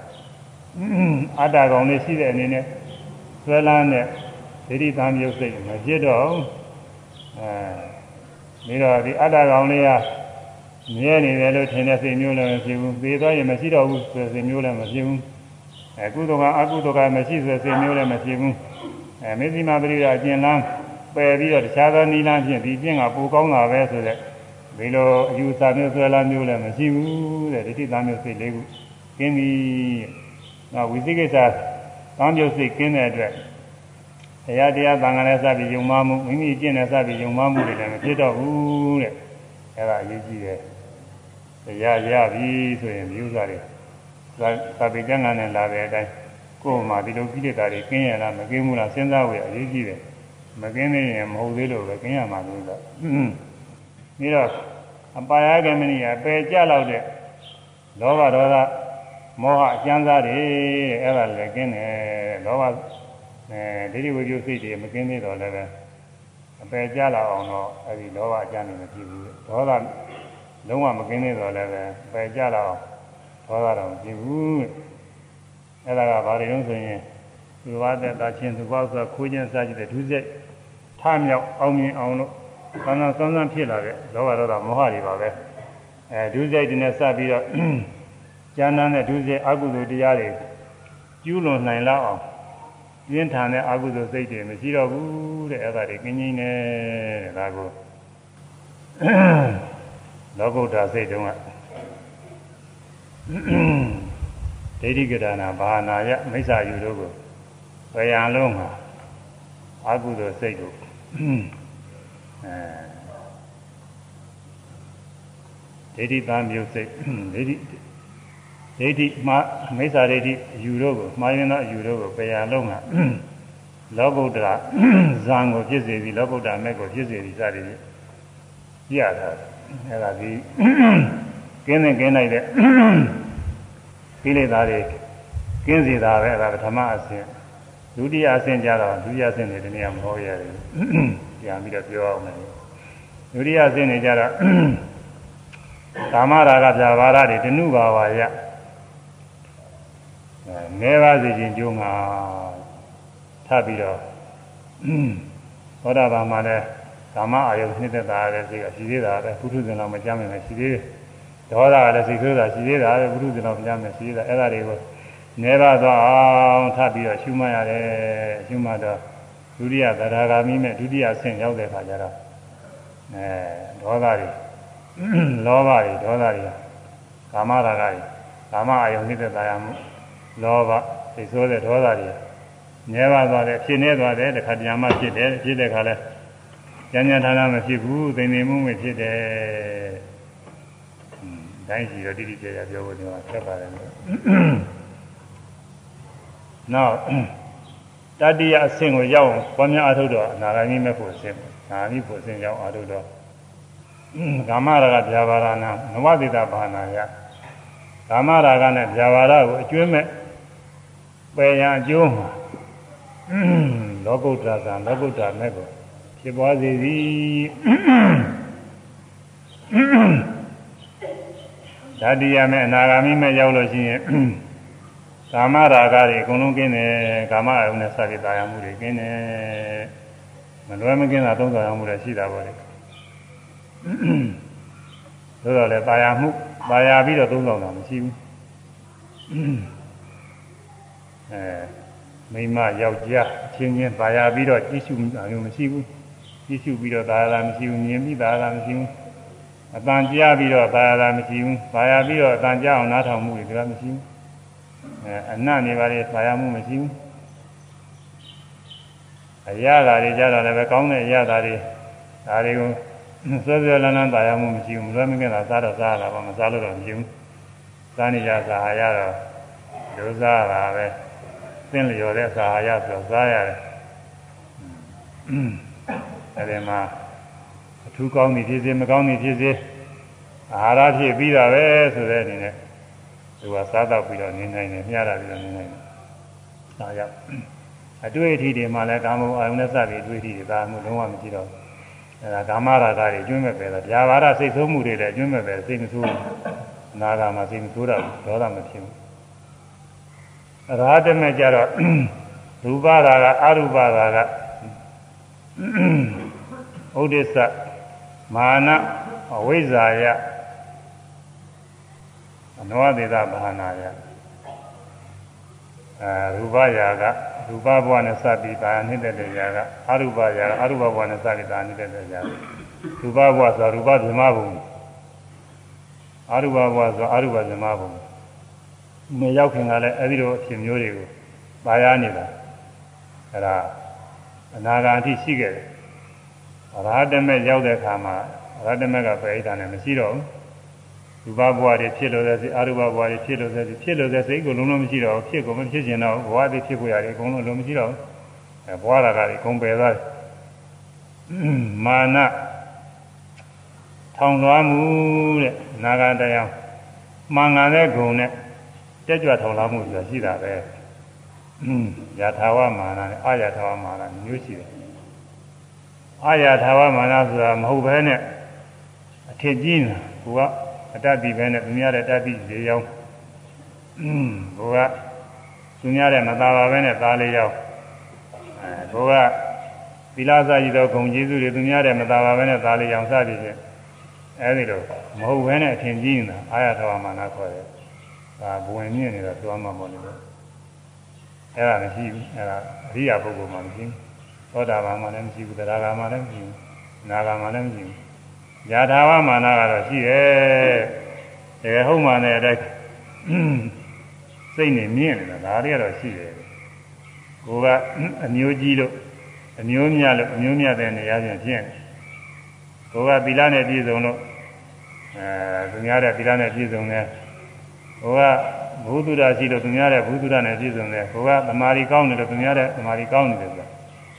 အတ္တကောင်လေးရှိတဲ့အနေနဲ့ဆွဲလန်းတဲ့ ဒိဋ္ဌိသံယုတ်စိတ်မဖြစ်တော့အဲပြီးတော့ဒီအတ္တကောင်လေးကမြဲနေတယ်လို့ထင်တဲ့စိတ်မျိုးလည်းမဖြစ်ဘူးသေသွားရင်မရှိတော့ဘူးဆိုတဲ့စိတ်မျိုးလည်းမဖြစ်ဘူးအဲကုသိုလ်ကအကုသိုလ်ကမရှိဆိုတဲ့စိတ်မျိုးလည်းမဖြစ်ဘူးအဲမေဇိမာပရိယာအကျဉ်းလန်းပယ်ပြီးတော့တခြားသောနိလန်းဖြင့်ဒီကျင့်ကပိုကောင်းတာပဲဆိုတဲ့ဒီလိုအယူဆမျိုးဆွဲလန်းမျိုးလည်းမရှိဘူးတဲ့ဒိဋ္ဌိသံယုတ်စိတ်လေးခုကင်းပြီ။နောက်ဝိသိကိစ္စကောင်းကျိုးစိတ်ကင်းတဲ့အတွက် တရားတရားသံဃာနဲ့စပြီးယုံမှမှုမိမိကျင့်တဲ့စပြီးယုံမှမှုတွေလည်းမဖြစ်တော့ဘူးတဲ့။အဲဒါအရေးကြီးတယ်။တရားရပြီဆိုရင်မျိုးစားတွေသာပိကျမ်းဂန်နဲ့လာတဲ့အတိုင်းကိုယ်မှဒီလိုကိလေသာတွေကင်းရလားမကင်းဘူးလားစဉ်းစားဖို့အရေးကြီးတယ်။မကင်းသေးရင်မဟုတ်သေးလို့ပဲကင်းရမှာလို့ဆို။ပြီးတော့အပါယကမဏိယပယ်ကြလောက်တဲ့လောဘဒေါသမောဟအကျဉ်းစားတွေအဲ့ဒါလည်းကင်းတယ်လောဘ အဲဒိဋ္ဌိဝိပ္ပယစိတ်တွေမကင်းသေးတော့လည်းပဲအပယ်ကြလာအောင်တော့အဲ့ဒီလောဘအကျဉ်းတွေမဖြစ်ဘူးဒေါသလုံးဝမကင်းသေးတော့လည်းပဲပယ်ကြလာအောင်ဒေါသတော့မဖြစ်ဘူးအဲ့ဒါကဘာတွေလို့ဆိုရင်သူဝါတဲ့တာချင်းသူပေါဆိုခိုးခြင်းစားကြည့်တဲ့ဒုစရိုက်ထမြောက်အောင်မြင်အောင်လို့သံသံသံသံဖြစ်လာတဲ့လောဘဒေါသမောဟတွေပါပဲအဲဒုစရိုက်တွေနဲ့စပ်ပြီးတော့ကျမ်းမ်းတဲ့ဒုစရိုက်အကုသိုလ်တရားတွေကျူးလွန်နိုင်လောက်အောင် ပြင်းထန်တဲ့အကုသိုလ်စိတ်တွေမရှိတော့ဘူးတဲ့အဲ့ဒါတွေကင်းကြီးနေတဲ့ဒါကိုလောကုတ္တစိတ်တုံးကဒိဋ္ဌိကရဏဘာနာယမိစ္ဆာယူတို့ကိုဘယ်ရန်လုံးမှာအကုသိုလ်စိတ်ကိုအဲဒိဋ္ဌိသားမျိုးစိတ်ဒိဋ္ဌိ ဒိဋ္ဌိမှာမိစ္ဆာဒိဋ္ဌိယူတို့ကိုမှားရင်သောယူတို့ကိုပယ်ရလုံးကလောကုတ္တရာဇံကိုဖြစ်စေပြီးလောကုတ္တရာမဲ့ကိုဖြစ်စေပြီးစသည်ဖြင့်ပြရတာအဲဒါဒီကင်းနေကင်းနိုင်တဲ့ကိလေသာတွေကင်းစေတာပဲအဲဒါပထမအဆင့်ဒုတိယအဆင့်ကျတော့ဒုတိယအဆင့်တွေတနည်းမဟုတ်ရတယ်ပြန်ပြီးတော့ပြောအောင်မယ်ဒုတိယအဆင့်တွေကျတော့ကာမရာဂပြာပါဒတွေတဏှုဘာဝရ ငဲပါစေခြင်းကြိုးငါထပ်ပြီးတော့သောတာပန်မှာလည်းကာမအာယုနှစ်သက်တာလည်းစိတ်ကရှိသေးတာပဲပုထုဇဉ်တော်မကြမ်းမယ်ရှိသေးတယ်ဒေါသကလည်းစိတ်ဆိုးတာရှိသေးတာပဲပုထုဇဉ်တော်မကြမ်းမယ်ရှိသေးတာအဲ့ဒါတွေကိုနေပါသွားအောင်ထပ်ပြီးတော့ရှုမှတ်ရတယ်ရှုမှတ်တော့ဒုတိယသရဂါမိမဲ့ဒုတိယဆင့်ရောက်တဲ့ခါကျတော့အဲဒေါသတွေလောဘတွေဒေါသတွေကာမရာဂတွေကာမအယုံနေတဲ့တရားမှု လောဘစိတ်ဆိုးတဲ့ဒေါသတွေငဲပါသွားတယ်ဖြစ်နေသွားတယ်တခါတည်းမှဖြစ်တယ်ဖြစ်တဲ့ခါလဲဉာဏ်ဉာဏ်ဌာနမဖြစ်ဘူးသိနေမှုမဖြစ်တယ်တိုင်းစီတော့တိတိကျကျပြောဖို့ဒီမှာဆက်ပါတယ်လို့နောက်တတိယအဆင့်ကိုရောက်အောင်ပွားများအားထုတ်တော့အနာဂါမိမဲ့ဖို့အဆင့်နာမိဖို့အဆင့်ရောက်အားထုတ်တော့ကာမရာဂဗျာပါဒနာနဝတိတာဘာနာယကာမရာဂနဲ့ဗျာပါဒကိုအကျွမ်းမဲ့ပ ယ်ရန်အကျိုးမှာလောကုတ္တရာဇံလောကုတ္တရာမဲ့ကိုဖြစ်ပွားစေသည်ဓာတိယမဲ့အနာဂါမိမဲ့ရောက်လို့ရှိရင်ကာမရာဂတွေအကုန်လုံးကင်းတယ်ကာမအယုံနဲ့စသည်တာယာမှုတွေကင်းတယ်မလွယ်မကင်းတာသုံးဆောင်မှုတွေရှိတာပေါ့လေသို့တော်လည်းတာယာမှုတာယာပြီးတော့သုံးဆောင်တာမရှိဘူး အဲမိမယောက်ျားအချင်းချင်းတာယာပြီးတော့ကြည့်ရှုတာမျိုးမရှိဘူးကြည့်ရှုပြီးတော့တာယာမရှိဘူးမြင်ပြီးတာယာမရှိဘူးအတန်ကြားပြီးတော့တာယာမရှိဘူးတာယာပြီးတော့အတန်ကြားအောင်နားထောင်မှုတွေကမရှိဘူးအဲအနတ်နေပါလေတာယာမှုမရှိဘူးအရာဓာတွေကြတော့လည်းပဲကောင်းတဲ့အရာဓာတွေဒါတွေကိုစောစောလန်းလန်းတာယာမှုမရှိဘူးမလွယ်မကင်းတာစားတော့စားရတာပါမစားလို့တော့မရှိဘူးစားနေကြစားရတော့ဒုစားတာပဲ သင်လျော်တဲ့စားရဆိုတော့စားရတယ်အဲဒီမှာအထူးကောင်းပြီဖြစ်စေမကောင်းပြီဖြစ်စေအာဟာရဖြစ်ပြီးတာပဲဆိုတဲ့အနေနဲ့သူကစားတော့ပြီးတော့နေနိုင်တယ်မျှတာပြီးတော့နေနိုင်တယ်ဒါကြောင့်အတွေ့အထိတွေမှာလည်းကာမဂုဏ်အာယုန်နဲ့စပြီးအတွေ့အထိတွေဒါမှလုံးဝမရှိတော့အဲဒါကာမရာဂတွေကျွမ်းမဲ့ပဲလားဗျာပါဒစိတ်ဆိုးမှုတွေလည်းကျွမ်းမဲ့ပဲစိတ်မဆိုးနာဂာမှာစိတ်မဆိုးတာဒေါသမဖြစ်ဘူး ရာထမဲ့ကြတော့ရူပရာဂအရူပရာဂဥဒိစ္စမာနအဝိဇ္ဇာယအနောဒေသဘာနာယအဲရူပရာဂရူပဘဝနဲ့စပြီးဒါနေတဲ့တဲ့ရာကအရူပရာဂအရူပဘဝနဲ့စပြီးဒါနေတဲ့တဲ့ရာရူပဘဝဆိုရူပဗြဟ္မဘုံအရူပဘဝဆိုအရူပဗြဟ္မဘုံ မရောက်ခင်ကလည်းအဲဒီလိုအဖြစ်မျိုးတွေကိုပါရနေတာအဲဒါအနာဂါအထိရှိခဲ့တယ်ရာဟတမေရောက်တဲ့အခါမှာရာဟတမေကပရိဒါနဲ့မရှိတော့ဘူးရူပဘဝတွေဖြစ်လို့တဲ့စိအရူပဘဝတွေဖြစ်လို့တဲ့စိဖြစ်လို့တဲ့စိကိုလုံးလုံးမရှိတော့ဘူးဖြစ်ကိုမဖြစ်ကျင်တော့ဘဝတွေဖြစ်ကိုရတယ်အကုန်လုံးလုံးမရှိတော့ဘူးအဲဘဝရာကတွေအကုန်ပယ်သွားတယ်မာနထောင်လွှားမှုတဲ့နာဂတရားမှန်ကန်တဲ့ဂုဏ်နဲ့တ ကြကြွထောင်လာမှုဆိုတာရှိတာပဲယထာဝမာနနဲ့အာယထာဝမာနမျိုးရှိတယ်အာယထာဝမာနဆိုတာမဟုတ်ဘဲနဲ့အထင်ကြီးနေကိုကအတ္တပိပဲနဲ့သူများတဲ့တတ္တိ၄ရောင်းကိုကသူများတဲ့မသာပါပဲနဲ့သား၄ရောင်းအဲကိုကသီလစာရည်တော်ဂုံကျေးဇူးတွေသူများတဲ့မသာပါပဲနဲ့သား၄ရောင်းစသည်ဖြင့်အဲဒီလိုမဟုတ်ဘဲနဲ့အထင်ကြီးနေတာအာယထာဝမာနခေါ်တယ် ဒါဘဝင်မြင့်နေတာသွားမှာပေါ့လေအဲ့ဒါမရှိဘူးအဲ့ဒါအရိယာပုဂ္ဂိုလ်မှမရှိဘူးသောတာပန်မှလည်းမရှိဘူးတရားဂါမှလည်းမရှိဘူးနာဂါမှလည်းမရှိဘူးယာထာဝမာနကတော့ရှိတယ်တကယ်ဟုတ်မှလည်းအတိုင်းစိတ်နဲ့မြင့်နေတာဒါတွေကတော့ရှိတယ်ကိုကအမျိုးကြီးလို့အမျိုးမြတ်လို့အမျိုးမြတ်တဲ့နေရာချင်းဖြစ်တယ်ကိုကသီလနဲ့ပြည့်စုံလို့အဲသူများတဲ့သီလနဲ့ပြည့်စုံတယ် ဟိုကဘုသူဒ္ဓရှိလို့သူများတဲ့ဘုသူဒ္ဓနဲ့ပြည့်စုံတယ်ဟိုကသမာဓိကောင်းတယ်လို့သူများတဲ့သမာဓိကောင်းနေတယ်ဆိုတာ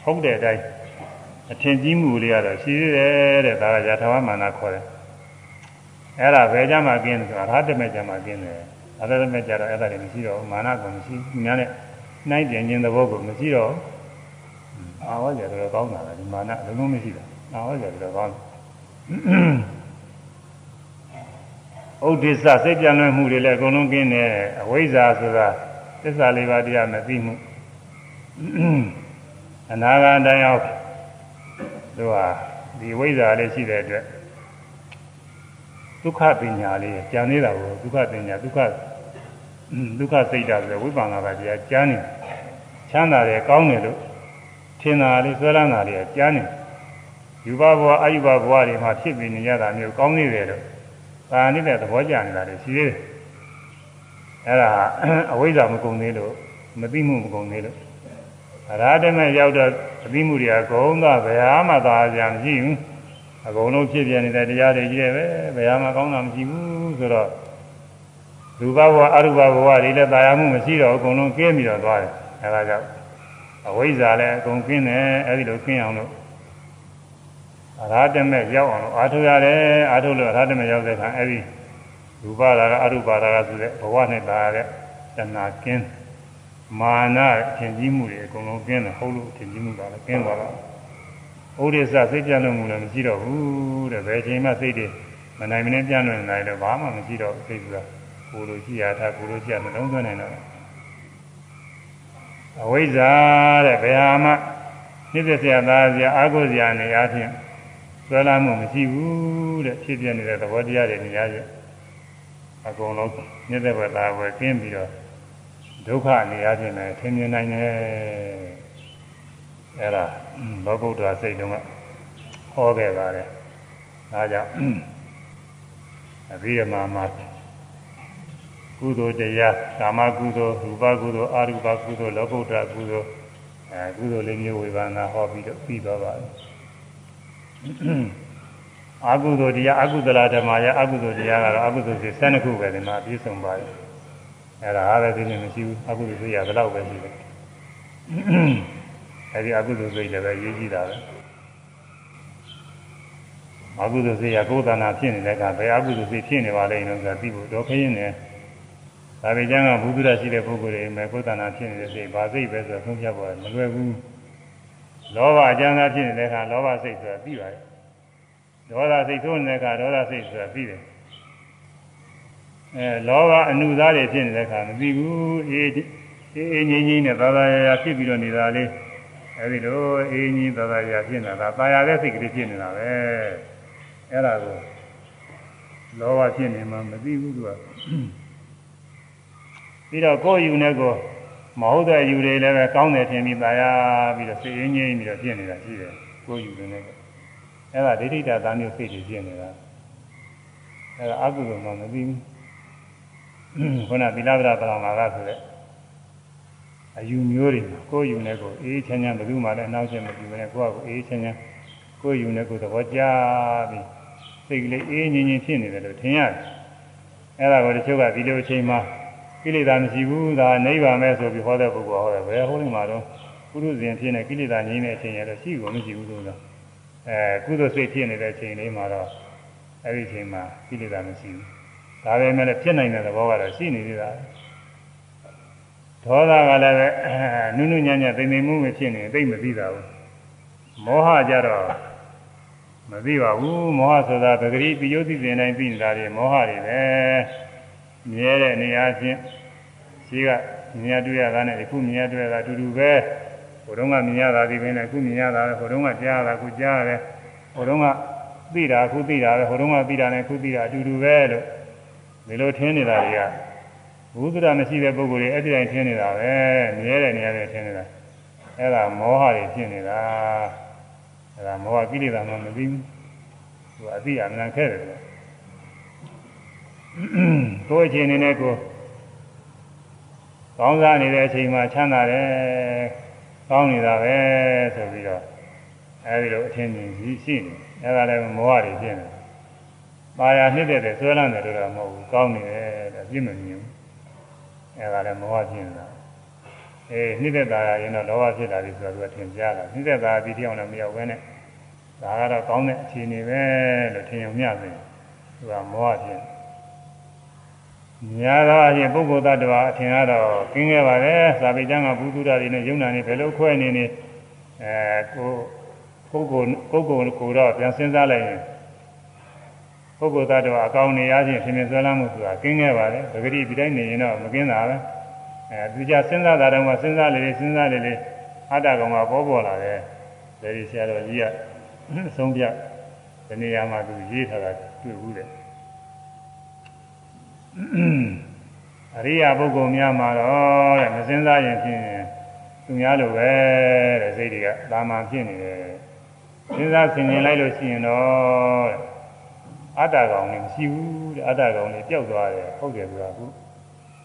ဟုတ်တဲ့အတိုင်းအထင်ကြီးမှုလေးကတော့ရှိသေးတယ်တဲ့ဒါကယထာဝမာနခေါ်တယ်အဲ့ဒါဘယ်ကြမှာกินဆိုတာရဟတမေကြမှာกินတယ်ရဟတမေကြတော့အဲ့ဒါတွေမရှိတော့မာနကမရှိသူများနဲ့နှိုင်းတင်ခြင်းသဘောကိုမရှိတော့အာဝဇ္ဇတော်ကောင်းတာလေဒီမာနအလုံးမရှိတာအာဝဇ္ဇတော်ကောင်းတယ် ဥဒိစ္စစိတ်ပြန်လွှဲမှုတွေလည်းအကုန်လုံးကင်းတယ်အဝိဇ္ဇာဆိုတာသစ္စာလေးပါးတရားမသိမှုအနာဂတ်တိုင်းအောင်သူဟာဒီဝိဇ္ဇာလေးရှိတဲ့အတွက်ဒုက္ခပညာလေးကြံနေတာကိုဒုက္ခပညာဒုက္ခဒုက္ခစိတ်ဓာတ်ဆိုဝိပဿနာပါတရားကြားနေချမ်းသာတယ်ကောင်းတယ်လို့ထင်တာလေးဆွဲလန်းတာလေးကြားနေယူဘဘဝအယူဘဘဝတွေမှာဖြစ်ပြီးနေရတာမျိုးကောင်းနေတယ်လို့ သာနေတဲ့သဘောကျနေတာလေရှိသေးတယ်အဲ့ဒါအဝိဇ္ဇာမကုန်သေးလို့မသိမှုမကုန်သေးလို့အရာတမဲ့ရောက်တော့အသိမှုတွေကဂုံးကဘယ်ဟာမှသာကြမရှိဘူးအကုန်လုံးဖြစ်ပြနေတဲ့တရားတွေကြီးတယ်ပဲဘယ်ဟာမှကောင်းတာမရှိဘူးဆိုတော့ရူပဘဝအရူပဘဝတွေလည်းတာယာမှုမရှိတော့အကုန်လုံးကျင်းပြီးတော့သွားတယ်အဲဒါကြောင့်အဝိဇ္ဇာလည်းအကုန်ကျင်းတယ်အဲဒီလိုကျင်းအောင်လို့ အရာတမဲ့ရောက်အောင်လို့အာထုရတယ်အာထုလို့အရာတမဲ့ရောက်တဲ့အခါအဲဒီရူပရာကအရူပရာကဆိုတဲ့ဘဝနဲ့တာရတဲ့တဏှာကျင်းမာနအထင်ကြီးမှုတွေအကုန်လုံးကျင်းတယ်ဟုတ်လို့အထင်ကြီးမှုကလည်းကျင်းသွားတော့ဥဒိစ္စစိတ်ပြန့်လို့မှုလည်းမရှိတော့ဘူးတဲ့ဘယ်ချိန်မှစိတ်တွေမနိုင်မနှင်းပြန့်လွင်နိုင်တော့ဘာမှမရှိတော့စိတ်ကကိုလိုရှိရတာကိုလိုရှိရမလုံးသွင်းနိုင်တော့အဝိဇ္ဇာတဲ့ဘယ်ဟာမှနှိစ္စဆရာသားဆရာအာဟုဆရာနေအချင်း ဆွဲလာမှုမရှိဘူးတဲ့ဖြစ်ပြနေတဲ့သဘောတရားတွေနေရာချင်းအကုန်လုံးနှိစ္စဘဝသားပဲကျင်းပြီးတော့ဒုက္ခနေရာချင်းလည်းထင်မြင်နိုင်တယ်အဲ့ဒါလောကုတ္တရာစိတ်တုံးကဟောခဲ့ပါတယ်ဒါကြောင့်အဘိဓမ္မာမှာကုသိုလ်တရားကာမကုသိုလ်ရူပကုသိုလ်အရူပကုသိုလ်လောကုတ္တရာကုသိုလ်အဲကုသိုလ်လေးမျိုးဝေဘာနာဟောပြီးတော့ပြီးသွားပါတယ် အကုသိုလ်တရားအကုသလဓမ္မယအကုသိုလ်တရားကတော့အကုသိုလ်စိ12ခုပဲဒီမှာပြည့်စုံပါတယ်အဲ့ဒါအားပဲသိနေမရှိဘူးအကုသိုလ်စိတ်ရဘယ်တော့ပဲရှိတယ်အဲဒီအကုသိုလ်စိတ်လည်းပဲရေးကြည့်တာပဲအကုသိုလ်စိတ်ရကိုယ်တဏ္ဍာဖြစ်နေတဲ့အခါဘယ်အကုသိုလ်စိတ်ဖြစ်နေပါလဲလို့ဆိုတာသိဖို့တော့ခရင်နေဒါပေကျမ်းကဘုဒ္ဓရရှိတဲ့ပုဂ္ဂိုလ်တွေမဲ့ကိုယ်တဏ္ဍာဖြစ်နေတဲ့စိတ်ဘာစိတ်ပဲဆိုတော့ဆုံးဖြတ်ပေါ်မလွယ်ဘူး လောဘအကျဉ်းသားဖြစ်နေတဲ့အခါလောဘစိတ်ဆိုတာသိပါတယ်ဒေါသစိတ်ထိုးနေတဲ့အခါဒေါသစိတ်ဆိုတာသိတယ်အဲလောဘအနုသားတွေဖြစ်နေတဲ့အခါမသိဘူးအေးအေးအေးငြိမ်းငြိမ်းနဲ့သာသာယာယာဖြစ်ပြီးတော့နေတာလေးအဲဒီလိုအေးငြိမ်းသာသာယာဖြစ်နေတာသာယာတဲ့စိတ်ကလေးဖြစ်နေတာပဲအဲ့ဒါကိုလောဘဖြစ်နေမှမသိဘူးသူကပြီးတော့ကိုယ်ယူနေကို မဟုတ်တဲ့ယူတွေလည်းပဲကောင်းတယ်ထင်ပြီးသာယာပြီးတော့စိတ်ရင်းငြိမ်းပြီးတော့ဖြစ်နေတာရှိတယ်ကိုယ်ယူနေတယ်အဲ့ဒါဒိဋ္ဌိတာသားမျိုးစိတ်တွေဖြစ်နေတာအဲ့ဒါအကုသိုလ်မှမသိဘူးခုနသီလဗဒပရမာကဆိုတဲ့အယူမျိုးတွေကိုယ်ယူနေကိုအေးချမ်းချမ်းဘယ်သူမှလည်းအနှောက်အယှက်မပြုဘဲနဲ့ကိုယ့်အကိုအေးချမ်းချမ်းကိုယ်ယူနေကိုသဘောကျပြီးစိတ်ကလေးအေးငြိမ်ငြိမ်ဖြစ်နေတယ်လို့ထင်ရတယ်အဲ့ဒါကိုတချို့ကဒီလိုအချိန်မှာ ကိလေသာမရှိဘူးဒါနိဗ္ဗာန်ပဲဆိုပြီးဟောတဲ့ပုဂ္ဂိုလ်ဟောတယ်ဘယ်ဟောနေမှာတော့ကုသဇဉ်ဖြစ်နေကိလေသာငြိမ်းတဲ့အချိန်ရတော့ရှိကိုမရှိဘူးလို့ဆိုအဲကုသစိတ်ဖြစ်နေတဲ့အချိန်လေးမှာတော့အဲ့ဒီအချိန်မှာကိလေသာမရှိဘူးဒါပဲမဲ့ဖြစ်နိုင်တဲ့သဘောကတော့ရှိနေသေးတာဒေါသကလည်းပဲနုနုညံ့ညံ့သိမ့်သိမ့်မှုပဲဖြစ်နေသိမ့်မသိတာဘူးမောဟကြတော့မသိပါဘူးမောဟဆိုတာပဂရိပိယုသိစဉ်တိုင်းသိနေတာတွေမောဟတွေပဲ မြဲတဲ့နေရာချင်းရှိကမြင်ရတွေ့ရတာနဲ့အခုမြင်ရတွေ့ရတာအတူတူပဲဟိုတုန်းကမြင်ရတာဒီပင်နဲ့အခုမြင်ရတာပဲဟိုတုန်းကကြားရတာအခုကြားရတယ်ဟိုတုန်းကသိတာအခုသိတာပဲဟိုတုန်းကသိတာနဲ့အခုသိတာအတူတူပဲလို့ဒီလိုထင်နေတာတွေကဘုဒ္ဓရာမရှိတဲ့ပုဂ္ဂိုလ်တွေအဲ့ဒီတိုင်းထင်နေတာပဲမြဲတဲ့နေရာတွေထင်နေတာအဲ့ဒါမောဟတွေဖြစ်နေတာအဲ့ဒါမောဟကိလေသာမှမသိဘူးသူအသိအမှန်ခဲ့တယ်ကွာ ကိုယ်အချိန်နဲ့ကိုကောင်းစားနေတဲ့အချိန်မှာချမ်းသာတယ်ကောင်းနေတာပဲဆိုပြီးတော့အဲဒီလိုအထင်မြင်ကြီးရှိနေအဲဒါလည်းမောဟတွေဖြစ်နေပါရနှစ်တဲ့ဆွဲလန်းတယ်လို့တော့မဟုတ်ဘူးကောင်းနေတယ်တဲ့ပြည့်မမြင်ဘူးအဲဒါလည်းမောဟဖြစ်နေတာအေးနှစ်သက်တာရင်တော့လောဘဖြစ်လာပြီဆိုတော့သူကထင်ရှားတာနှစ်သက်တာဒီတိအောင်လည်းမရောက်ဘဲနဲ့ဒါကတော့ကောင်းတဲ့အခြေအနေပဲလို့ထင်ုံမျှသိသူကမောဟဖြစ် များသောအချင်းပုဂ္ဂိုလ်တ attva အထင်ကတော့ကင်းခဲ့ပါတယ်။သာပေကျမ်းကဘုသူဒ္ဓတွေနဲ့ယုံနာနေဘယ်လိုခွဲနေနေအဲကိုပုဂ္ဂိုလ်ပုဂ္ဂိုလ်ကိုတော့ပြန်စဉ်းစားလိုက်ရင်ပုဂ္ဂိုလ်တ attva အကောင်းနေရချင်းဖြစ်နေဆွဲလမ်းမှုဆိုတာကင်းခဲ့ပါတယ်။ပဂတိဒီတိုင်းနေရင်တော့မကင်းတာပဲ။အဲသူကြစဉ်းစားတာတော့မှစဉ်းစားလေလေစဉ်းစားလေလေအတ္တကောင်ကပေါ်ပေါ်လာတယ်။ဒါဒီဆရာတော်ကြီးကအဆုံးပြဒီနေရာမှာသူရေးထားတာတွေ့ဘူးတဲ့။ အရိယာပုဂ္ဂိုလ်များမှာတော့တဲ့မစင်စားရင်ဖြင့်သူများလိုပဲတဲ့စိတ်တွေကသာမန်ဖြစ်နေတယ်စဉ်းစားဆင်ခြင်လိုက်လို့ရှိရင်တော့အတ္တကောင်လည်းမရှိဘူးတဲ့အတ္တကောင်လည်းပျောက်သွားတယ်ဟုတ်တယ်ကွာအခု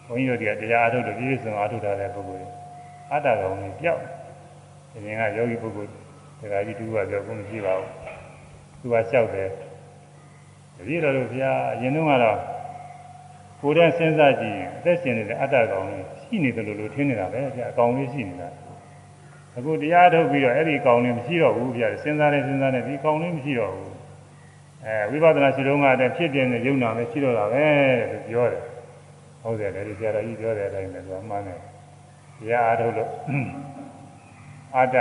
ဘုန်းကြီးတို့ကတရားအထုတ်လို့ပြည့်စုံအထုတ်တာတဲ့ပုဂ္ဂိုလ်အတ္တကောင်လည်းပျောက်ဒီရင်ကယောဂီပုဂ္ဂိုလ်တရားကြီးတူကပြောကုန်မရှိပါဘူးသူကလျှောက်တယ်တပည့်တော်တို့ဘုရားအရင်တုန်းကတော့ ကိုယ်တည်းစဉ်းစားကြည့်ရင်အသက်ရှင်နေတဲ့အတ္တကောင်လေးရှိနေတယ်လို့လို့ထင်နေတာပဲဗျာအကောင်လေးရှိနေတာအခုတရားထုတ်ပြီးတော့အဲ့ဒီကောင်လေးမရှိတော့ဘူးဗျာစဉ်းစားနေစဉ်းစားနေဒီကောင်လေးမရှိတော့ဘူးအဲဝိပဿနာရှိတော့ကတည်းဖြစ်ပြနေတဲ့ယုံနာပဲရှိတော့တာပဲလို့ပြောတယ်ဟုတ်တယ်လေဆရာတော်ကြီးပြောတဲ့အတိုင်းပဲသူကမှန်းတယ်တရားအားထုတ်လို့အတ္တ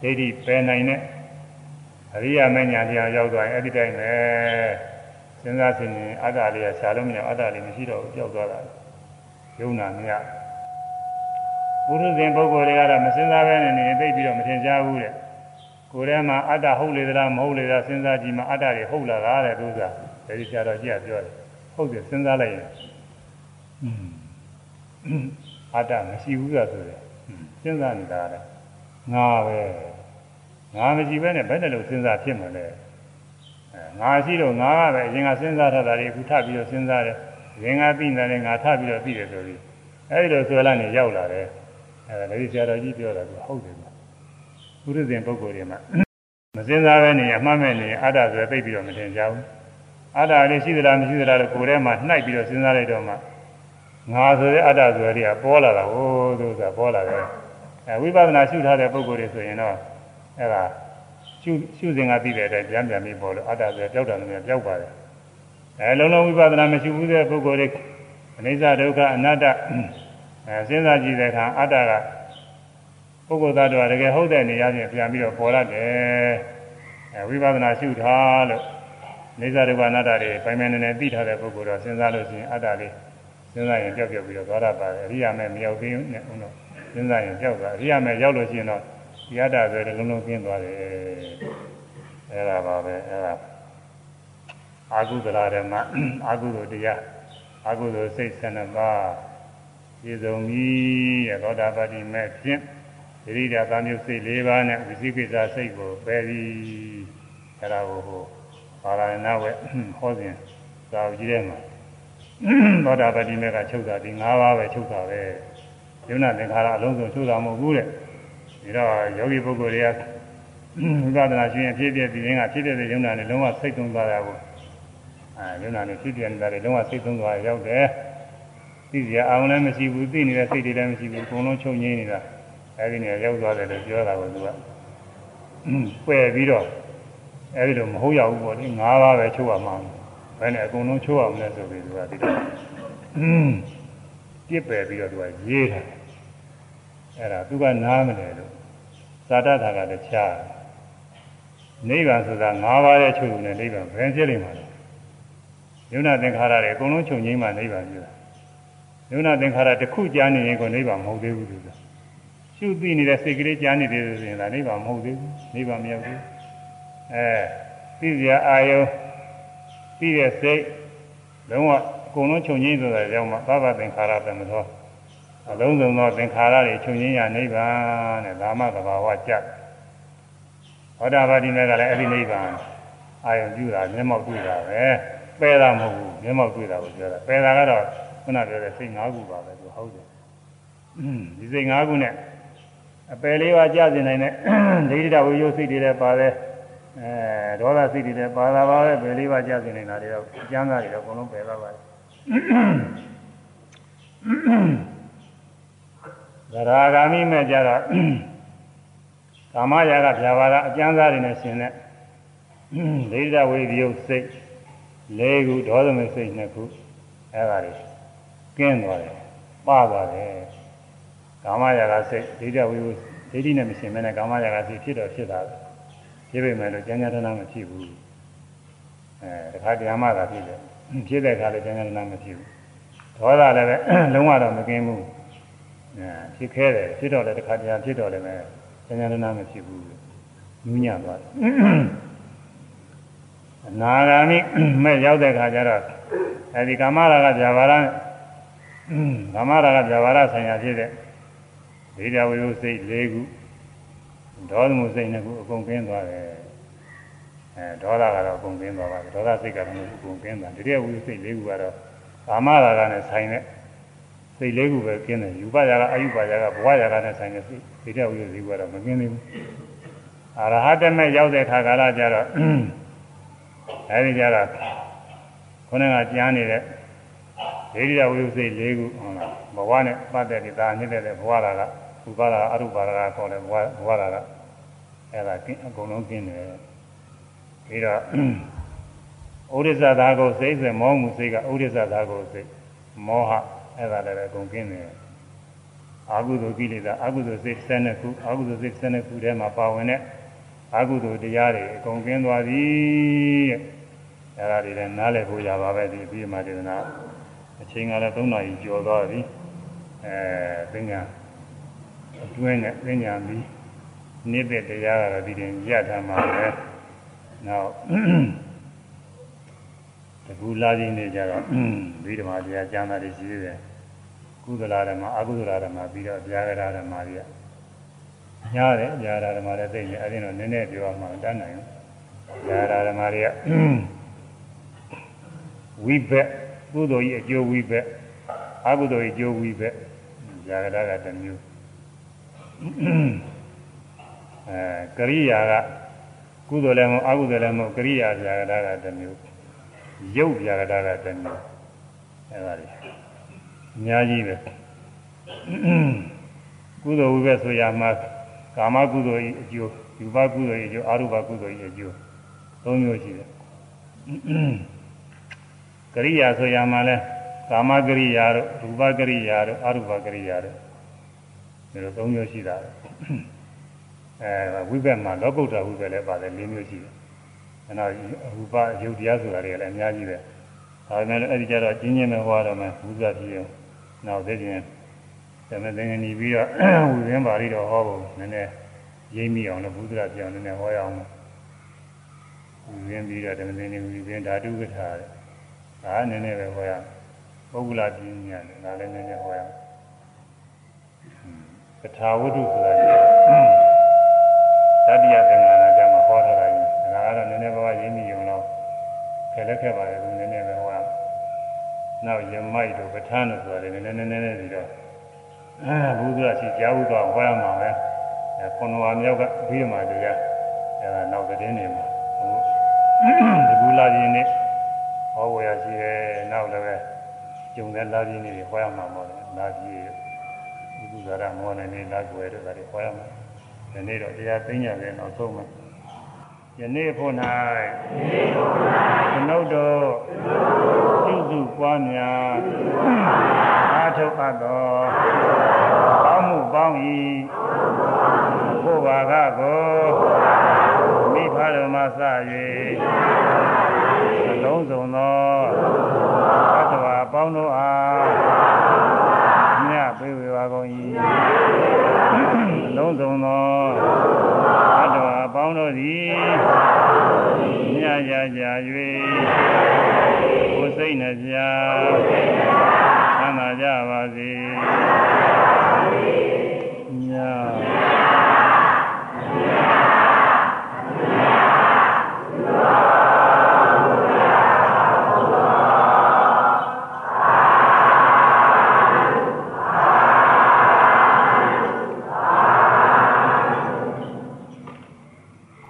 ဒိဋ္ဌိပယ်နိုင်တဲ့အရိယာမညာတရားရောက်သွားရင်အဲ့ဒီတိုင်းပဲ စဉ်းစားဆင်ရင်အတ္တလေးကရှားလို့မရအတ္တလေးမရှိတော့ဘူးကြောက်သွားတာယုံနာမရပုရုဇဉ်ပုဂ္ဂိုလ်တွေကတော့မစဉ်းစားဘဲနဲ့နေသိပြီးတော့မထင်ရှားဘူးတဲ့ကိုယ်ထဲမှာအတ္တဟုတ်လေသလားမဟုတ်လေသလားစဉ်းစားကြည့်မှအတ္တတွေဟုတ်လာတာတဲ့သူကဒါဒီဆရာတော်ကြီးကပြောတယ်ဟုတ်တယ်စဉ်းစားလိုက်ရင်အတ္တမရှိဘူးဆိုဆိုတယ်စဉ်းစားနေတာကငါပဲငါမရှိဘဲနဲ့ဘယ်နဲ့လို့စဉ်းစားဖြစ်မှာလဲ ငါရှိတော့ငါကပဲအရင်ကစဉ်းစားထားတာတွေအခုထပ်ပြီးတော့စဉ်းစားတယ်။ရင်ကသိနေတယ်ငါထပ်ပြီးတော့သိတယ်ဆိုပြီးအဲဒီလိုဆွဲလာနေရောက်လာတယ်။အဲဒါလည်းဆရာတော်ကြီးပြောတာကဟုတ်တယ်ကွာ။ပုရိသေပုဂ္ဂိုလ်တွေမှာမစဉ်းစားပဲနေအမှတ်မဲ့နေအတ္တဆိုသိပြီးတော့မထင်ကြဘူး။အတ္တလေးရှိသလားမရှိသလားလို့ကိုယ်ထဲမှာနှိုက်ပြီးတော့စဉ်းစားလိုက်တော့မှငါဆိုတဲ့အတ္တဆိုတဲ့ကပေါ်လာတာဟိုးသူကပေါ်လာတယ်။အဲဝိပဿနာရှုထားတဲ့ပုဂ္ဂိုလ်တွေဆိုရင်တော့အဲဒါ ရှုရှုစဉ်ကသိတဲ့အတိုင်းပြန်ပြန်ပြီးပေါ်လို့အတ္တဆိုပျောက်တာလည်းပျောက်ပါတယ်အဲလုံးလုံးဝိပဿနာမရှိဘူးတဲ့ပုဂ္ဂိုလ်တွေအနိစ္စဒုက္ခအနတ္တအဲစဉ်းစားကြည့်တဲ့အခါအတ္တကပုဂ္ဂိုလ်သားတော်တကယ်ဟုတ်တဲ့နေရာချင်းပြန်ပြီးတော့ပေါ်လာတယ်အဲဝိပဿနာရှုထားလို့နေစာဒုက္ခအနတ္တတွေပိုင်ပိုင်နေနေသိထားတဲ့ပုဂ္ဂိုလ်တော့စဉ်းစားလို့ရှိရင်အတ္တလေးစဉ်းစားရင်ပျောက်ပျောက်ပြီးတော့သွားရပါတယ်အရိယာမဲ့မရောက်သေးဘူးနဲ့ဦးတော့စဉ်းစားရင်ပျောက်သွားအရိယာမဲ့ရောက်လို့ရှိရင်တော့ ဒီအတ္တဆိုတဲ့လုံးလုံးကျင်းသွားတယ်အဲ့ဒါပါပဲအဲ့ဒါအာဟုသလဓမ္မအာဟုသိုလ်တရားအာဟုသိုလ်စိတ်ဆန္ဒပါပြည့်စုံပြီတဲ့သောတာပတိမဲ့ဖြင့်ဒိဋ္ဌိတာသံယုတ်စိတ်၄ပါးနဲ့ဝိသိကိစ္စစိတ်ကိုပယ်ပြီးအဲ့ဒါကိုဟိုပါရဏဝဲဟောစဉ်သာဝကြီးထဲမှာသောတာပတိမဲ့ကချုပ်တာဒီ၅ပါးပဲချုပ်တာပဲယုံနာသင်္ခါရအလုံးစုံချုပ်တာမဟုတ်ဘူးတဲ့ ဒီတော့ယောဂီပုဂ္ဂိုလ်တွေကဝိပဿနာရှင်ဖြစ်ဖြစ်ပြီးရင်ကဖြစ်တဲ့ယုံနာနဲ့လုံးဝစိတ်သုံးသွားတာကိုအဲယုံနာနဲ့ဖြစ်တဲ့နေတာတွေလုံးဝစိတ်သုံးသွားရောက်တယ်သိစရာအောင်လည်းမရှိဘူးသိနေတဲ့စိတ်တွေလည်းမရှိဘူးအကုန်လုံးချုပ်ငြိမ်းနေတာအဲဒီနေရာရောက်သွားတယ်လို့ပြောတာကိုသူကပယ်ပြီးတော့အဲဒီလိုမဟုတ်ရဘူးပေါ့လေ၅ပါးပဲချုပ်ရမှာဘယ်နဲ့အကုန်လုံးချုပ်အောင်လဲဆိုပြီးသူကဒီတော့ပြစ်ပယ်ပြီးတော့သူကရေးတာအဲ့ဒါသူကနားမလဲလို့ သာတထာကတခြားနိဗ္ဗာန်ဆိုတာ၅ပါးရဲ့ချုပ်ုံနဲ့နိဗ္ဗာန်ဘယ်ဖြစ်လိမ့်မှာလဲယုံနာသင်္ခါရတွေအကုန်လုံးချုပ်ငိမ့်မှနိဗ္ဗာန်ပြတာယုံနာသင်္ခါရတစ်ခုကြားနေရင်ကိုနိဗ္ဗာန်မဟုတ်သေးဘူးသူကရှုသိနေတဲ့စိတ်ကလေးကြားနေတယ်ဆိုရင်ဒါနိဗ္ဗာန်မဟုတ်သေးဘူးနိဗ္ဗာန်မရောက်ဘူးအဲသိစရာအာယုသိတဲ့စိတ်လုံးဝအကုန်လုံးချုပ်ငိမ့်ဆိုတာကြောင့်မှသဗ္ဗသင်္ခါရတမသော အလုံးစုံသောသင်္ခါရတွေချုပ်ငင်းရနိဗ္ဗာန်တဲ့ဒါမှသဘာဝကြတ်ဟောတာပါတိမေကလည်းအဲ့ဒီနိဗ္ဗာန်အာယုံပြုတာမျက်မှောက်တွေ့တာပဲပယ်တာမဟုတ်ဘူးမျက်မှောက်တွေ့တာကိုပြောတာပယ်တာကတော့ခုနပြောတဲ့စိတ်၅ခုပါပဲသူဟုတ်တယ်ဒီစိတ်၅ခုနဲ့အပယ်လေးပါကြစေနိုင်တဲ့ဒိဋ္ဌိတဝိယုစိတ်တွေလည်းပါတယ်အဲဒေါသစိတ်တွေလည်းပါတာပါပဲပယ်လေးပါကြစေနိုင်တာတွေတော့အကျမ်းစာတွေတော့အကုန်လုံးပယ်သွားပါတယ် သရာဂာမိမဲ့ကြတော့ကာမရာဂဖြာပါဒအကျမ်းစားတွေနဲ့ရှင်တဲ့ဒိဋ္ဌဝိပယုတ်စိတ်၄ခုဒေါသမစိတ်၂ခုအဲဒါတွေကင်းသွားတယ်ပသွားတယ်ကာမရာဂစိတ်ဒိဋ္ဌဝိပယုတ်ဒိဋ္ဌိနဲ့မရှင်မဲနဲ့ကာမရာဂစိတ်ဖြစ်တော့ဖြစ်တာဖြစ်ပေမဲ့လို့ကျမ်းစာထနာမဖြစ်ဘူးအဲတခါတရားမှသာဖြစ်တယ်ဖြစ်တဲ့အခါလည်းကျမ်းစာထနာမဖြစ်ဘူးဒေါသလည်းပဲလုံးဝတော့မကင်းဘူး ဖြစ်ခဲတယ်ဖြစ်တော့လည်းတစ်ခါတည်းဖြစ်တော့လည်းပဲဉာဏ်နာမဖြစ်ဘူးနူးညံ့သွားတယ်အနာဂါမိမဲ့ရောက်တဲ့ခါကျတော့အဲဒီကာမရာဂဇာဘာရကာမရာဂဗျာပါဒဆိုင်ရာဖြစ်တဲ့ဒိဋ္ဌဝိရုစိတ်၄ခုဒေါသမှုစိတ်နှစ်ခုအကုန်ကင်းသွားတယ်အဲဒေါသကတော့အကုန်ကင်းသွားပါတယ်ဒေါသစိတ်ကတော့အကုန်ကင်းသွားဒိဋ္ဌဝိရုစိတ်၄ခုကတော့ကာမရာဂနဲ့ဆိုင်တဲ့ စိတ်လေးခုပဲကင်းတယ်ယူပရာကအယူပရာကဘဝရာကနဲ့ဆိုင်တဲ့စိတ်ဒိဋ္ဌဝိရုစိတ်ကတော့မကင်းသေးဘူးအရဟတမေရောက်တဲ့ခါကာလကျတော့အဲဒီကျတော့ခုနကကြားနေတဲ့ဒိဋ္ဌိဝိသုစိတ်၄ခုဟုတ်လားဘဝနဲ့ပတ်သက်တဲ့ဒါညစ်တဲ့ဘဝရာကဥပါဒာအရုပါဒာခေါ်တဲ့ဘဝဘဝရာကအဲ့ဒါကင်းအကုန်လုံးကင်းတယ်ပြီးတော့ဥဒိစ္စသာကိုစိတ်ဆိုမောမှုစိတ်ကဥဒိစ္စသာကိုစိတ်မောဟ အဲ့ဒါလည်းအကုန်ကင်းတယ်အာဟုသောကိလေသာအာဟုသောစိတ်12ခုအာဟုသောစိတ်12ခုထဲမှာပါဝင်တဲ့အာဟုသောတရားတွေအကုန်ကင်းသွားပြီတဲ့အဲ့ဒါတွေလည်းနားလည်ဖို့ရပါပဲဒီအပြီးမှဒေသနာအချိန်ကလည်း3နာရီကျော်သွားပြီအဲပညာအတွင်းနဲ့ပညာပြီးနေတဲ့တရားကတော့ဒီတင်ရထားမှာပဲနောက် တကူလာခြင်းနေကြတော့ဒီဓမ္မတရားကျမ်းစာတွေရှိသေးတယ်ကုသလာဓမ္မအကုသလာဓမ္မပြီးတော့ဗျာဂရဓမ္မတွေကညားတယ်ဗျာဂရဓမ္မတွေသိနေအဲဒီတော့နည်းနည်းပြောမှတတ်နိုင်ဗျာဂရဓမ္မတွေကဝိဘက်ကုသိုလ်ကြီးအကျိုးဝိဘက်အကုသိုလ်ကြီးအကျိုးဝိဘက်ဇာကရကတစ်မျိုးအဲကရိယာကကုသိုလ်လည်းမဟုတ်အကုသိုလ်လည်းမဟုတ်ကရိယာဇာကရကတစ်မျိုး ရုပ်ဇာကရကတစ်မျိုးအဲဒါတွေအများကြီးပဲကုသိုလ်ဝိဘက်ဆိုရမှာကာမကုသိုလ်ကြီးအကျိုးယူဘကုသိုလ်ကြီးအကျိုးအာရုဘကုသိုလ်ကြီးအကျိုးသုံးမျိုးရှိတယ်ကရိယာဆိုရမှာလဲကာမကရိယာတို့ရူပကရိယာတို့အရူပကရိယာတို့ဒီလိုသုံးမျိုးရှိတာအဲဝိဘက်မှာလောကုတ္တဝိဘက်လည်းပါတယ်၄မျိုးရှိတယ် အဲတော့ရူပယုတ်တရားဆိုတာတွေကလည်းအများကြီးပဲဒါပေမဲ့အဲ့ဒီကြတော့ကျင်းချင်းပဲဟောရမယ်ဘုရားပြည့်အောင်နောက်သိချင်းဓမ္မသင်္ကန်းညီပြီးတော့ဝိသင်းပါဠိတော်ဟောဖို့နည်းနည်းရိပ်မိအောင်လို့ဘုရားပြအောင်နည်းနည်းဟောရအောင်ဝိသင်းပြီးတော့ဓမ္မသင်္ကန်းညီပြီးဓာတုကထာတဲ့ဒါနည်းနည်းပဲဟောရပုဂ္ဂလပြင်းညာတယ်ဒါလည်းနည်းနည်းဟောရကထာဝတ္ထုဆိုတာတတိယသင်္ဃာနာ ခဲလက်ခဲ့ပါလေသူနည်းနည်းပဲဟောရနောက်ယမိုက်တို့ပဋ္ဌာန်းတို့ဆိုတာလည်းနည်းနည်းနည်းနည်းပြီးတော့အဲဘုရားရှိကြားဥတော်ဟောရမှာပဲအဲခွန်တော်မြောက်ကပြီးမှတရားအဲဒါနောက်တဲ့နေမှာဒီကူလာကြီးနေဟောဝယ်ရရှိတယ်နောက်လည်းပဲကျုံတဲ့လာကြီးနေတွေဟောရမှာပေါ့လေလာကြီးဥပ္ပဇာရမောနေနေလာကွယ်တို့ဒါတွေဟောရမှာဒီနေ့တော့တရားသိညာလည်းနောက်ဆုံးမှာ ယနေ့ဖို့၌သနုတ်တော်ပြုစုပွားများအားထုတ်အပ်သောကောင်းမှုပေါင်း၏ဘုရားကကိုမိဖတော်မှစ၍အလုံးစုံသောအတ္တဝါပေါင်းတို့အားမြတ်ပေးဝေပါကုန်၏အလုံးစုံသောအတ္တဝါပေါင်း တို့သည်မြတ်ကြကြ၍ကိုယ်စိတ်နှပြသမ်းသာကြပါစေ